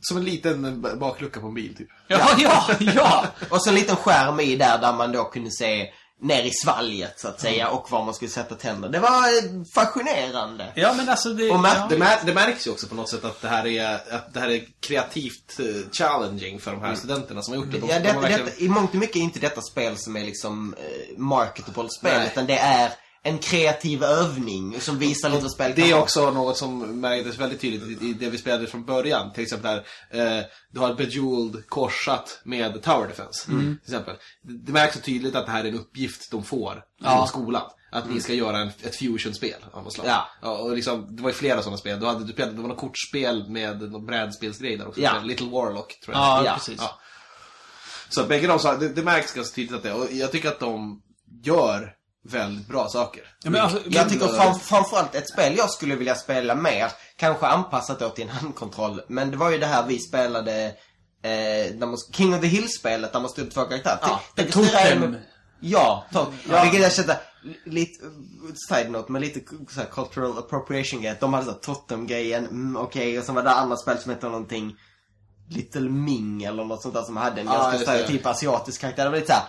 som en liten baklucka på en bil, typ. Ja, ja, ja! Och så en liten skärm i där, där man då kunde se ner i svalget, så att säga, och var man skulle sätta tänder. Det var eh, fascinerande. Ja, men alltså det... Och ja. Matt- Det, mär, det märks ju också på något sätt att det här är, att det här är kreativt eh, challenging för de här studenterna som har gjort det. De, Ja, de det, har verkligen- detta, I mångt och mycket är inte detta spel som är liksom eh, marketable spel, Nej. utan det är en kreativ övning som visar lite vad spel kan Det är också något som märktes väldigt tydligt i det vi spelade från början. Till exempel där, eh, du har Bejeweled korsat med Tower Defense. Till exempel. Det, märks så tydligt att det här är en uppgift de får Ja. från skolan. Att ni ska göra en, ett fusion-spel av något slag. Ja. och liksom, det var ju flera sådana spel. Du hade, du spelade, det var något kortspel med någon brädspelsgrej där också. Ja. Little Warlock, tror jag. Ja, Ja. precis. Ja. Så bägge de sa, det, det märks ganska tydligt att det är. Och jag tycker att de gör väldigt bra saker. Ja, men alltså, Jag tycker fram, framförallt ett spel jag skulle vilja spela mer, kanske anpassat till en handkontroll, men det var ju det här vi spelade, eh, King of the Hill-spelet där man stod två karaktärer. Ja, tänk Totem. Ja, ja. Vilket jag kände, lite, side note, men lite så här cultural appropriation grej. De hade så här Totem-grejen, mm, okej, och sen var det andra spel som hette någonting Little Ming eller något sånt där som hade en Ja, ganska det. stereotyp asiatisk karaktär. Det var lite såhär,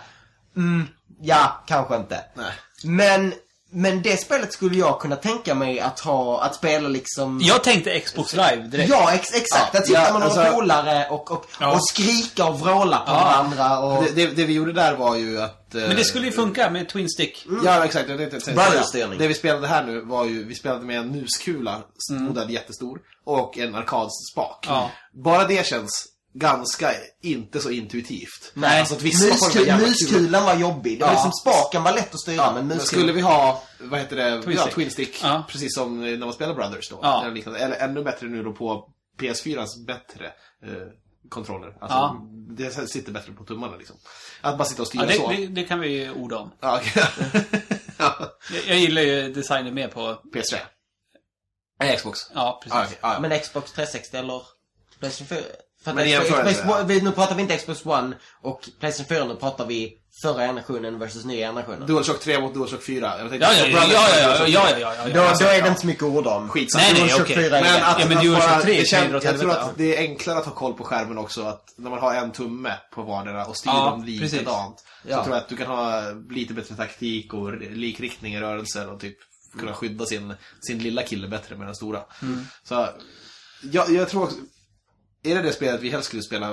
mm, ja, kanske inte. Nej. Men, men det spelet skulle jag kunna tänka mig att ha, att spela liksom... Jag tänkte Xbox Live direkt. Ja, ex exakt. Ja, att sitta ja, med några alltså- polare och, och, Ja. och skrika och vråla på Ja. varandra och... Det, det, det vi gjorde där var ju att... eh, Men det skulle ju funka med Twin Stick. Ja, exakt. Säga- Brotherstyrning. Det vi spelade här nu var ju, vi spelade med en muskula, modell jättestor, och en arkadspak. Ja. Bara det känns ganska inte så intuitivt. Nej, Alltså att vissa Muskul, muskulan var jobbig. Det var Ja. liksom spaken var lätt att styra, Ja, men muskulan... skulle vi ha, vad heter det, Twin ja. Twin Stick. Ja. Precis som när man spelar Brothers då. Ja. Eller, liknande. eller ännu bättre nu då på PS4s bättre eh, kontroller. Alltså, Ja. det sitter bättre på tummarna liksom. Att bara sitta och styra Ja, det, så. det, det kan vi ju orda om. Ja, ja. Jag, jag gillar ju designen mer på... PS3. Nej, Xbox. Ja, precis. Ja. Men Xbox 360 eller Playstation 4? För Men Xbox, vi- nu pratar vi inte Xbox One och Playstation 4, nu pratar vi förra generationen versus nya generationen. DualShock 3 mot DualShock 4. Jag tänkte- Ja, ja, ja, ja, ja, ja, ja, ja, ja, Då, då är det inte så mycket orda om. Skitsamma. Nej, nej, DualShock okej. 4 är Men att, Ja, men DualShock bara- 3 det åt Jag tror att det är enklare att ha koll på skärmen också. Att när man har en tumme på vardera och styr Ja, dem likadant. Så Ja. tror jag att du kan ha lite bättre taktik och likriktning i rörelser och typ kunna skydda sin, sin lilla kille bättre med den stora. Mm. Så jag, jag tror också, är det det spelet vi helst skulle spela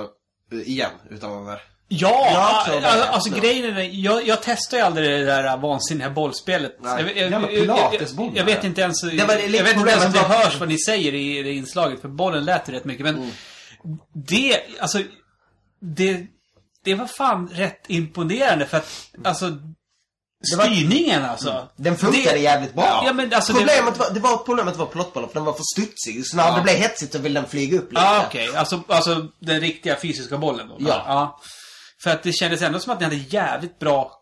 eh, igen utan den där? Ja! Det. alltså, alltså grejen är jag, jag testar ju aldrig det där vansinniga bollspelet. Nej. Jag, jag, Jävla jag, jag, pilatesboll jag vet inte ens... Jag vet inte ens om det hörs vad ni säger i det inslaget, för bollen lät ju rätt mycket. Men det, alltså... Det, det var fan rätt imponerande för att, alltså... Styrningen alltså. Den funkade Det- jävligt bra. Ja, men alltså problemet, det... var, det var problemet var plottbollen, för den var för studsig. Så när Ja. det blev hetsigt så ville den flyga upp lite. Ja, okej. Alltså, alltså den riktiga fysiska bollen då? Ja. ja. För att det kändes ändå som att ni hade jävligt bra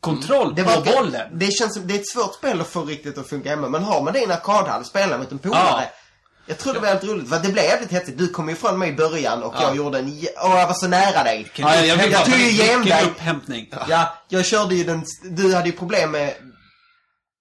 kontroll Det, på var, bollen. det känns som, det är ett svårt spel att få riktigt att funka hemma. Men har man det i en arkadhall, spelar mot en polare. Ja. Jag tror det var helt roligt, för det blev jävligt hetsigt. Du kom ifrån mig i början och Ja. jag gjorde en... Åh, jag var så nära dig. Jag tog ju Vilken genväg. upphämtning. Ja, jag körde ju den... Du hade ju problem med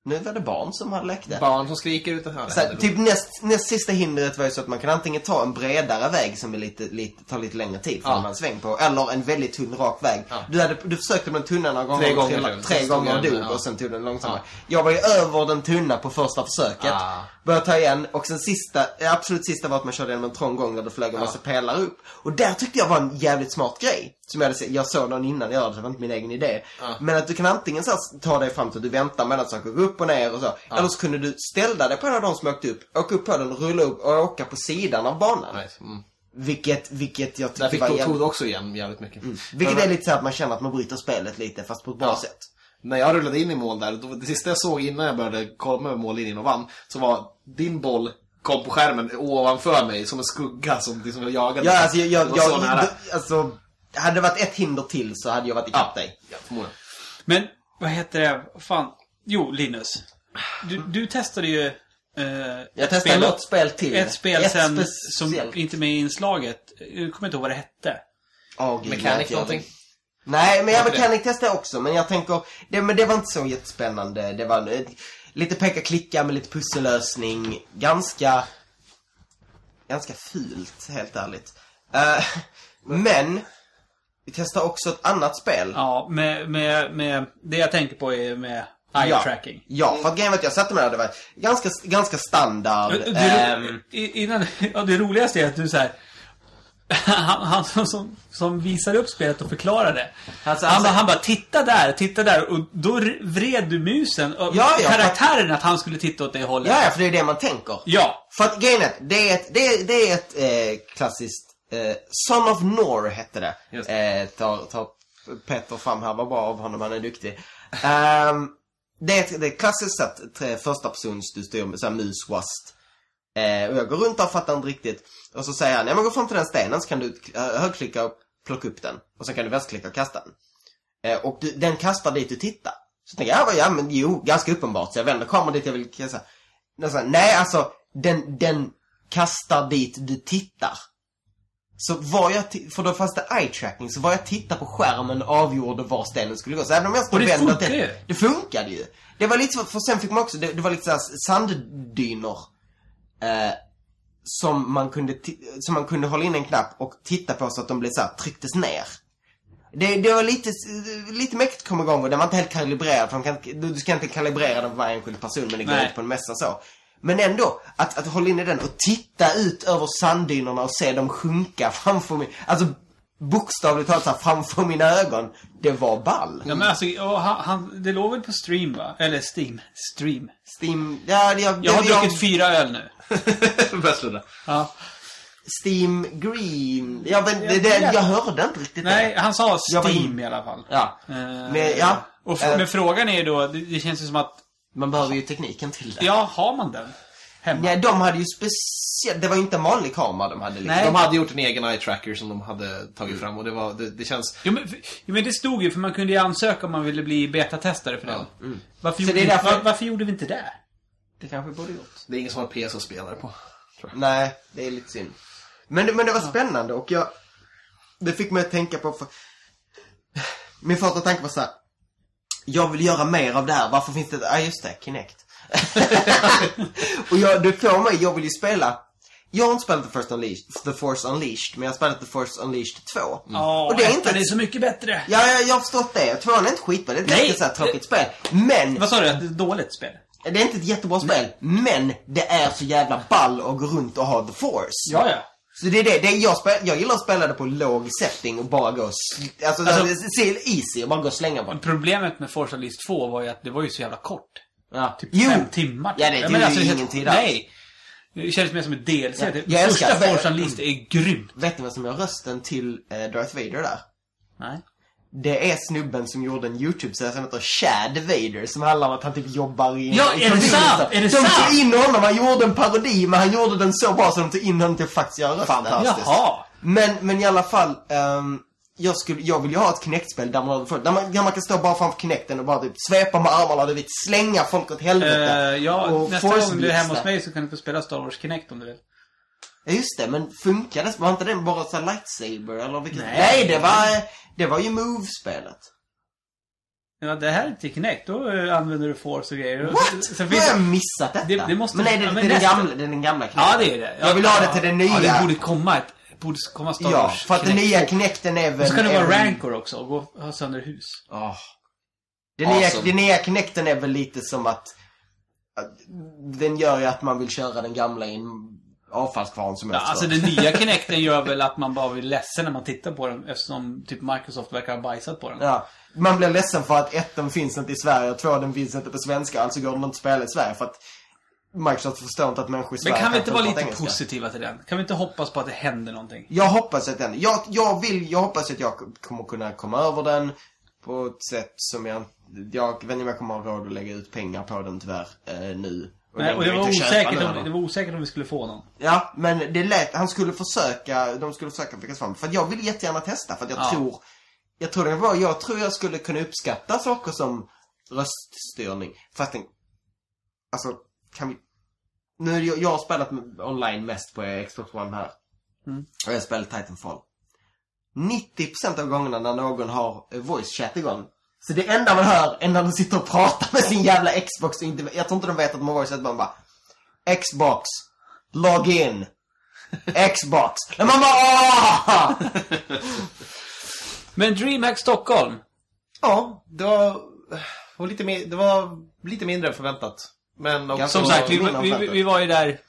Nu var det barn som hade läckte. Barn som skriker utan Så här, typ näst, näst sista hindret var ju så att man kan antingen ta en bredare väg som är lite, lite, tar lite längre tid för Ja. ja. man sväng på. Eller en väldigt tunn rak väg. Ja. Du, hade, du försökte med den tunna några gånger. Tre och gånger. Tre Sen gånger och dog ja. och sen tog den långsammare. Ja. Jag var ju över den tunna på första försöket. Ah. Började ta igen och sen sista, absolut sista var att man körde genom en trång gång där det flög en massa pelare upp. Och där tyckte jag var en jävligt smart grej. Som jag hade sett, jag såg någon innan göra det, så det var inte min egen idé. Ja. Men att du kan antingen så här, ta dig fram till att du väntar mellan saker, gå upp och ner och så. Eller så kunde du ställa dig på en av de som åkte upp, åka upp på den, rulla upp och åka på sidan av banan. Nice. Mm. Vilket, vilket jag Där tyckte fick var tog jävligt... tog också igen jävligt mycket. Vilket Men- är lite så att man känner att man bryter spelet lite, fast på ett bra Ja. sätt. När jag rullade in i mål där, då, det sista jag såg innan jag började kolla med mållinjen och vann, så var din boll kom på skärmen ovanför mig som en skugga som liksom jag jagade. Ja, alltså jag... jag, jag, nära. alltså, hade det varit ett hinder till så hade jag varit ikapp dig. Ja, förmodligen. Men, vad heter det? Fan. Jo, Linus. Du, du testade ju... Eh, Jag testade något spel till. Ett spel Ett sen som speciellt. inte är med i inslaget. Jag kommer inte ihåg vad det hette. Oh, gud, Mechanic någonting? inte. Nej, men jag Var inte Mechanic testade också. Men jag tänker, det, men det var inte så jättespännande. Det var eh, lite peka-klicka med lite pussellösning. Ganska, ganska fult, helt ärligt. Eh, men, vi testade också ett annat spel. Ja, med, med, med... Det jag tänker på är med eye Ja. tracking. Ja, för att grejen var att jag satte mig där, det var ganska, ganska standard. Ehm, i- innan, ja, det roligaste är att du så här. Han, han som, som, som visar upp spelet och förklarar det. Alltså, han, alltså- han bara, titta där, titta där. Och då vred du musen. Och Ja, ja, karaktären att han skulle titta åt det hållet. ja, ja, för det är det man tänker. Ja. För att grejen är det är ett, det är, det är ett eh, klassiskt... Eh, Son of Nor hette det. Just Eh, tar, tar Petter fram här, vad bra av honom, han är duktig. Ehm, det, är ett, det är klassiskt sätt, tre- första persons, du styr med så här mus, wast. Eh, och jag går runt där och fattar inte riktigt. Och så säger han, ja men gå fram till den stenen så kan du eh, högerklicka och plocka upp den. Och sen kan du vänsterklicka och kasta den. Eh, och du, den kastar dit du tittar. Så tänker jag, ja, men jo, ganska uppenbart. Så jag vänder kameran dit jag vill kasta. Nej, alltså, den, den kastar dit du tittar. Så var jag, för då fanns det eye tracking, så var jag tittar på skärmen avgjorde var stenen skulle gå. Så även om jag Och det funkar ju. Det funkade ju. Det var lite så, för sen fick man också, det, det var lite såhär sanddynor. Eh, som man kunde, som man kunde hålla in en knapp och titta på så att de blev så här, trycktes ner. Det, det var lite, lite mäktigt att komma igång och den var inte helt kalibrerad. För de kan, du ska inte kalibrera den för varje enskild person men det går Nej. inte på en mässa så. Men ändå, att, att hålla inne den och titta ut över sanddynerna och se dem sjunka framför mig. Alltså bokstavligt talat så här, framför mina ögon. Det var ball. Ja, men alltså, och han, han, det låg väl på stream va? Eller Steam. Stream. Steam, ja, jag, Jag har jag, druckit fyra öl nu. Börjar. Ja. Steam Green. Ja, men det, det, jag hörde inte riktigt Nej, det. han sa Jag Steam in- i alla fall. Ja. Eh, Men, ja. Och Eh. men frågan är ju då, det, det känns ju som att, Man behöver ju tekniken till det. ja, har man den? Hemma? Nej, de hade ju speciellt... Det var ju inte en vanlig kamera de hade. Liksom. Nej. De hade gjort en egen eye tracker som de hade tagit fram och det var, det, det känns... Jo men, jo men det stod ju, för man kunde ju ansöka om man ville bli betatestare för den. Varför, Så gjorde det är vi, därför- var, varför gjorde vi inte det? Det kanske vi borde gjort. Det är ingen som har PC att spela på. Nej, det är lite synd. Men, det- men det var spännande och jag... Det fick mig att tänka på... För, min första tanke var så här. Jag vill göra mer av det här. Varför finns det... Ja, just det. Kinect. och jag, det får mig... Jag vill ju spela... Jag har inte spelat The, First Unleashed, The Force Unleashed, men jag har spelat The Force Unleashed 2. Ja, Och det är inte- är så mycket bättre. Ja, jag, jag har förstått det. Tvåan är inte skitbra. Det är ett Nej, ganska så här tråkigt spel. Men... Vad sa du? Det ett dåligt spel? Det är inte ett jättebra spel, men det är så jävla ball att gå runt och ha the force. Ja, ja. Så det är det, det är jag, spel, jag gillar att spela det på låg setting och bara gå och alltså, Alltså- alltså se easy och bara gå och slänga bara. Problemet med Forza List 2 var ju att det var ju så jävla kort. Ja. Typ Jo! fem timmar. Ja, det ju det är helt- ingen tid alls. Nej. Det känns mer som ett DLC. Ja, Det första Forza List är grymt. Vet ni vad som gör rösten till eh, Darth Vader där? Nej. Det är snubben som gjorde en YouTube-serie som heter Chad Vader som handlar om att han typ jobbar i... Ja, i är det sant? Är det de sant? tog in honom, han gjorde en parodi men han gjorde den så bra så de tog in honom till att faktiskt göra rösten. Fantastiskt. Jaha. Men, men i alla fall, ehm, jag, skulle, jag vill ju ha ett Kinect-spel där man, där, man, där man kan stå bara framför Kinecten och bara typ svepa med armarna, du vet, slänga folk åt helvete. Eh, ja, och nästa gång du är hemma hos mig så kan du få spela Star Wars Kinect om du vill. Ja, just det, men funkar det? Var inte den bara så här lightsaber eller vilket? Nej. Nej, det var, det var ju Move-spelet. Ja, det här är inte Kinect. Då eh, använder du Force och grejer. What? så- så Har finns jag det- missat detta? Det- det måste- men nej, det, ja, det, men är den gamla, det är den gamla Ja, det är det. Jag vill ha det till den nya. Ja, det borde komma ett... Borde komma Star Ja, Wars för att den Kinect. nya Kinecten är väl... Och så kan det är vara väl- Rancor också och gå ha sönder hus. Ja. Den, nya, Awesome. den nya Kinecten är väl lite som att, att... Den gör ju att man vill köra den gamla i en avfallskvarn som Ja, jag alltså den nya Kinecten gör väl att man bara blir ledsen när man tittar på den eftersom typ Microsoft verkar ha bajsat på den. Ja. Man blir ledsen för att ettan finns inte i Sverige och två den finns inte på svenska. Alltså går den inte att spela i Sverige för att Microsoft förstår inte att människor i Sverige Men kan vi inte vara lite engelska. positiva till den? Kan vi inte hoppas på att det händer någonting? Jag hoppas att den, jag, jag vill, jag hoppas att jag kommer kunna komma över den på ett sätt som jag, jag vet inte om jag kommer ha råd att lägga ut pengar på den tyvärr, eh, nu. Nej, och det var, osäkert om, det var osäkert om vi skulle få någon. Ja, men det lät, han skulle försöka, de skulle försöka lyckas fram. För jag vill jättegärna testa, för jag Ja. tror, jag tror det var, jag tror jag skulle kunna uppskatta saker som röststyrning. För att den, alltså, kan vi, nu, jag, jag har spelat online mest på Xbox One här. Mm. Och jag har spelat Titanfall. 90% av gångerna när någon har voice chat igång. Så det enda man hör är när de sitter och pratar med sin jävla Xbox. och Inte, jag tror inte de vet att de har voice chat, man bara Xbox. Log in. Xbox. Och man bara "Åh!" Men DreamHack Stockholm. Ja, det var, var lite, mer, det var lite mindre än förväntat. Men också Som sagt, vi, vi, vi, var ju där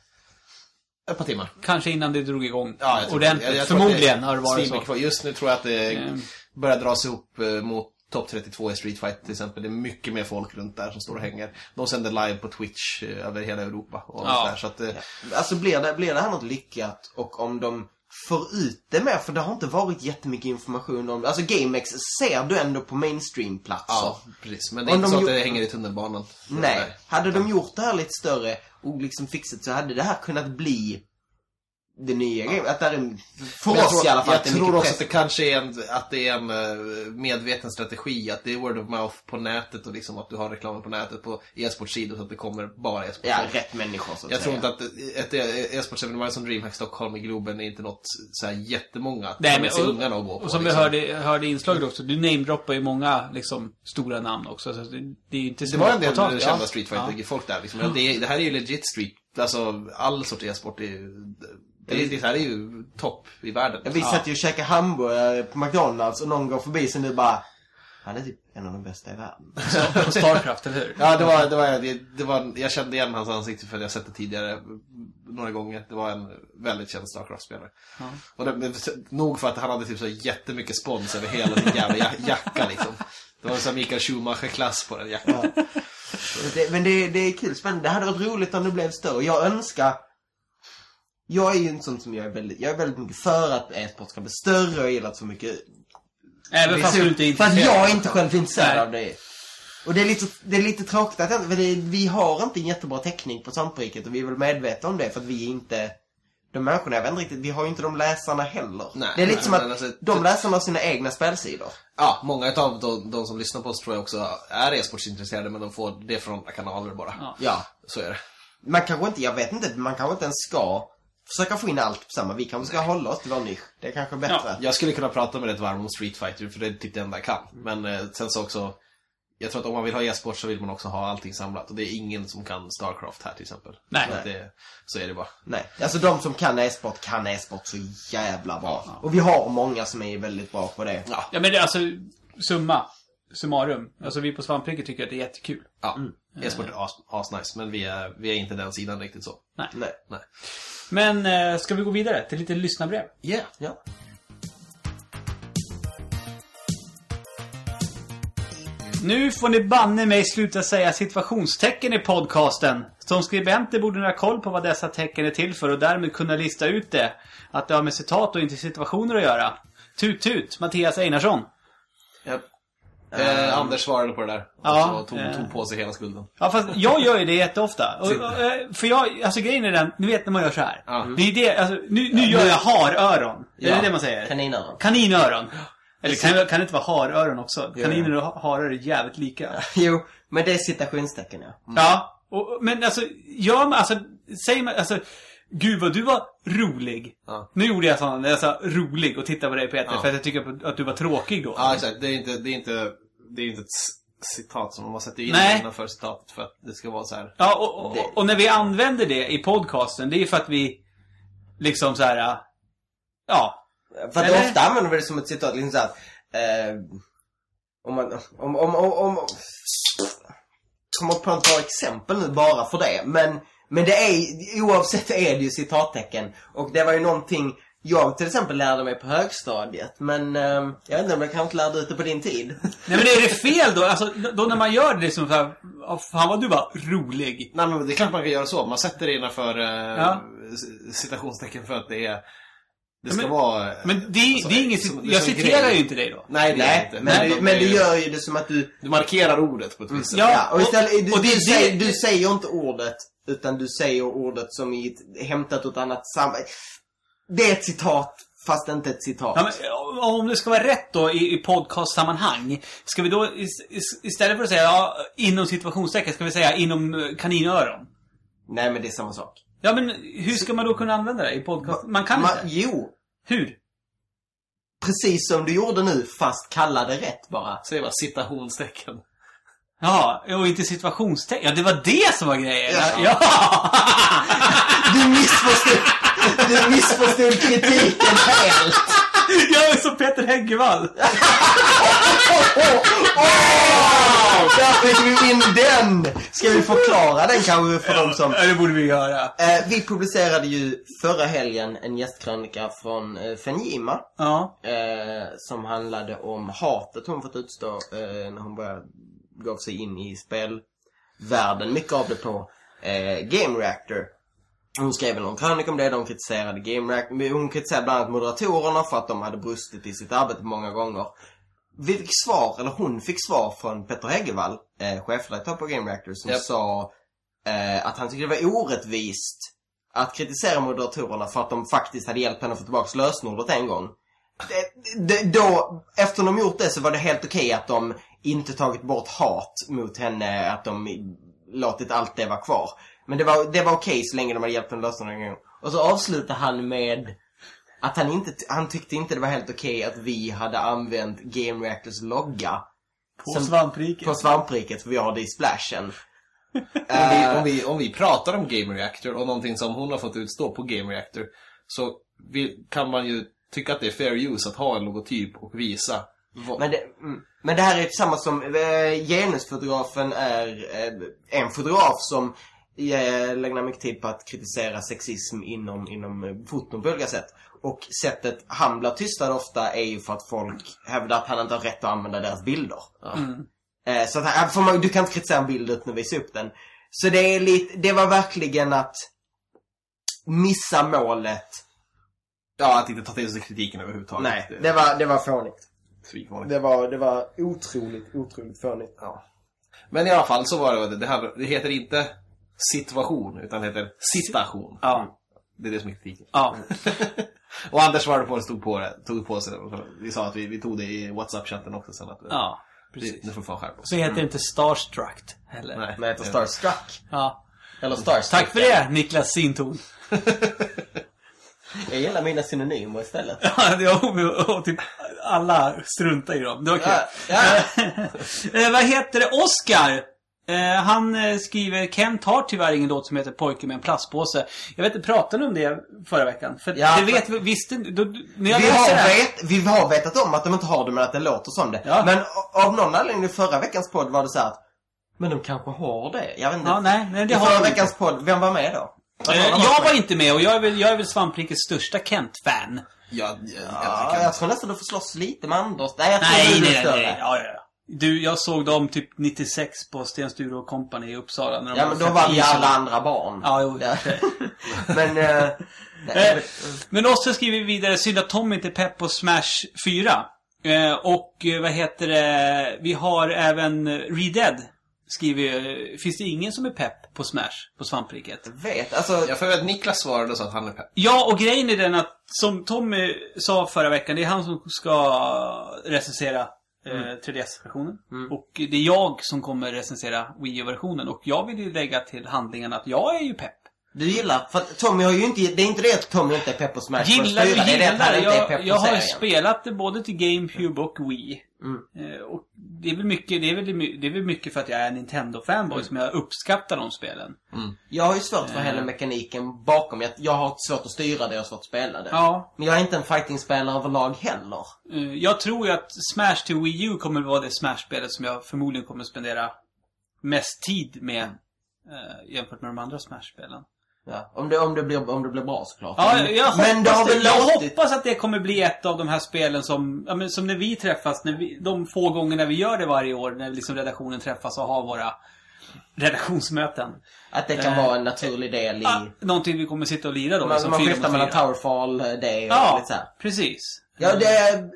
ett par timmar. kanske innan det drog igång Ja, jag ordentligt. jag- jag att Förmodligen har det varit så. kvar. Just nu tror jag att det Mm. börjar dras ihop eh, mot topp 32 i Street Fight till exempel. Det är mycket mer folk runt där som står och hänger. De sänder live på Twitch eh, över hela Europa. Och Ja. sådär, så att, eh, Alltså blir det, blir det här något lyckat och om de får ut det mer, för det har inte varit jättemycket information om det. Alltså GameX ser du ändå på mainstream-platser. ja, precis. Men det är Om inte de så att gjort- det hänger i tunnelbanan. Nej. Hade de gjort det här lite större och liksom fixat så hade det här kunnat bli det nya game. Att det är en, för oss tror, i alla fall, Jag att det är tror också att det kanske är en, att det är en eh, medveten strategi. Att det är word of mouth på nätet och liksom att du har reklamen på nätet på e-sportsidor så att det kommer bara e-sport. Ja, rätt människor så att Jag tror inte att ett e-sportsevenemang som DreamHack Stockholm i Globen är inte något så här jättemånga att Nej, men, och, ungarna och gå på. och som liksom. vi hörde, hörde inslaget också, du namedroppar ju många liksom, stora namn också. Så det, det är ju inte Det var en del kända Ja. Street Ja. Fighter-folk där liksom. Det, det här är ju legit Street. Alltså all sorts e-sport är ju... Det, det här är ju topp i världen. Ja, vi satt ju och käkade hamburgare på McDonalds och någon går förbi sen nu bara Han är typ en av de bästa i världen. Starcraft, eller hur? Ja, det var, det var, det, det var, jag kände igen hans ansikte för jag sett det tidigare några gånger. Det var en väldigt känd Starcraft-spelare. Ja. Och det, nog för att han hade typ så jättemycket spons över hela sin jävla ja- jacka liksom. Det var här Mikael Schumacher-klass på den jackan. Det, men det, det är kul, spännande. Det hade varit roligt om det blev större. Jag önskar... Jag är ju en sån som jag är väldigt... Jag är väldigt mycket för att e-sport ska bli större och jag gillar att så mycket... Även fast du inte är För att intresserad. jag är inte själv intresserad av det. Och det är lite, det är lite tråkigt att jag, för det, vi har inte en jättebra täckning på Svampriket och vi är väl medvetna om det för att vi är inte... De människorna, jag vet inte riktigt, vi har ju inte de läsarna heller. Nej, det är lite nej, som att alltså, de läsarna har sina egna spelsidor. Ja, många av de, de som lyssnar på oss tror jag också är e-sportsintresserade men de får det från andra kanaler bara. Ja. Ja. Så är det. Man kanske inte, jag vet inte, man kanske inte ens ska försöka få in allt på samma. Vi kanske ska hålla oss till vår nisch. Det är kanske bättre. Jag skulle kunna prata med ett varv om Street Fighter för det är typ det enda jag kan. Men eh, sen så också, jag tror att om man vill ha e-sport så vill man också ha allting samlat. Och det är ingen som kan Starcraft här till exempel. Nej. Så, det, så är det bara. Nej, alltså de som kan e-sport kan e-sport så jävla bra. Och vi har många som är väldigt bra på det. Ja. Ja, men det alltså, summa. Summarum. Alltså vi på Svampriket tycker att det är jättekul. Ja, e-sport är as, asnice, men vi är, vi är inte den sidan riktigt så. Nej. Nej. Nej. Men eh, ska vi gå vidare till lite lyssnarbrev? Yeah. Ja. Nu får ni banne mig sluta säga situationstecken i podcasten. Som skribenter borde ni ha koll på vad dessa tecken är till för och därmed kunna lista ut det. Att det har med citat och inte situationer att göra. Tut tut, Mattias Einarsson. Japp. Eh, Anders svarade på det där. Och Ja, så tog, eh. tog på sig hela skulden. Ja fast jag gör ju det jätteofta. Och, och, eh, för jag, alltså grejen är den, ni vet när man gör så här. Ja. Det är det, alltså, nu, nu gör jag haröron. Är Ja. det det man säger? Kaninöron. Kaninöron. Eller kan, kan det inte vara haröron också? Kaniner och ha- harar är jävligt lika. Jo, men det är citationstecken ja. Ja, och, men alltså, gör man, alltså, säger man, alltså, gud vad du var rolig. Ja. Nu gjorde jag sån, jag sa rolig och tittade på dig Peter Ja. för att jag tycker att du var tråkig då. Ja, exakt. Det är inte, det är inte, det är inte ett citat som man sätter in Nej. innanför citatet för att det ska vara så här. Ja, och, och, och när vi använder det i podcasten, det är ju för att vi liksom så här. Ja. För att Eller? ofta använder vi det som ett citat, liksom såhär... Eh, om man... Om... om, om, om kommer på ett bra exempel nu bara för det. Men, men det är, oavsett är det ju citattecken. Och det var ju någonting jag till exempel lärde mig på högstadiet. Men eh, jag vet inte om jag kanske lärde ut det på din tid. Nej men är det fel då? Alltså, då när man gör det liksom så här, "Åh, fan vad du var rolig. Nej men det är klart man kan göra så. Man sätter det innanför eh, Ja. citationstecken för att det är... Det ska men- vara... Men det, alltså, det är inget, som- det är jag citerar grej. ju inte dig då. Nej, det är Nej, inte. men, det- du, men det du är- gör ju det som att du... Du markerar ordet på ett visst sätt. Ja, Ja, och istället, du, och det är du, säger, du säger inte ordet, utan du säger ordet som ett, hämtat ett annat sammanhang. Det är ett citat, fast inte ett citat. Ja, men, om det ska vara rätt då i, i podcastsammanhang. Ska vi då is, is, istället för att säga ja, inom situationstecken, ska vi säga inom eh, kaninöron? Nej, men det är samma sak. Ja men hur ska man då kunna använda det i podcast? Man kan Ma, inte. jo, Hur? precis som du gjorde nu, fast kalla det rätt bara. Säg bara citationstecken. Ja, och inte situationstecken. Ja, det var det som var grejen. Ja. Ja! Du missförstod, du missförstod kritiken helt. Jag är som Peter Häggevall. Åh! Där fick vi in den! Ska vi förklara den kanske för de som... Ja, det borde vi göra. Eh, vi publicerade ju förra helgen en gästkrönika från eh, Fenjima. Ja. Eh, som handlade om hatet hon fått utstå eh, när hon började, gav sig in i spelvärlden. Mycket av det på eh, Game Reactor. Hon skrev en krönika om det, de kritiserade Game Reactor. Hon kritiserade bland annat moderatorerna för att de hade brustit i sitt arbete många gånger. Vi fick svar, eller hon fick svar från Petter Häggevall, eh, chefredaktör på Game Reactor, som Japp. sa eh, att han tyckte det var orättvist att kritisera moderatorerna för att de faktiskt hade hjälpt henne att få tillbaka lösenordet en gång. Det, det, då, efter de gjort det så var det helt okej att de inte tagit bort hat mot henne, att de låtit allt det vara kvar. Men det var, det var okej så länge de hade hjälpt att lösa en gång. Och så avslutar han med att han inte, han tyckte inte det var helt okej att vi hade använt Game Reactors logga. På Som- svampriket. På svampriket, för vi har det i splashen. Om vi, om, vi, om vi pratar om Game Reactor och någonting som hon har fått utstå på Game Reactor så vi, kan man ju tycka att det är fair use att ha en logotyp och visa vad... Men det, mm, men det här är samma som eh, genusfotografen är eh, en fotograf som lägger ner mycket tid på att kritisera sexism inom, inom eh, foton på olika sätt. Och sättet han blir tystad ofta är ju för att folk hävdar att han inte har rätt att använda deras bilder. Eh, så att han, för man, du kan inte kritisera en bild utan att visa upp den. Så det är lite, det var verkligen att missa målet. Ja, att inte ta till sig kritiken överhuvudtaget. Nej, det var, det var fånigt. Det var, det var otroligt, otroligt fånigt. Ja. Men i alla fall så var det, det, här, det heter inte situation, utan det heter citation. Ja. Det är det som är kritiken. Ja. Och Anders det, stod på det, tog på sig det. Vi sa att vi, vi tog det i WhatsApp-chatten också sen att Ja, det, precis. det får fan skärpa oss. Så heter det inte Starstruck heller. Nej. Det heter Starstruck. Ja. Eller Starstruck. Tack för det, Niklas Sinton. Jag gillar mina synonymer istället. Ja, det- och, och typ alla struntar i dem. Det var kul. Ja, Eh, vad heter det? Oscar! Eh, han eh, skriver Kent har tyvärr ingen låt som heter Pojke med en plastpåse. Jag vet inte, pratade ni om det förra veckan? För Ja, det för- vet vi, visste ni- då, när jag Vi har, det här- vet, vi har vetat om att de inte har det men att det låter som det. Ja. Men av någon anledning i förra veckans podd var det så här att Men de kanske har det. Jag vet inte. Ja, nej, nej, det I har förra de inte. veckans podd, vem var med då? Eh, var jag med? var inte med och jag är väl, jag är väl Svamprikets största Kent-fan. Ja, Ja, jag tror nästan du får slåss lite med Anders. Nej, jag tror Nej, du är nej, nej, större. nej. Ja, ja, ja. Du, jag såg dem typ 96 på Sten Sture och Company i Uppsala. När de Ja, men då var vi alla andra barn. Ja, jo. Ja. men... eh, nej, Eh, Men Oskar skriver vidare, synd att Tom inte är pepp på Smash 4. Eh, och eh, vad heter det, vi har även Redead. Skriver, eh, finns det ingen som är pepp på Smash, på svampriket? vet, alltså... Jag får att Niklas svarade och sa att han är pepp. Ja, och grejen är den att, som Tommy sa förra veckan, det är han som ska recensera eh, 3DS-versionen. Och det är jag som kommer recensera Wii U-versionen. Och jag vill ju lägga till handlingen att jag är ju pepp. Du gillar, för Tommy har ju inte, det är inte det att Tommy inte är pepp på Smash Bros. 4, Gillar, det är det att han gillar. inte är pepp Jag, på jag har spelat det både till GameCube och Wii. Mm. Eh, och det är väl mycket, det är väl, det är väl mycket för att jag är en Nintendo-fanboy som jag uppskattar de spelen. Jag har ju svårt för Eh. hela mekaniken bakom. Jag, jag har svårt att styra det, har svårt att spela det. Ja. Men jag är inte en fighting-spelare överlag heller. Eh, Jag tror ju att Smash till Wii U kommer att vara det Smash-spelet som jag förmodligen kommer att spendera mest tid med eh, jämfört med de andra Smash-spelen. Ja, om det, om det, blir, om det blir bra såklart. Ja, Men- jag, men det har väl det, jag låtit... hoppas att det kommer bli ett av de här spelen som, ja, men som när vi träffas, när vi, de få gångerna vi gör det varje år, när liksom redaktionen träffas och har våra redaktionsmöten. Att det kan Eh, vara en naturlig del i... Ja, någonting vi kommer sitta och lira då. man liksom man skiftar mellan. Towerfall, eh, det och Ja, lite så här. precis. Ja, det är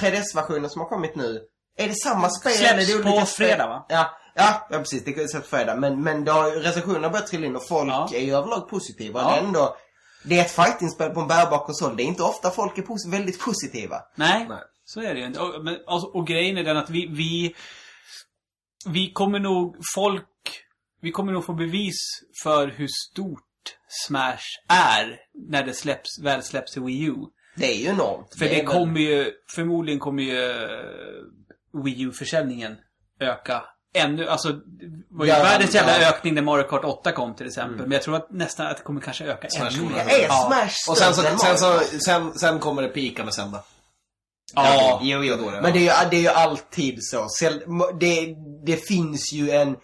3DS-versionen som har kommit nu. Är det samma spel? Släpps det på spel? fredag, va? Ja, ja, ja precis. Det släpps på fredag. Men, men det har, recensionerna börjat trilla in och folk Ja. är ju överlag positiva. Ja. Det är ändå... Det är ett fightingspel på en bärbar konsol. Det är inte ofta folk är pos- väldigt positiva. Nej, Nej. så är det ju inte. Och, men, alltså, och grejen är den att vi, vi... Vi kommer nog... Folk... Vi kommer nog få bevis för hur stort Smash är när det släpps, väl släpps i Wii U. Det är ju enormt. För det, väl- kommer ju... Förmodligen kommer ju eh, Wii U-försäljningen öka ännu... Alltså, det var ju Ja, världens jävla ja. ökning när Mario Kart 8 kom till exempel. Men jag tror att nästan att det kommer kanske öka Smash ännu mer. öka. Är Ja. Smash Och sen så, sen, så sen, sen kommer det pika med Zelda. Ja. Jo, jo. Då det, Men ja. det är, ju, det är ju alltid så. Det, det finns ju en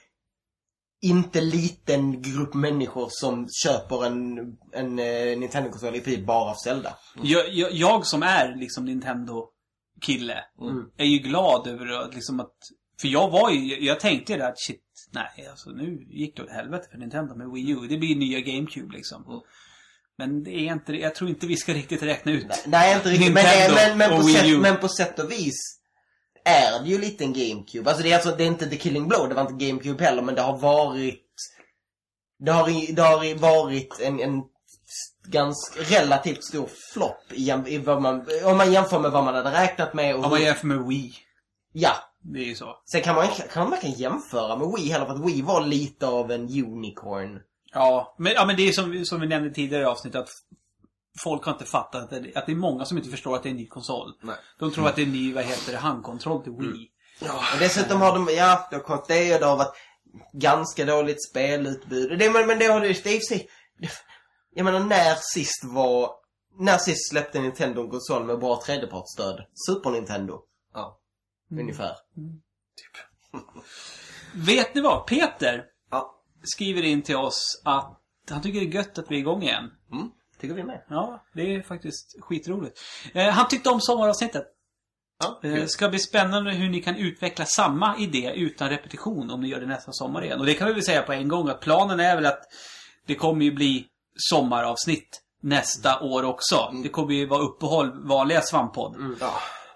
inte liten grupp människor som köper en, en eh, Nintendo-konsol i princip bara av Zelda. Jag, jag, jag som är liksom Nintendo-kille Mm. är ju glad över att liksom att... För jag var ju, jag tänkte ju det att shit, nej alltså nu gick det åt helvete för Nintendo med Wii U. Det blir nya GameCube liksom. Mm. Men det är inte, jag tror inte vi ska riktigt räkna ut. Nej, inte riktigt. Men, men, men, på sätt, men på sätt och vis är det ju lite en GameCube. Alltså det är, alltså, det är inte The Killing Blow, det var inte GameCube heller, men det har varit... Det har, det har varit en, en ganska relativt stor flopp i, i vad man, om man jämför med vad man hade räknat med. Och Om man jämför med Wii. Ja. Det är ju så. Sen kan man, kan man verkligen jämföra med Wii heller, för att Wii var lite av en unicorn. Ja, men, ja, men det är som, som vi nämnde tidigare i avsnittet att folk har inte fattat att det, att det är många som inte förstår att det är en ny konsol. Nej. De tror att det är en ny, vad heter det, handkontroll till Wii. Och dessutom har de, ja, det har kommit det och det har varit ganska dåligt spelutbud. Det, men, men det har det, det är sig, jag menar när sist var, när sist släppte Nintendo en konsol med bra tredjepartsstöd? Super Nintendo. Ja. Ungefär. Vet ni vad? Peter Ja. skriver in till oss att han tycker det är gött att vi är igång igen. Tycker vi med. Ja, det är faktiskt skitroligt. Eh, han tyckte om sommaravsnittet. Ja, Eh, kul. ska bli spännande hur ni kan utveckla samma idé utan repetition om ni gör det nästa sommar igen. Och det kan vi väl säga på en gång att planen är väl att det kommer ju bli sommaravsnitt nästa år också. Det kommer ju vara uppehåll, vanliga svamppodd. Ja.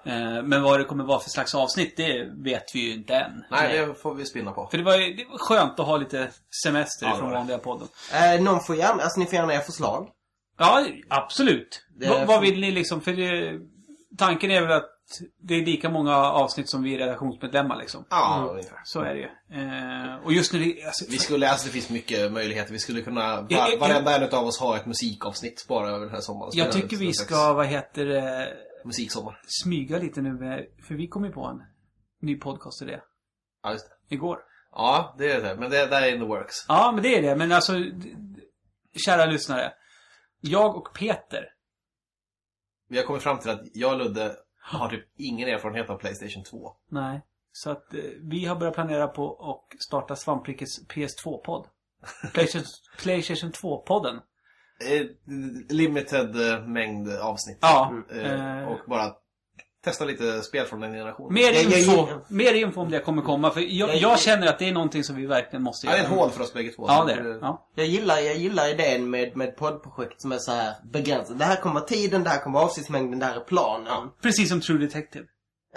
Eh, men vad det kommer vara för slags avsnitt, det vet vi ju inte än. Nej, det får vi spinna på. För det var ju det var skönt att ha lite semester Ja, från vanliga podden. Eh, någon får gärna, alltså ni får gärna ge förslag. Ja, absolut. Det- Va, vad vill ni liksom? För det, tanken är väl att det är lika många avsnitt som vi är redaktionsmedlemmar liksom. Ja, ungefär. Så är det ju. Eh, och just nu, det- alltså, Vi skulle, alltså det finns mycket möjligheter. Vi skulle kunna, var, varenda en av oss ha ett musikavsnitt bara över den här sommaren. jag tycker vi ska, vad heter det, Musiksommar. smyga lite nu med, för vi kom ju på en ny podcast idé Ja, just det. igår. Ja, det är det. Men det, där är in the works. Ja, men det är det. Men alltså, kära lyssnare. Jag och Peter, Vi har kommit fram till att jag och Ludde har typ ingen erfarenhet av Playstation 2. nej. Så att eh, vi har börjat planera på att starta Svamprikes PS2-podd. Playstation, Playstation 2-podden. Eh, limited eh, mängd avsnitt. Ja. Eh, och bara testa lite spel från den generationen. Mer Jag- jag- info, jag- mer info om det kommer komma. För jag, Jag- jag känner att det är någonting som vi verkligen måste Ja, det göra. är en hål för oss bägge två. Ja, det är det. Ja. Jag gillar, jag gillar idén med, med ett poddprojekt som är så här begränsat. Det här kommer tiden, det här kommer avsnittsmängden, det här är planen. Precis som True Detective.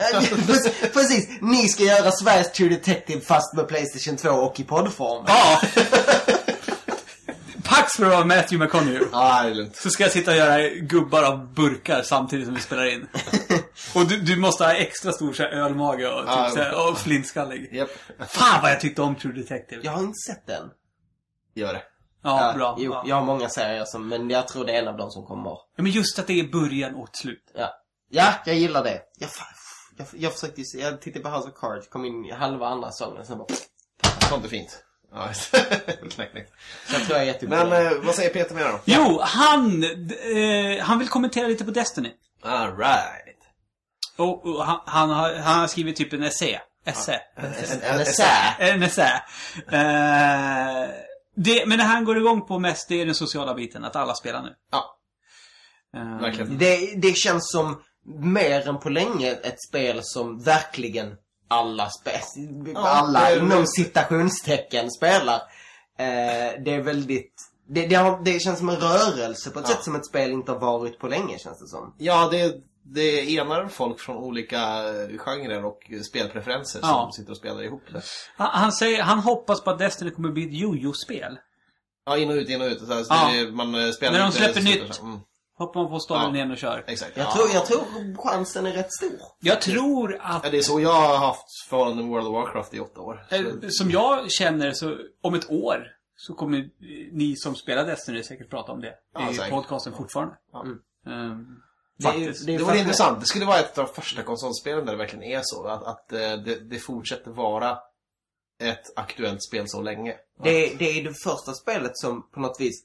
Precis, precis, ni ska göra Sveriges True Detective fast med Playstation 2 och i poddform. Ja! För att vara Matthew McConaughey. Ja, det är lugnt. Så ska jag sitta och göra gubbar av burkar samtidigt som vi spelar in. Och du, du måste ha extra stor så här, ölmage och, typ, Ja, så här, och flintskallig. Japp. Fan vad jag tyckte om True Detective. Jag har inte sett den. Gör det. Ja, bra. Jo, ja. jag har många serier som, men jag tror det är en av dem som kommer. Ja, men just att det är början och slut. Ja. Ja, jag gillar det. Jag, Jag, jag försökte jag tittade på House of Cards, kom in i halva andra säsongen, sen bara... Sånt är fint. Ja, knäck. Så jag tror jag är jättebra. Men eh, vad säger Peter mer då? Jo, han, eh, han vill kommentera lite på Destiny. Alright. Och, och han, han, har, han har skrivit typ en essä. Essä. En, en essä. En essä. Eh, det, men det han går igång på mest, det är den sociala biten. Att alla spelar nu. Ja. Eh, Verkligen. Det, det känns som mer än på länge ett spel som verkligen alla, spe, alla är- inom citationstecken spelar. Eh, det är väldigt... Det, det, har, det känns som en rörelse på ett Ja. sätt som ett spel inte har varit på länge känns det som. Ja, det, det enar folk från olika eh, genrer och spelpreferenser Ja. som sitter och spelar ihop det. han, han säger, han hoppas på att Destiny kommer bli ett jojo-spel. Ja, in och ut, in och ut. Så här, så Ja. det man eh, spelar När de släpper så- nytt. Mm, Hoppar man på Ja. igen och kör. exakt. Jag, ja. tror, jag tror chansen är rätt stor. Jag tror att Ja, det är så jag har haft förhållande med World of Warcraft i åtta år. Så, Eh, Som jag känner så, om ett år så kommer ni som spelar Destiny säkert prata om det Ja, i säkert. podcasten fortfarande. Ja. Mm. Det är, Faktiskt. det är det vore faktiskt- intressant. Det skulle vara ett av de första konsolspelen där det verkligen är så. Att, att eh, det, det fortsätter vara ett aktuellt spel så länge. Det, det är det första spelet som på något vis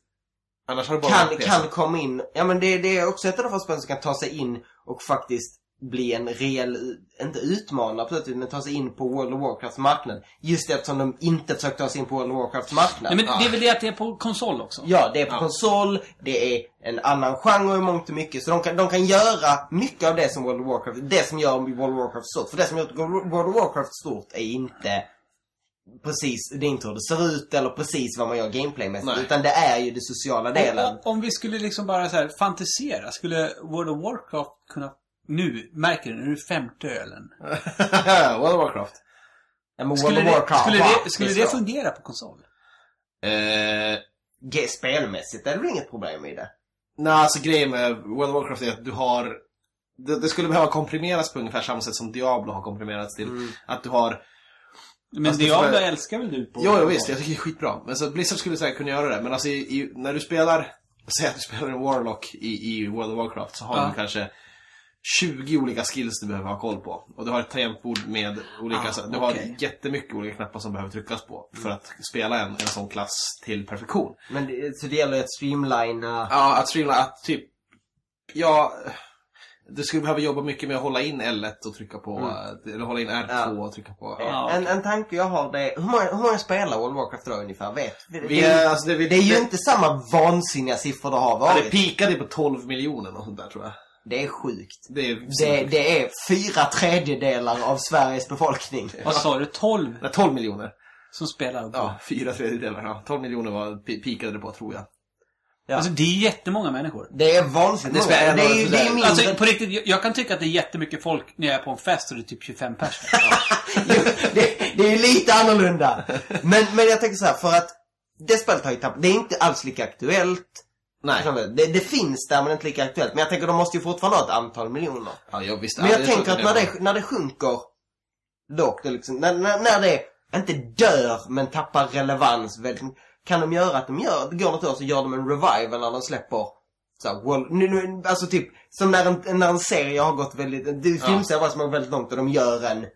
Annars har det bara kan, kan komma in. Ja men det, det är också ett av de första spelen som kan ta sig in och faktiskt bli en reell, inte utmanare på sättet, men ta sig in på World of Warcrafts marknad. Just eftersom de inte försökt ta sig in på World of Warcrafts marknad. Nej, men det är väl det att det är på konsol också? Ja, det är på Ja. konsol, det är en annan genre i mångt och mycket. Så de kan, de kan göra mycket av det som World of Warcraft, det som gör World of Warcraft stort. För det som gör World of Warcraft stort är inte precis, det är inte hur det ser ut eller precis vad man gör gameplaymässigt. Nej. Utan det är ju den sociala delen. Om, om vi skulle liksom bara så här fantisera, skulle World of Warcraft kunna... Nu, märker du, nu är det femte ölen. World of Warcraft. Ja, men World Skulle, of det, Warcraft, skulle, va? det, skulle det fungera på konsol? Ge- Spelmässigt är det väl inget problem i det? Nej, alltså grejen med World of Warcraft är att du har... Det, det skulle behöva komprimeras på ungefär samma sätt som Diablo har komprimerats till. Mm. Att du har... Men Alltså, det Diablo jag- älskar väl du på... Jo, jo visst, jag tycker det är skitbra. Men så Blizzard skulle säkert kunna göra det. Men alltså i, i, när du spelar... Säg att du spelar en Warlock i, i World of Warcraft så har Ja. du kanske 20 olika skills du behöver ha koll på. Och du har ett tangentbord med olika... Ah, så- du har jättemycket olika knappar som behöver tryckas på. För att spela en, en sån klass till perfektion. Men det, så det gäller att streamlina... Ja, att streamla, att typ... Ja... Du skulle behöva jobba mycket med att hålla in L1 och trycka på... Eller hålla in R2 Ja. och trycka på... Ja. Ja, En, en tanke jag har det är, hur många, hur många spelar World of Warcraft idag ungefär? Vet? Det, Vi det, är, alltså det, vi, det är ju det, inte samma vansinniga siffror det har Ja, varit. det pikade på 12 miljoner och sånt där tror jag. Det är sjukt. Det är... Det, det är fyra tredjedelar av Sveriges befolkning. Vad sa du? 12 Nej, 12 miljoner. som spelar? Ja, fyra tredjedelar. Ja, 12 miljoner var, pi- pikade det på tror jag. Ja. Alltså det är jättemånga människor. Det är vansinnigt Det spelar många. Det är det är mindre... Alltså på riktigt, jag, jag kan tycka att det är jättemycket folk när jag är på en fest och det är typ 25 personer. Jo, det, det är ju lite annorlunda. Men, men jag tänker så här, för att det spelet har ju tappat. Det är inte alls lika aktuellt. Nej. Det, det finns där men inte lika aktuellt. Men jag tänker de måste ju fortfarande ha ett antal miljoner. Ja, jag visste. Men Ja, jag det tänker att när jag det, när det sjunker lågt, det liksom, när, när, när det inte dör men tappar relevans väldigt mycket, kan de göra att de gör, det går något år så gör de en revival när de släpper så här, world, nu, nu, alltså typ, som när en, när en serie har gått väldigt, det Ja. filmserier bara som har gått väldigt långt och de gör en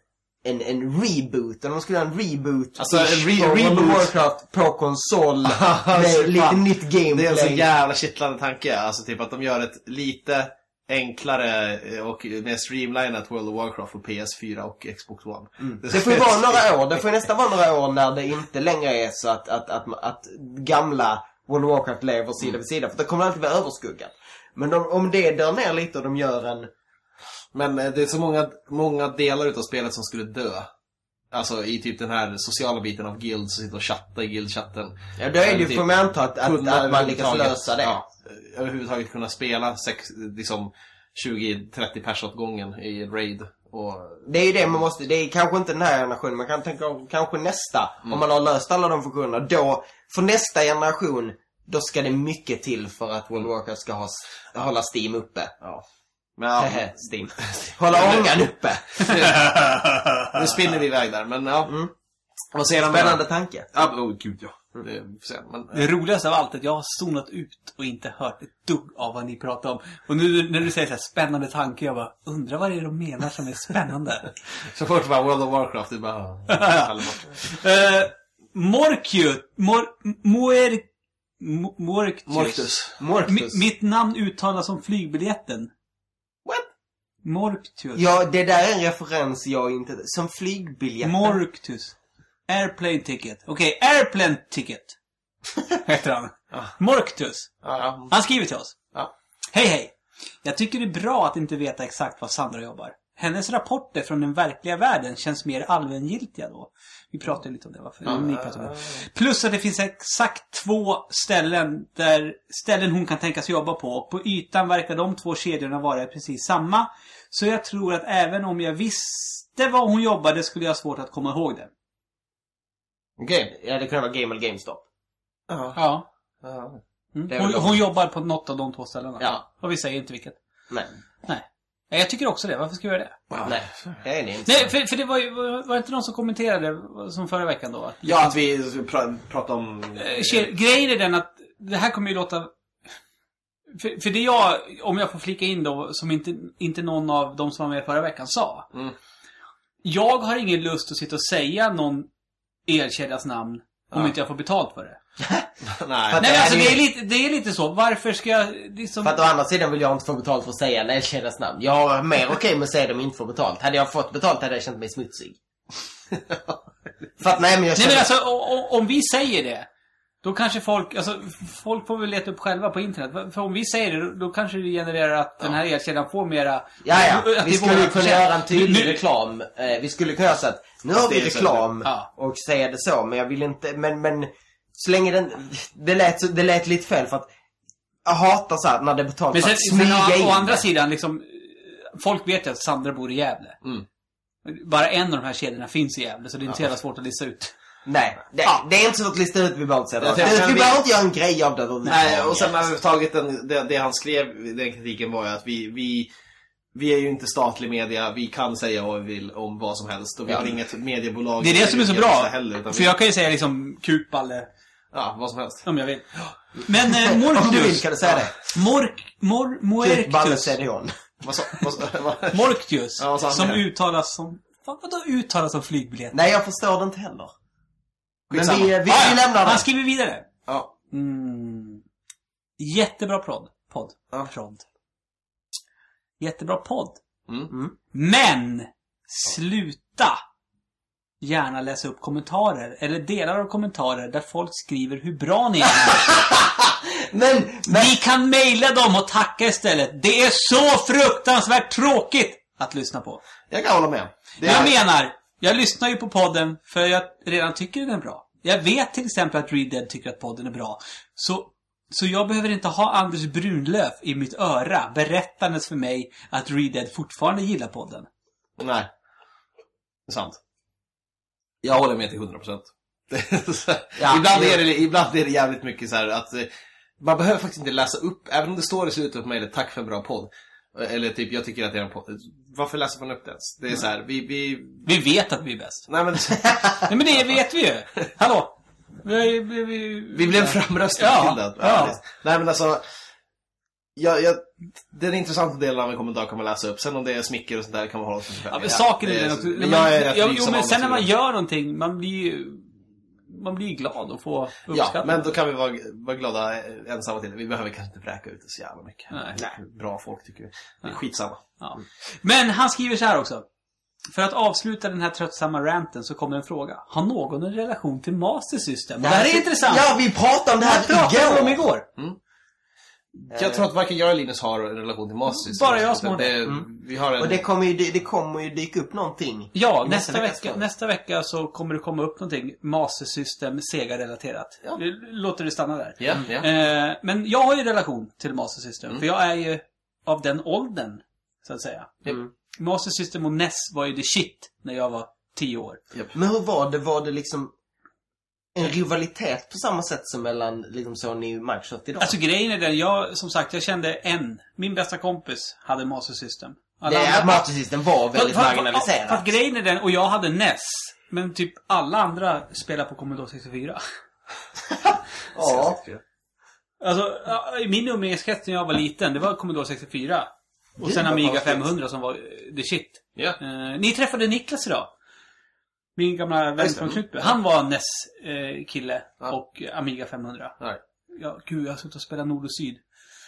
en, en reboot, eller de skulle göra en reboot Alltså, en re- reboot. Warcraft på konsol med lite nytt gameplay. Det är en så jävla kittlande tanke. Alltså typ att de gör ett lite enklare eh, och mer streamlinat World of Warcraft på PS4 och Xbox One. Mm. Det får ju vara några år, det får ju nästan vara några år när det inte längre är så att, att, att, att gamla World of Warcraft lever sida vid sida. För det kommer alltid vara överskuggat. Men om, om det dör ner lite och de gör en... Men eh, det är så många, många delar utav spelet som skulle dö. Alltså i typ den här sociala biten av guilds, sitta och chatta i guildchatten. Ja, då är det ju, Typ får man anta att, att, att man lyckas lösa det. Ja, överhuvudtaget kunna spela sex, liksom 20-30 pers åt gången i raid. Och, Det är ju det man måste, det är kanske inte den här generationen, man kan tänka om kanske nästa. Om man har löst alla de funktionerna, då, för nästa generation, då ska det mycket till för att World of Warcraft ska ha, hålla Steam uppe. ja. Ja, Steam. Hålla ångan uppe. nu spinner vi iväg där. Men ja. Mm. Vad säger Spännande tanke. Ja, oh, gud ja. Det, får se. Men, Det roligaste av allt är att jag har zonat ut och inte hört ett dugg av vad ni pratar om. Och nu när du säger så här spännande tanke, jag bara undrar vad det är de menar som är spännande. så fort bara World of Warcraft, det bara... uh, Morkiu, Mor, Moer, Mo- Morktus. Morktus. Morktus. Mi, mitt namn uttalas som flygbiljetten. What? Morktus. Ja, det där är en referens jag inte... Som flygbiljetten. Morktus. Airplane ticket. Okej, airplane ticket. Heter han. Morktus. Ja, ja. Han skriver till oss. Ja. Hej hej! Jag tycker det är bra att inte veta exakt var Sandra jobbar. Hennes rapporter från den verkliga världen känns mer allmängiltiga då. Vi pratade lite om det, varför? Ni pratade om det. Plus att det finns exakt två ställen där ställen hon kan tänka sig jobba på. Och på ytan verkar de två kedjorna vara precis samma. Så jag tror att även om jag visste var hon jobbade skulle jag ha svårt att komma ihåg det. Okej, ja det kan vara Game eller GameStop. Ja. Ja. ja. Mm. Hon, hon jobbar på något av de två ställena. Ja. Och vi säger inte vilket. Nej. Nej. Ja, Jag tycker också det. Varför ska vi göra det? Nej, det är inte. Nej, för, för det var ju, var det inte någon som kommenterade som förra veckan då? Att, ja, att vi pra, pratar om... Kjell, grejen är den att det här kommer ju låta... För, för det jag, om jag får flika in då, som inte, inte någon av de som var med förra veckan sa. Mm. Jag har ingen lust att sitta och säga någon elkedjas namn om Ja. inte jag får betalt för det. Nej. Nej men det alltså är det är lite, det är lite så. Varför ska jag liksom... För att å andra sidan vill jag inte få betalt för att säga en elkedjas namn. Jag är mer okej med att säga dem inte får betalt. Hade jag fått betalt hade jag känt mig smutsig. för att nej men jag Nej känner... men alltså om vi säger det. Då kanske folk, alltså folk får väl leta upp själva på internet. För om vi säger det, då, kanske det genererar att den här elkedjan får mera... Ja, ja. Vi skulle kunna göra en tydlig Nu- reklam. Eh, vi skulle kunna så att nu har vi reklam Ja. och säga det så. Men jag vill inte, men, men så länge den, det lät, det lät lite fel för att jag hatar så här när det är betalt Men sen, sen å, å andra sidan, liksom... Folk vet ju att Sandra bor i Gävle. Mm. Bara en av de här kedjorna finns i Gävle, så det är inte så jävla svårt att lista ut. Nej, det, det är inte så att lista ut, vi behöver inte säga det. Vi vi- behöver inte göra en grej av det. Nej, och sen överhuvudtaget den, det, det han skrev, den kritiken var ju att vi, vi, vi är ju inte statlig media, vi kan säga vad vi vill om vad som helst och vi Ja. har inget mediebolag. Det är det som är så bra. Heller, utan För vi, jag kan ju säga liksom kukballe, Ja, vad som helst. om jag vill. Men eh, Om du vill kan du säga det. Mork... Mor... Vad, Morktius. Ja, som uttalas som... Vad, vadå uttalas som flygbiljett? Nej, jag förstår det inte heller. Men Skitsamma. vi, vi, vi Ah, ja. lämnar Han det. skriver vidare. ja. Mm. Jättebra podd. Podd. Ja. Podd. Jättebra podd. Mm. Men! Sluta! Gärna läsa upp kommentarer, eller delar av kommentarer där folk skriver hur bra ni är. Men, men, Ni kan mejla dem och tacka istället. Det är så fruktansvärt tråkigt att lyssna på. Jag kan hålla med. Det Jag är, menar, jag lyssnar ju på podden för jag redan tycker den är bra. Jag vet till exempel att Read Dead tycker att podden är bra. Så, så jag behöver inte ha Anders Brunlöf i mitt öra berättandes för mig att Read Dead fortfarande gillar podden. Nej. Det är sant. Jag håller med till 100%. Det är så här- Ja, ibland, är det, ibland är det jävligt mycket så här att eh, man behöver faktiskt inte läsa upp, även om det står i slutet på mejlet, tack för en bra podd. Eller typ, jag tycker att det är en podd. Varför läser man upp det ens? Det är så här, vi, vi... Vi vet att vi är bäst. Nej men, Nej men det vet vi ju. Hallå? Vi, vi, vi, vi blev framröstade Ja, till det. ja. Nej men alltså, jag, jag, den intressanta delen av en kommentar kan man läsa upp. Sen om det är smicker och sånt där kan man hålla sig för Ja, men saken är det den att... men jag är rätt ja, Jo, men sen när man gör någonting, man blir ju... Man blir glad får Ja, uppskattning. men då kan vi vara, vara glada ensamma till. Vi behöver kanske inte vräka ut det så jävla mycket. Nej. Bra folk tycker vi. Det är skitsamma. Ja. Men han skriver så här också. För att avsluta den här tröttsamma ranten så kommer en fråga. Har någon en relation till Master System? det här är intressant. Ja, vi pratade om det det här här pratade vi om igår. igår. Jag tror att varken jag eller Linus har en relation till Master System. Bara jag som har det. det. Vi har en... Och det kommer ju, det, det kommer ju dyka upp någonting. Ja, nästa veckas vecka, nästa vecka så kommer det komma upp någonting Master System Sega-relaterat. Ja. Vi Låter det stanna där. Ja, ja. Eh, men jag har ju relation till Master System. För jag är ju av den åldern, så att säga. Mm. Master System och NES var ju the shit när jag var 10 år. Men hur var det? Var det liksom en rivalitet på samma sätt som mellan liksom Sony och Microsoft idag? Alltså grejen är den, jag, som sagt, jag kände en. Min bästa kompis hade Master System. Alla det, andra- Master System var väldigt För- marginaliserat. För grejen är den, och jag hade NES. Men typ alla andra spelar på Commodore 64. Ja. Alltså, i min umgängeskrets när jag var liten, det var Commodore 64. Och sen Amiga konstigt. 500 som var the shit. Ja. Eh, ni träffade Niklas idag. Min gamla vän från Knutby. Han var NES-kille Ja. och Amiga 500. Nej. Ja, gud, jag har suttit och spelat Nord och Syd.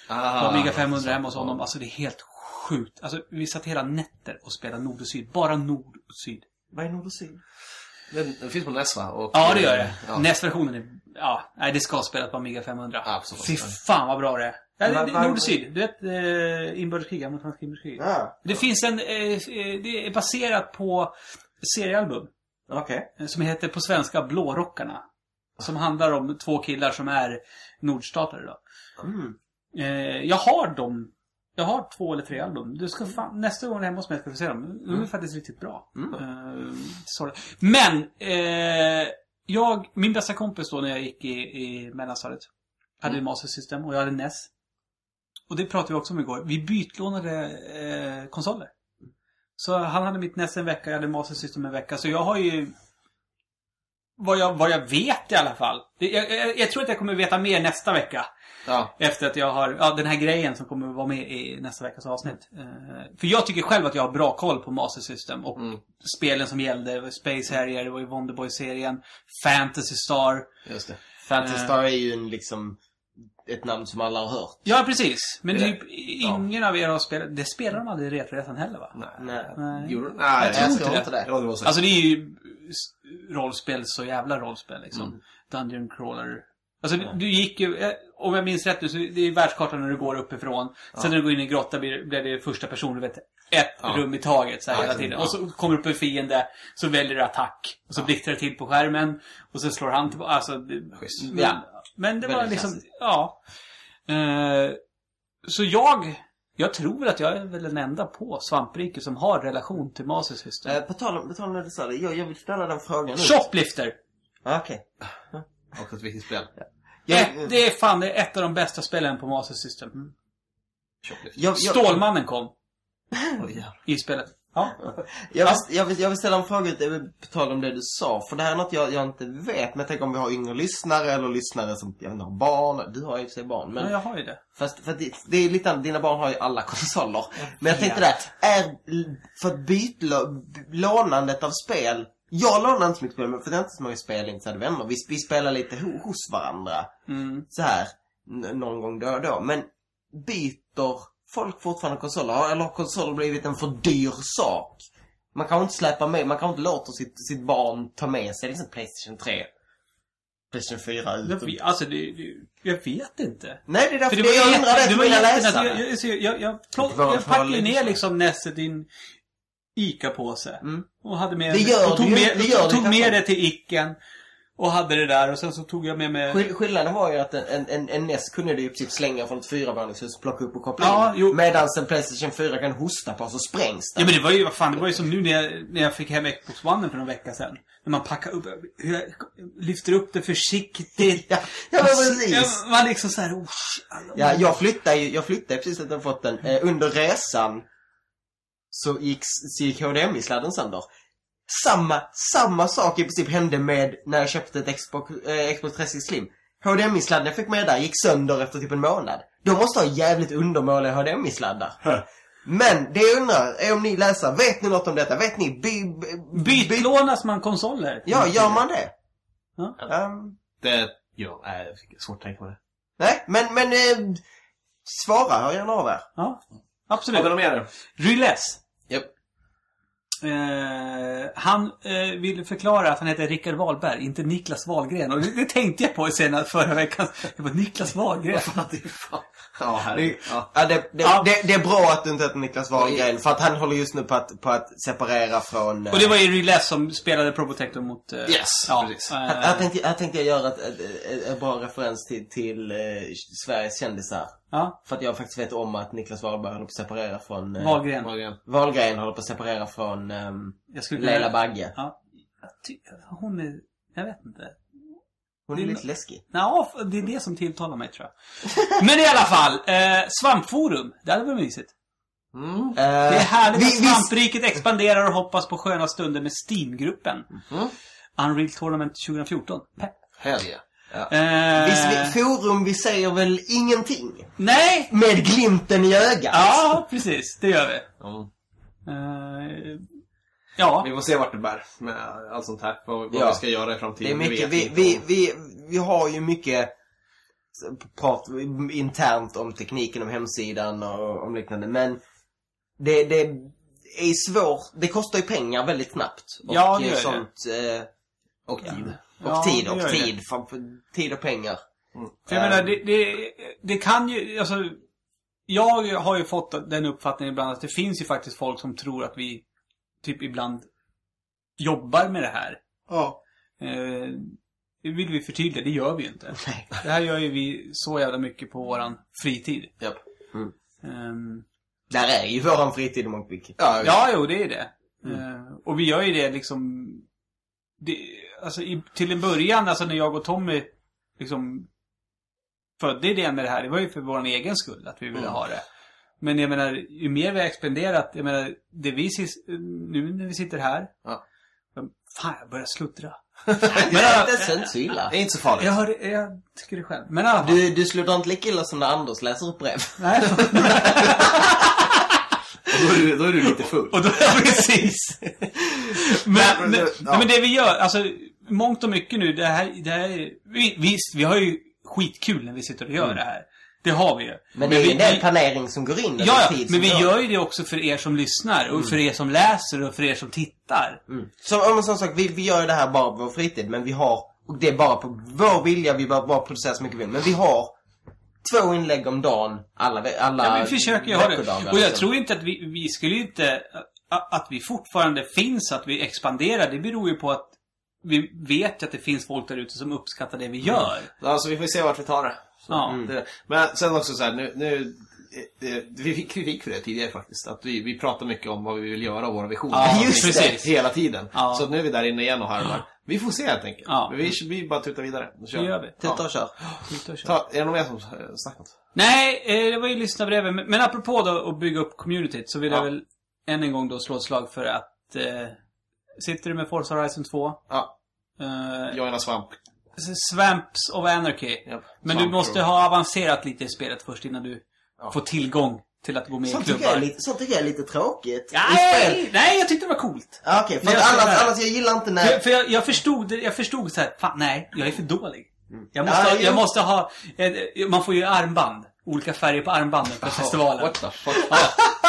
På Ah, Amiga 500 så. hemma hos honom. Alltså det är helt sjukt. Alltså vi satt hela nätter och spelade Nord och Syd. Bara Nord och Syd. Vad är Nord och Syd? Den, den finns på NES va? Och, Ja, det gör det. Ja. NES-versionen är... Ja, nej, det ska spelas på Amiga 500. Absolut. Fy fan vad bra det är. Ja, det, det, Nord och Syd. Du vet, eh, inbördeskrig, amerikanska inbördeskrig. Ja. Det finns en... Eh, eh, det är baserat på seriealbum. Okej. eh, Som heter på svenska Blårockarna. Som handlar om två killar som är nordstatare då. Mm. Eh, jag har dem. Jag har två eller tre album. Du ska fan, nästa gång du är hemma hos mig ska du få se dem. De är faktiskt riktigt bra. Mm. Eh, sorry. Men, eh, jag, min bästa kompis då när jag gick i, i mellanstadiet. Hade Mm. Master System och jag hade NES. Och det pratade vi också om igår. Vi bytlånade eh, konsoler. Så han hade mitt NES en vecka, jag hade Master System en vecka. Så jag har ju... Vad jag, vad jag vet i alla fall. Jag, jag, jag tror att jag kommer veta mer nästa vecka. Ja. Efter att jag har, ja den här grejen som kommer att vara med i nästa veckas avsnitt. Eh, för jag tycker själv att jag har bra koll på Master System och Mm. spelen som gällde. Det var Space Harrier, det var ju Wonderboy-serien. Fantasy Star. Just det. Fantasy Eh. Star är ju en liksom ett namn som alla har hört. Ja, precis. Men Det- typ ingen av er har spelat, det spelar de aldrig i Retroresan heller va? Nej. Nej. Nej. Gjorde de? Nej, Jag tror inte det. inte det. Ja. Alltså det är ju rollspel, så jävla rollspel liksom. Mm. Dungeon crawler. Alltså du- du gick ju, eh, om jag minns rätt nu, så det är världskartan när du går uppifrån. Sen när du går in i grotta blir, blir det första person, du vet, ett Ja. rum i taget så här Ja, hela ja. tiden. Och så kommer du upp en fiende, så väljer du attack. Och så blickar det till på skärmen. Och så slår han tillbaka. Alltså, det, Schysst. men, Ja. men det var liksom, klassiskt. ja. Eh, så jag, jag tror att jag är väl den enda på svampriket som har relation till Master System. Eh, på tal om, på tal om det du sa, det, jag, jag vill ställa den frågan nu. Shoplifter! Ah, Okej. Och ett viktigt spel. Jag- ett, det är fan det är ett av de bästa spelen på Master System. Shoplift. jag, jag, Stålmannen kom Oj, i spelet. Ja. Jag vill, jag, vill, jag vill ställa en fråga till- på tal om det du sa. För det här är något jag, jag inte vet. Men jag tänker om vi har yngre lyssnare eller lyssnare som jag inte, har barn. Du har ju för sig barn. Men Men jag har ju det. Fast för det, det är lite dina barn har ju alla konsoler. Men jag tänkte där, är, för att bytlå, lånandet av spel. Jag lånar inte så mycket spel, men för det är inte så många spelintresserade vänner. Vi, vi spelar lite ho, hos varandra. Mm. Så här någon gång då och då. Men byter folk fortfarande konsoler? Eller har konsoler blivit en för dyr sak? Man kan inte släppa med, man kan inte låta sitt, sitt barn ta med sig liksom Playstation 3. Playstation 4 ut. Jag och- vet, alltså, det, det, jag vet inte. Nej, det är därför För det jag undrar det till mina läsare. Jag, jag, jag, jag, plock, jag packade ner liksom- Ness i din ICA-påse. Mm. Och hade med Det gör och tog ju- med, det gör tog kanske. med det till Icken. Och hade det där och sen så tog jag med mig... Skill- Skillnaden var ju att en, en, en, NES kunde du i princip slänga från ett fyravåningshus, plocka upp och koppla Ja, in. jo. Medan en Playstation 4 kan hosta på så sprängs Ja den. men det var ju, vad fan, det var ju som nu när jag, när jag fick hem Xbox One för någon vecka sedan. När man packar upp, hur jag lyfter upp det försiktigt. Ja, ja men precis. Ja, Man liksom såhär, oh, Ja, jag flyttade ju, jag flyttade precis att jag fått den. Eh, under resan så gick, så gick HDMI-sladden sönder. Samma, samma sak i princip hände med när jag köpte ett Xbox, eh, Xbox 360 Slim. HDMI-sladden jag fick med där gick sönder efter typ en månad. De måste ha jävligt undermåliga HDMI-sladdar. Men det jag undrar är om ni läsare, vet ni något om detta? Vet ni? By, by, by, Bytlånas man konsoler? ja, gör man det? Ja. Ehm, Det, ja, fick svårt att tänka på det. nej, men, men eh, svara, hör gärna av er. Ja, Har absolut. vi något mer? Ryless. Japp. Eh, han eh, ville förklara att han heter Rickard Wahlberg, inte Niklas Wahlgren. Och det, det tänkte jag på senare förra veckan. Jag bara, Niklas Wahlgren. det är fan. Ja. Ja. Ja, det, det, Ja. Det, det är bra att du inte heter Niklas Wahlgren, för att han håller just nu på att, på att separera från... eh, Och det var ju Ryless som spelade Probotector mot... eh, Yes, ja, precis. eh, Här, här, tänkte, här tänkte jag göra ett, ett, ett, ett bra referens till, till eh, Sveriges kändisar. Ja, För att jag faktiskt vet om att Niklas Wahlberg håller på att separera från... Eh, Wahlgren. Wahlgren. Wahlgren håller på att separera från ehm, Jag skulle Leila Bagge. Ja. Jag ty- Hon är... Jag vet inte. Hon är är lite läskig. Ja, det är det som tilltalar mig tror jag. Men i alla fall, eh, Svampforum. Det hade varit mysigt. Eh, Det är härligt vi, att vi, svampriket expanderar och hoppas på sköna stunder med Steam-gruppen. Mm. Unreal Tournament 2014. Pepp. Hell yeah. Eh, Vi, vi, forum, vi säger väl ingenting? Nej! Med glimten i ögat. Ja, precis. Det gör vi. Mm. Eh, ja. Vi får se vart det bär med allt sånt här. Vad, vad Ja. vi ska göra i Det är framtiden. mycket, vi, vi, vi, vi har ju mycket prat internt om tekniken, om hemsidan och om liknande. Men det, det är svårt. Det kostar ju pengar väldigt snabbt. Och Ja, det gör eh, det. sånt. Eh, Och tid. Och Ja, tid, och tid. För, för, tid och pengar. För jag menar, det, det, det kan ju, alltså... Jag har ju fått den uppfattningen ibland att det finns ju faktiskt folk som tror att vi typ ibland jobbar med det här. Ja. Eh, det vill vi förtydliga, det gör vi ju inte. Nej. Det här gör ju vi så jävla mycket på våran fritid. Japp. Mm. Ehm, Där är ju våran fritid mångt och mycket. Ja, ja, jo, det är det. Eh, och vi gör ju det liksom... Det, alltså i, till en början, alltså när jag och Tommy liksom födde idén med det här, det var ju för vår egen skull att vi ville ha det. Men jag menar, ju mer vi har expanderat, jag menar, det vi nu när vi sitter här. Ja. Fan, jag börjar sluttra. Men det är inte så illa. Det är inte så farligt. Jag, hör jag tycker det själv. Men alla fall. Du, du slutar inte lika illa som när Anders läser upp brev. Nej. Och då, är du, då är du lite full. Och då, ja, precis. men, men- men, ja. men det vi gör, alltså mångt och mycket nu, det här, det här vi, visst, vi har ju skitkul när vi sitter och gör det här. Det har vi ju. Men det är ju vi, en del planering som går in. Ja, ja, tid men vi gör ju det också för er som lyssnar och för er som läser och för er som tittar. Mm. Som, ja, men som sagt, vi, vi gör det här bara på vår fritid, men vi har, och det är bara på vår vilja, vi bara, bara producerar så mycket vi vill. Men vi har två inlägg om dagen, alla, alla Ja, vi försöker ju ha det. Och jag liksom. tror inte att vi, vi skulle inte... Att vi fortfarande finns, att vi expanderar, det beror ju på att vi vet ju att det finns folk där ute som uppskattar det vi gör. Alltså vi får se vart vi tar det. Så, Ja. mm. det. Men sen också så här, nu, nu vi fick kritik för det tidigare faktiskt. Att vi, vi pratar mycket om vad vi vill göra och våra visioner. Ja, Just precis. det. Hela tiden. Ja. Så nu är vi där inne igen och harvar. Vi får se helt enkelt. Ja. Vi, vi bara tutar vidare. Det gör vi. Tuta och kör. Titta och kör. Ta, är det någon mer som eh, snackat? Nej, eh, det var ju lyssnarbreven. Men, men apropå då att bygga upp communityt så vill Ja. jag väl än en gång då slå ett slag för att eh, Sitter du med Forza Horizon 2? Ja. Eh, Joina Svamp. Swamps of Anarchy. Japp. Men Svamp du måste ha avancerat lite i spelet först innan du Ja. får tillgång till att gå med i Sånt tycker, jag klubbar. lite, sånt tycker jag är lite tråkigt. I. Nej, nej, jag tyckte det var coolt. Okej, för jag ska annars, annars jag gillar inte när... För, för jag, jag förstod jag förstod så här, fan nej, jag är för dålig. Jag måste, Ja, ha, jag måste ha, eh, man får ju armband. Olika färger på armbanden på festivalen. What the fuck? Ja,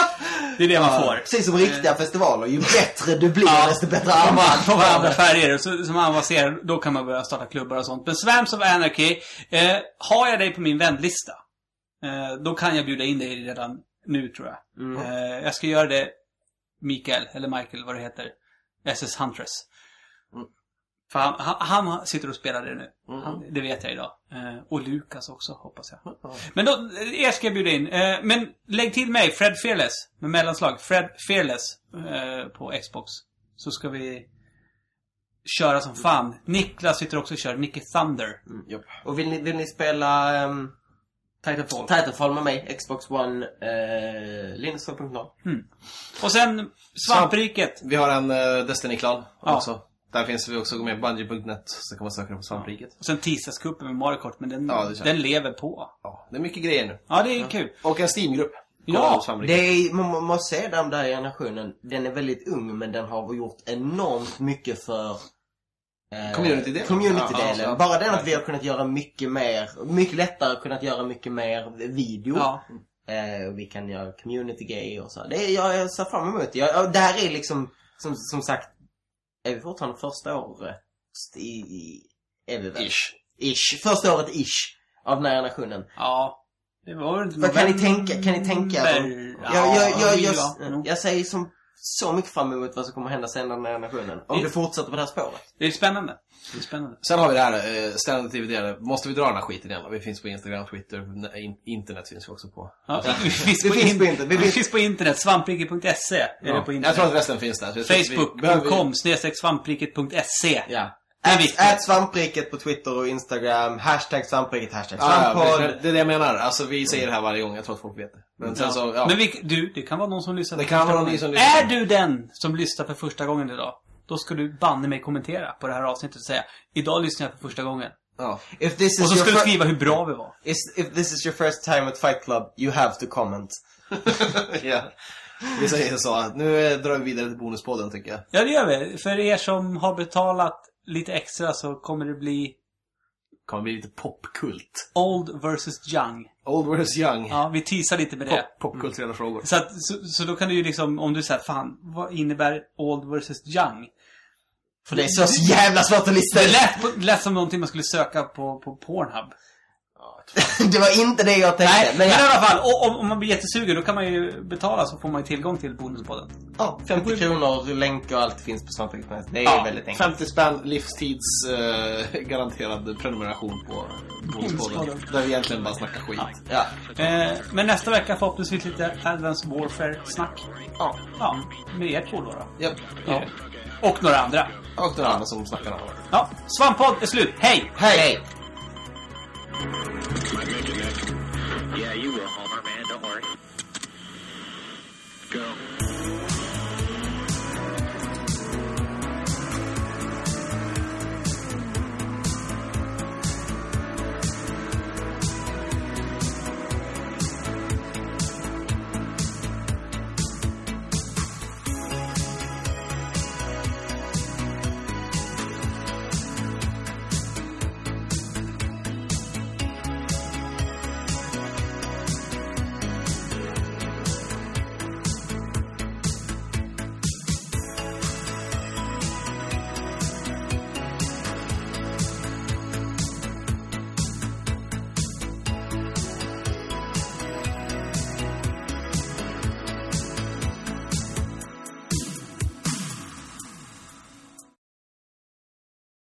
det är det man får. Precis som riktiga festivaler. Ju bättre du blir, Ja. desto bättre armband. på andra färger. Så, som avancerar, då kan man börja starta klubbar och sånt. Men Swamps of Anarchy, eh, har jag dig på min vänlista, eh, då kan jag bjuda in dig redan nu tror jag. Mm. Eh, jag ska göra det, Mikael, eller Michael, vad det heter. SS Huntress. Mm. För han, han, han sitter och spelar det nu. Mm. Han, det vet jag idag. Eh, och Lukas också, hoppas jag. Men då, er ska jag bjuda in. Eh, men lägg till mig, Fred Fearless, med mellanslag. Fred Fearless eh, på Xbox. Så ska vi köra som fan. Niklas sitter också och kör, Nicky Thunder. Japp. Och vill ni, vill ni spela um, Titanfall. Titanfall med mig? Xbox One, uh, Linus 2.0. och sen Svampriket. Vi har en uh, Destiny-klan Ja. också. Där finns vi också med Bungie.net. Så kan man söka på Svampriket. Och sen tisdagscupen med Mario Kart, men den, Ja, den lever på. Ja, det är mycket grejer nu. Ja, det är kul. Och en Steam-grupp. Ja. Det är, man måste säga den där generationen, den är väldigt ung men den har gjort enormt mycket för eh, Community-delen. community-delen. Ja, Bara den att vi har kunnat göra mycket mer, mycket lättare kunnat göra mycket mer video. Ja. Eh, vi kan göra community-grejer och så. Det är, jag, jag ser fram emot det. Jag, det här är liksom, som, som sagt, är vi fortfarande första året i, i är vi väl? Ish. Ish. Första året ish. Av den här generationen. Ja. Det var inte Vad kan ni tänka, kan ni tänka? Ja, jag, jag, jag, jag, jag säger som så mycket fram emot vad som kommer hända sen den här generationen. Om Det- det fortsätter på det här spåret. Det är spännande. Det är spännande. Sen har vi det här, eh, ständigt dividerade. Måste vi dra den här skiten igen? Vi finns på Instagram, Twitter, in- internet finns vi också på. Ja, vi finns Vi på, finns in, på internet. Vi vi finns- på internet. Svampriket.se är det på Jag internet. tror att resten finns där. Jag Facebook.com snedstreck svampriket.se. Ja. Ät, svampriket på Twitter och Instagram. Hashtag svampriket, hashtag Ja, ja, svamppodd. det, det är det jag menar. Alltså vi säger det här varje gång. Jag tror att folk vet det. Men sen Ja. så, ja. Men vi, du, det kan vara någon som lyssnar Det kan vara någon som lyssnar. Är du den som lyssnar för första gången idag? Då ska du banne mig kommentera på det här avsnittet och säga Idag lyssnar jag för första gången. Ja. If this is Och så ska du skriva hur bra vi var. Is, if this is your first time at Fight Club, you have to comment. ja. Vi säger så nu eh, drar vi vidare till bonuspodden tycker jag. Ja, det gör vi. För er som har betalat lite extra så kommer det bli Kommer bli lite popkult. Old versus Young. Old vs Young. Ja, vi teasar lite med det. Pop, popkulturella frågor. Så, att, så, så då kan du ju liksom, om du säger fan, vad innebär Old versus Young? För det är så, jävla svårt att lista Det lät, lät som någonting man skulle söka på, på Pornhub. det var inte det jag tänkte. Nej, men, men i jag, alla fall, o- om, om man blir jättesugen då kan man ju betala så får man ju tillgång till bonuspodden. ja, 50 kronor, länk och allt finns på Svante.net. Det är Ja, väldigt enkelt. 50 spänn, livstids eh, garanterad prenumeration på bonuspodden. Där vi egentligen bara snackar skit. Ja. Eh, men nästa vecka förhoppningsvis lite Advanced Warfare-snack. ja. Ja, med er två då. då. Japp. Ja. Och några andra. Och den andra som snackar om det. Ja, Svamppodd är slut. Hej! Hej! Yeah, you will, Homer, man. Don't worry. Go.